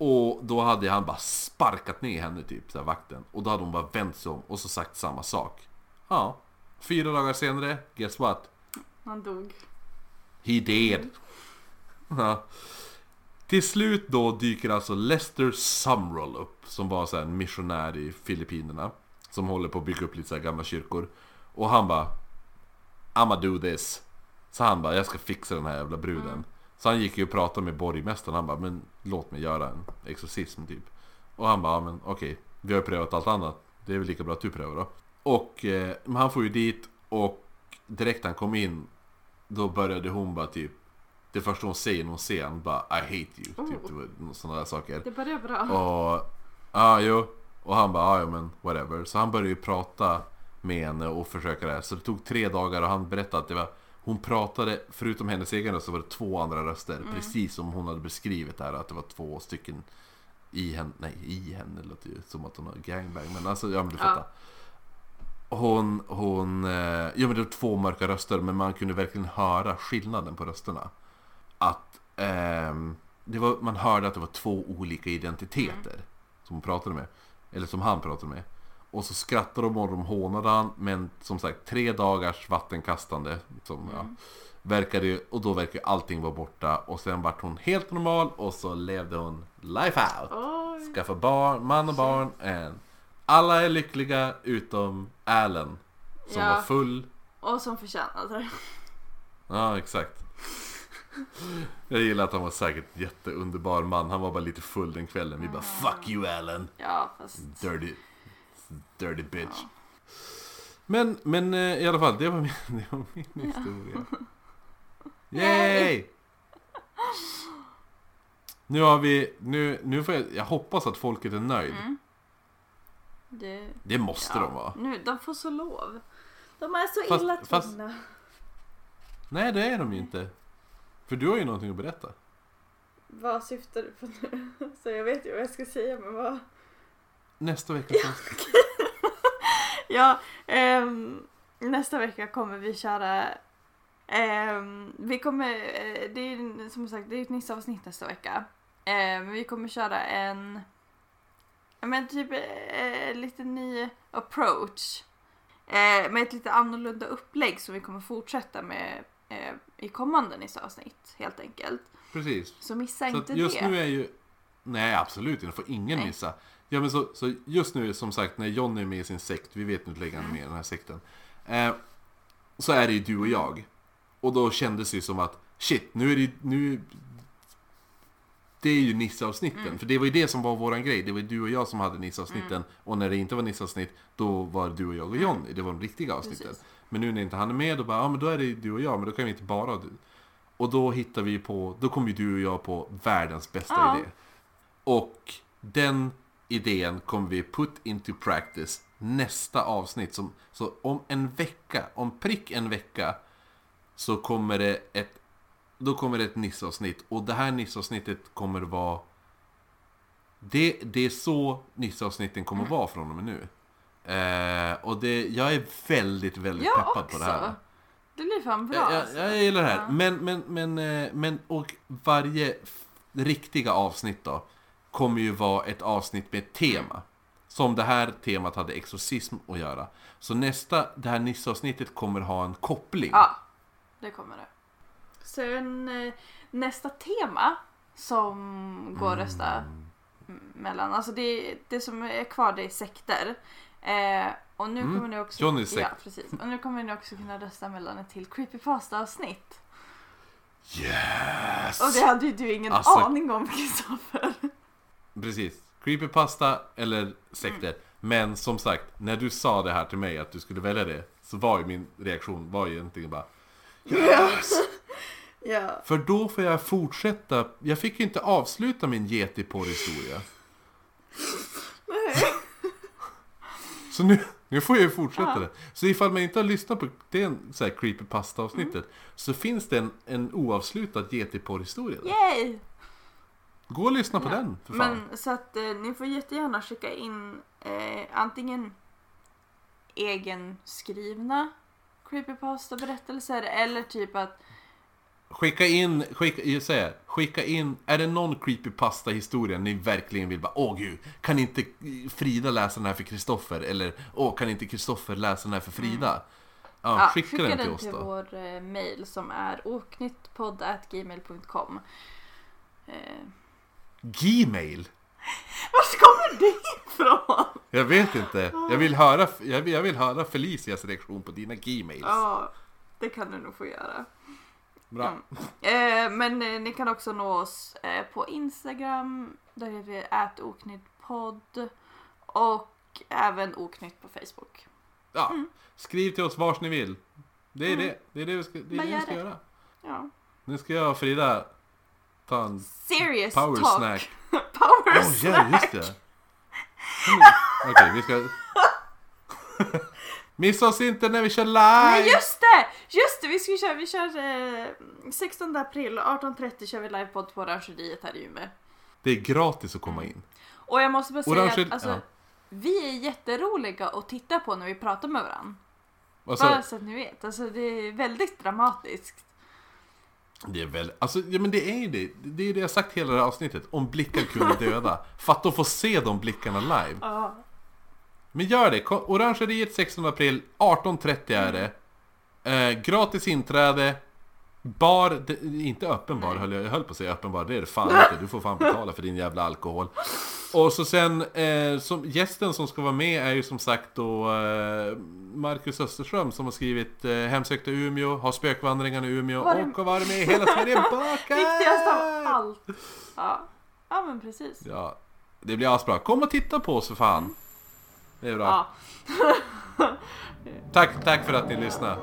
och då hade han bara sparkat ner henne typ, så här, vakten. Och då hade hon bara vänt sig om och så sagt samma sak. Ja. Fyra dagar senare, guess what? Han dog. He did. Ja. Till slut då dyker alltså Lester Sumrall upp. Som var så en missionär i Filippinerna. Som håller på att bygga upp lite så gamla kyrkor. Och han bara I'ma do this. Så han bara, jag ska fixa den här jävla bruden. Så han gick ju och pratade med borgmästaren. Han bara, men låt mig göra en exorcism typ. Och han bara, men okej. Vi har ju prövat allt annat. Det är väl lika bra att du prövar då. Och eh, han får ju dit och direkt han kom in då började hon bara typ Det första hon säger när hon ser honom bara I hate you. Oh. Typ, sådana där saker. Det börjar bra. Och ja, jo. Och han bara, ja men whatever. Så han började ju prata med henne och försöka det här. Så det tog tre dagar och han berättade att det var Hon pratade, förutom hennes egen röst så var det två andra röster. Precis som hon hade beskrivit det här att det var två stycken i henne, nej i henne låter ju som att hon har gangbang. Men alltså, ja men du Ja. fattar. Hon, hon, eh, ja men det var två mörka röster men man kunde verkligen höra skillnaden på rösterna. Att ehm, det var, man hörde att det var två olika identiteter som hon pratade med. Eller som han pratade med. Och så skrattade de och de hånade han. Men som sagt, tre dagars vattenkastande. Som, ja, verkade ju, och då verkade allting vara borta. Och sen vart hon helt normal och så levde hon life out. Oj. Skaffa barn, man och barn. And alla är lyckliga utom Allen. Som Ja. var full. Och som förtjänade det. Ja, exakt. Jag gillar att han var säkert jätteunderbar man. Han var bara lite full den kvällen. Vi bara 'Fuck you Allen' Ja, fast... Dirty, dirty bitch. Men, men eh, i alla fall, det var min, det var min historia. Yay! Nu har vi, nu, nu får jag, jag hoppas att folket är nöjd. Mm. Det, Det måste de vara. Nu, de får så lov. De är så Fast- illa fast- tvungna. Nej det är de ju inte. För du har ju någonting att berätta. Vad syftar du på nu? Så jag vet ju vad jag ska säga men vad... Nästa veckas avsnitt. Ja, ehm, nästa vecka kommer vi köra ehm, vi kommer, eh, det är som sagt det är ett Nisse-avsnitt nästa vecka. Ehm, vi kommer köra en, ja, men typ eh, lite ny approach. Eh, med ett lite annorlunda upplägg som vi kommer fortsätta med eh, i kommande Nisse-avsnitt helt enkelt. Precis. Så missa Så inte just det. nu är ju... Nej absolut inte, får ingen Nej. missa. Ja men så, så just nu som sagt när Johnny är med i sin sekt, vi vet nu inte länge han är Mm. med i den här sekten. Eh, så är det ju du och jag. Och då kändes det ju som att shit, nu är det nu... Det är ju Nisse-avsnitten, Mm. för det var ju det som var våran grej. Det var ju du och jag som hade Nisse-avsnitten. Mm. Och när det inte var Nisse-avsnitt, då var det du och jag och Johnny. Det var de riktiga avsnitten. Precis. Men nu när inte han är med, då bara, ja men då är det du och jag, men då kan vi inte bara du. Och då hittar vi på, då kommer ju du och jag på världens bästa Ja. idé. Och den idén kommer vi put into practice nästa avsnitt. Som, så om en vecka, om prick en vecka, så kommer det ett, då kommer det ett Nisse-avsnitt. Och det här Nisse-avsnittet kommer vara, det, det är så Nisse-avsnitten kommer vara från och med nu. Eh, och det, jag är väldigt, väldigt Jag peppad också. på det här. Det blir fan bra. Jag, jag, alltså. jag gillar det här. Ja. Men, men, men, eh, men, och varje riktiga avsnitt då kommer ju vara ett avsnitt med ett tema. Som det här temat hade exorcism att göra. Så nästa, det här Nisse-avsnittet kommer ha en koppling. Ja, det kommer det. Sen eh, nästa tema som går att rösta Mm. mellan, alltså det, det som är kvar det är sekter. Eh, och nu Mm, kommer ni också, Johnny's sekt. ja, precis. Och nu kommer ni också kunna rösta mellan ett till creepypasta-avsnitt. Yes! Och det hade ju du ingen Alltså- aning om Kristoffer. Precis. Creepypasta eller sekter. Mm. Men som sagt, när du sa det här till mig att du skulle välja det. Så var ju min reaktion var ju egentligen bara Yes! Ja. För då får jag fortsätta. Jag fick ju inte avsluta min yetiporr-historia. Så nu, nu får jag ju fortsätta det. Så ifall man inte har lyssnat på det så här creepypasta-avsnittet så finns det en, en oavslutad yetiporr-historia där. Yay! Gå och lyssna på Ja. den för fan. Men så att eh, ni får jättegärna skicka in eh, antingen egenskrivna creepypasta-berättelser eller typ att Skicka in, skicka, jag säger, skicka in, är det någon creepypasta-historia ni verkligen vill bara Åh gud, kan inte Frida läsa den här för Kristoffer? Eller Åh, kan inte Kristoffer läsa den här för Frida? Ja, ja, skicka, den till oss då. vår eh, mail som är oknyttpodd.gmail.com eh, Gmail? Var kommer det ifrån? Jag vet inte. Jag vill höra, jag vill, jag vill höra Felicias reaktion på dina Gmails. Ja, det kan du nog få göra. Bra. Mm. Eh, men eh, ni kan också nå oss eh, på Instagram. Där heter vi ätoknyttpodd. Och även oknytt på Facebook. Ja, skriv till oss vars ni vill. Det är Mm. det. Det är det vi ska, det är det vi ska göra. Ja. Nu ska jag och Frida ta en Serious power talk. snack. Power Åh snack. ja, just det. Okej, vi ska... Missa oss inte när vi kör Nej live! just det! Just det, vi ska köra, vi kör eh, 16 april 18.30 kör vi livepodd på Orangeriet här i Umeå. Det är gratis att komma in. Och jag måste bara säga Orange- att alltså, ja. vi är jätteroliga att titta på när vi pratar med varandra. Alltså, Bara så att ni vet. Alltså det är väldigt dramatiskt. Det är väl... Alltså, ja men det är ju det. Det är det jag sagt hela det här avsnittet. Om blickar kunde döda. Fatta att få se de blickarna live. Ja. Men gör det. Orangeriet 16 april, 18.30 är det. Eh, gratis inträde. Bar, det, inte öppen bar, höll jag, jag höll på att säga öppen bar, det är det fan inte. Du får fan betala för din jävla alkohol. Och så sen, eh, som, gästen som ska vara med är ju som sagt då eh, Marcus Österström som har skrivit eh, Hemsökta Umeå, har spökvandringarna i Umeå Var det- och har varit med i Hela Sverige bakar! Viktigast av allt. Ja. ja men precis. Ja, det blir asbra. Kom och titta på oss för fan. Det är bra. Ja. Tack, tack för att ni lyssnade.